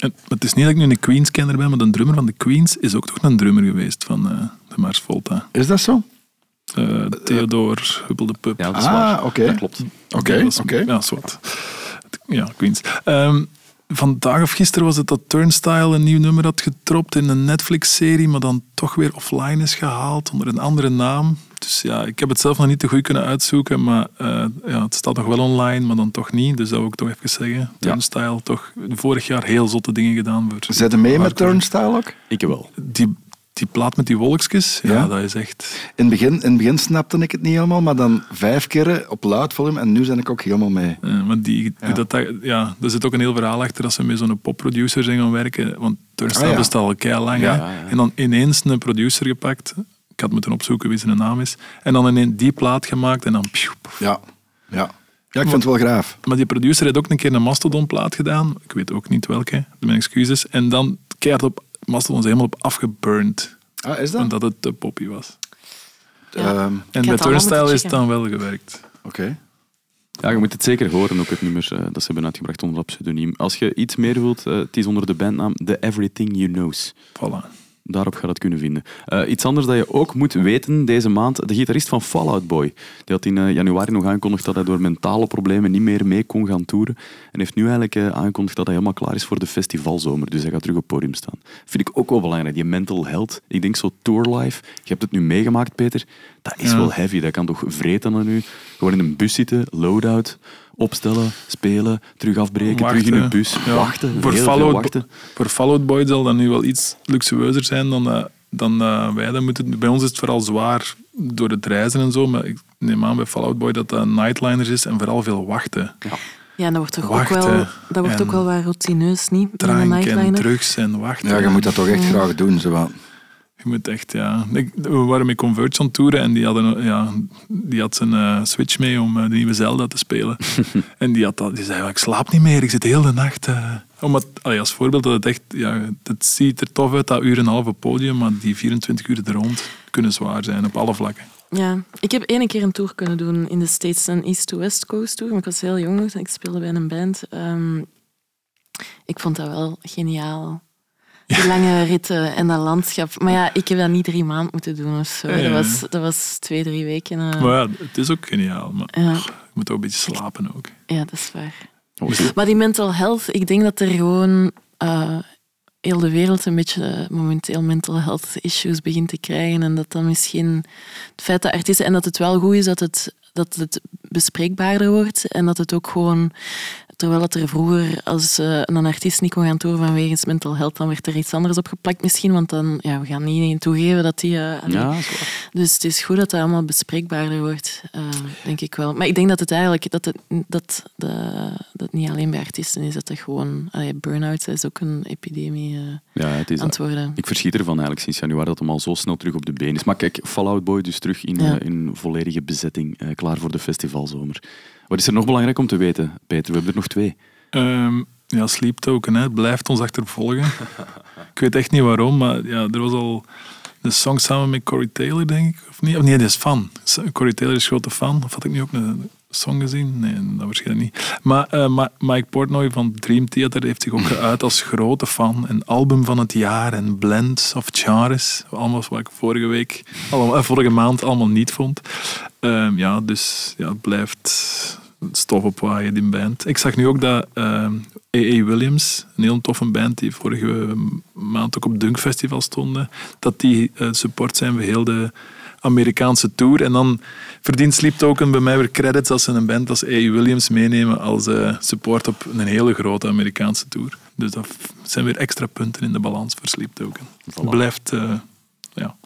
En het is niet dat ik nu een Queens-kenner ben, maar de drummer van de Queens is ook toch een drummer geweest van eh, de Mars Volta. Is dat zo? Eh Theodor Hubbel de Pup. Ja, dat is Ah, waar. oké. Dat klopt. Oké, Dat is- oké. Ja, zwart. Ja, Queens. Ehm, vandaag of gisteren was het dat Turnstile een nieuw nummer had getropt in een Netflix-serie, maar dan toch weer offline is gehaald onder een andere naam. Dus ja, ik heb het zelf nog niet te goed kunnen uitzoeken, maar eh, ja, het staat nog wel online, maar dan toch niet. Dus dat wil ik toch even zeggen. Turnstile, toch vorig jaar heel zotte dingen gedaan. Voor Zet hem mee met. Turnstile ook? Ik wel. Die, die plaat met die wolkjes, ja, Ja. dat is echt... In het, begin, in het begin snapte ik het niet helemaal, maar dan vijf keren op luid volume en nu ben ik ook helemaal mee. Maar die, Ja. Dat, ja, er zit ook een heel verhaal achter als ze met zo'n popproducer zijn gaan werken. Want Turnstile Ah, ja. bestaat al kei lang. Ja, ja, ja. En dan ineens een producer gepakt. Ik had moeten opzoeken wie zijn naam is. En dan ineens die plaat gemaakt en dan... Ja, ja. ja ik vind het wel graaf. Maar die producer heeft ook een keer een Mastodon-plaat gedaan. Ik weet ook niet welke, mijn excuses. En dan keihard op Mastodon is helemaal op afgeburnt. Ah, is dat? Omdat het te poppy was. Ja. Ehm, En bij Turnstile is het dan wel gewerkt. Oké. Ja, je moet het zeker horen, ook het nummer eh, dat ze hebben uitgebracht onder dat pseudoniem. Als je iets meer wilt, eh, het is onder de bandnaam The Everything You Knows. Voilà. Daarop ga je dat kunnen vinden. Eh, iets anders dat je ook moet weten deze maand. De gitarist van Fallout Boy. Die had in eh, januari nog aangekondigd dat hij door mentale problemen niet meer mee kon gaan toeren. En heeft nu eigenlijk eh, aangekondigd dat hij helemaal klaar is voor de festivalzomer. Dus hij gaat terug op het podium staan. Vind ik ook wel belangrijk, die mental health. Ik denk zo tour life. Je hebt het nu meegemaakt, Peter. Dat is Ja. wel heavy. Dat kan toch vreten aan u. Gewoon in een bus zitten, loadout, opstellen, spelen, terug afbreken, terug in een bus, Ja. wachten. Voor heel veel Fallout, wachten. voor Fallout Boy zal dat nu wel iets luxueuzer zijn dan, eh, dan eh, wij. Dat moeten, bij ons is het vooral zwaar door het reizen en zo. Maar ik neem aan bij Fallout Boy dat dat nightliners is en vooral veel wachten. Ja, en dat wordt toch ook wel, dat wordt ook wel wat routineus, niet? Drank en nightliner. drugs en wachten. Ja, je moet dat toch echt graag doen. Zo. Wat. Je moet echt, ja. Ik, we waren met Converge aan het toeren en die, hadden, ja, die had zijn eh, Switch mee om eh, de nieuwe Zelda te spelen. en die, had dat, die zei, ik slaap niet meer, ik zit de hele nacht... eh." Omdat, allee, als voorbeeld, dat het echt... Ja, het ziet er tof uit, dat uur en een half op podium, maar die 24 uur er rond kunnen zwaar zijn, op alle vlakken. Ja, ik heb één keer een tour kunnen doen in de States, een East-to-West Coast tour. Maar ik was heel jong ik speelde bij een band. Ehm, ik vond dat wel geniaal. Die lange ritten en dat landschap. Maar ja, ik heb dat niet drie maanden moeten doen of zo. Ja. Dat, was, dat was twee, drie weken. eh. Maar ja, het is ook geniaal, maar Ja. je moet ook een beetje slapen ook. Ja, dat is waar. Maar die mental health, ik denk dat er gewoon eh, heel de wereld een beetje momenteel mental health issues begint te krijgen. En dat dan misschien het feit dat artiesten, en dat het wel goed is dat het, dat het bespreekbaarder wordt en dat het ook gewoon terwijl het er vroeger, als eh, een artiest niet kon gaan toeren vanwege mental health, dan werd er iets anders opgeplakt misschien, want dan, ja, we gaan niet toegeven dat die... allee. Ja. Dus het is goed dat het allemaal bespreekbaarder wordt, eh, denk ik wel. Maar ik denk dat het eigenlijk, dat het, dat, de, dat niet alleen bij artiesten is, dat het gewoon, burn-out is ook een epidemie Ja, het is aan het worden. Ik verschiet ervan eigenlijk sinds januari dat hem al zo snel terug op de been is. Maar kijk, Fallout Boy dus terug in, Ja. in volledige bezetting, klaar voor de festivalzomer. Wat is er nog belangrijk om te weten, Peter? We hebben er nog twee. Ehm, ja, Sleep Token, hè. het blijft ons achtervolgen. ik weet echt niet waarom, maar ja, er was al de song samen met Corey Taylor, denk ik. Of niet? Of nee, die is fan. Corey Taylor is grote fan. Of had ik nu ook een song gezien? Nee, dat waarschijnlijk niet. Maar eh, Mike Portnoy van Dream Theater heeft zich ook geuit als grote fan. Een album van het jaar en Blends of Charis. Allemaal wat ik vorige week, allemaal, eh, vorige maand allemaal niet vond. Ehm, ja, dus ja, het blijft stof opwaaien, die band. Ik zag nu ook dat ehm A.A. Williams, een heel toffe band die vorige maand ook op Dunk Festival stonden, dat die eh, support zijn voor heel de Amerikaanse tour. En dan verdient Sleep Token bij mij weer credits als ze een band als A.A. Williams meenemen als eh, support op een hele grote Amerikaanse tour. Dus dat zijn weer extra punten in de balans voor Sleep Token. Het blijft eh, ja,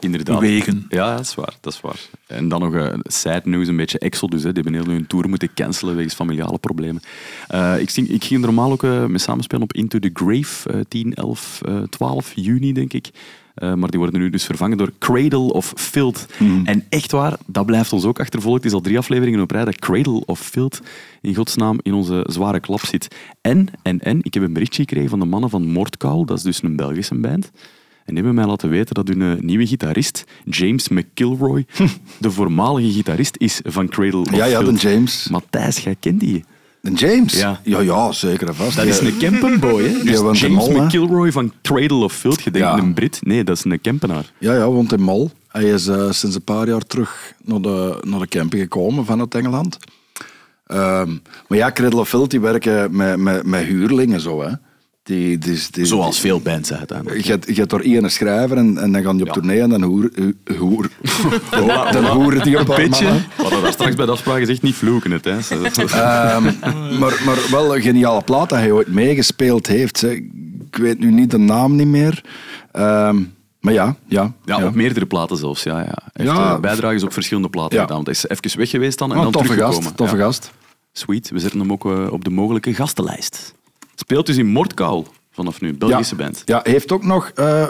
Inderdaad. wegen. Ja, dat is waar. Dat is waar. En dan nog een side news, een beetje Exodus. Hè. Die hebben heel hun tour moeten cancelen wegens familiale problemen. Eh, ik, ging, ik ging normaal ook eh, mee samenspelen op Into the Grave, eh 10, 11, eh, 12 juni, denk ik. Eh, maar die worden nu dus vervangen door Cradle of Filth. En echt waar, dat blijft ons ook achtervolgen. Het is al drie afleveringen op rij dat Cradle of Filth in godsnaam in onze zware klap zit. En, en, en, ik heb een berichtje gekregen van de mannen van Moordkuil. Dat is dus een Belgische band. En die hebben mij laten weten dat hun eh, nieuwe gitarist, James McKilroy, de voormalige gitarist is van Cradle of Ja, ja, de Filth. James. Matthijs, jij kent die. De James? Ja. ja, ja, zeker en vast. Dat is een Kempenboy, hè? Dus woont in James Mol, hè? McKilroy van Cradle of Filth. Je denkt Ja. een Brit. Nee, dat is een Kempenaar. Ja, ja, woont in Mol. Hij is eh, sinds een paar jaar terug naar de, naar de camping gekomen vanuit Engeland. Ehm, maar ja, Cradle of Filth, die werken met, met, met huurlingen zo, hè. Die, die, die, Zoals veel bands uiteindelijk. Je hebt er één schrijver en, en dan gaan die op Ja. tournee en dan hoer, hu- hoer, dan hoeren die een paar mannen. We hadden daar straks bij de afspraak gezegd, niet vloeken het. Hè. Ehm, maar, maar wel een geniale plaat dat hij ooit meegespeeld heeft. Hè. Ik weet nu niet de naam niet meer. Ehm, maar ja, ja. Ja, op meerdere platen zelfs. Ja, ja. Hij heeft Ja. eh, bijdrages op verschillende platen Ja. gedaan. Want hij is even weg geweest dan en Oh, dan toffe teruggekomen. gast, toffe Ja. gast. Sweet, we zetten hem ook eh, op de mogelijke gastenlijst. Speelt dus in Moordkuil vanaf nu, Belgische ja. band. Ja, heeft ook nog eh,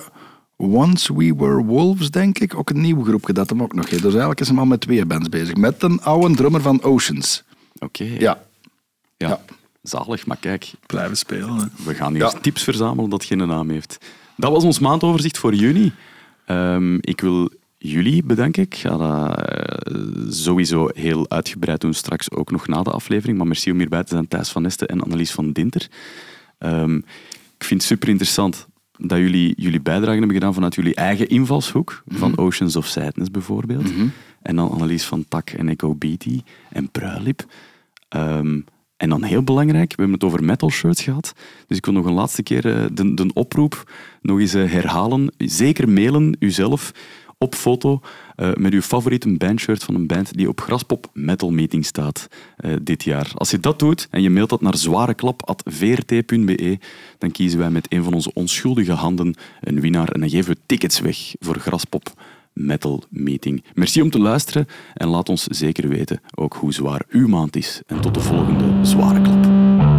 Once We Were Wolves, denk ik, ook een nieuw groepje dat hem ook nog heeft. Dus eigenlijk is hij al met twee bands bezig. Met een oude drummer van Oceans. Oké. Ja. Ja. Ja. Zalig, maar kijk, Blijven spelen. Hè. we gaan hier Ja. tips verzamelen dat geen naam heeft. Dat was ons maandoverzicht voor juni. Ehm, ik wil jullie bedanken. Ik ga dat eh, sowieso heel uitgebreid doen, straks ook nog na de aflevering. Maar merci om hierbij te zijn, Thijs van Nesten en Annelies van Dinter. Ehm, ik vind het super interessant dat jullie jullie bijdrage hebben gedaan vanuit jullie eigen invalshoek, van Oceans of Sadness bijvoorbeeld. En dan Annelies van Tak en Echo Beatty en Pruilip. Ehm, en dan heel belangrijk, we hebben het over metal shirts gehad. Dus ik wil nog een laatste keer eh, de, de oproep nog eens eh, herhalen. Zeker mailen uzelf op foto eh, met uw favoriete bandshirt van een band die op Graspop Metal Meeting staat eh, dit jaar. Als je dat doet en je mailt dat naar zwareklap.vrt.be, dan kiezen wij met een van onze onschuldige handen een winnaar en dan geven we tickets weg voor Graspop Metal Meeting. Merci om te luisteren en laat ons zeker weten ook hoe zwaar uw maand is. En tot de volgende Zware Klap.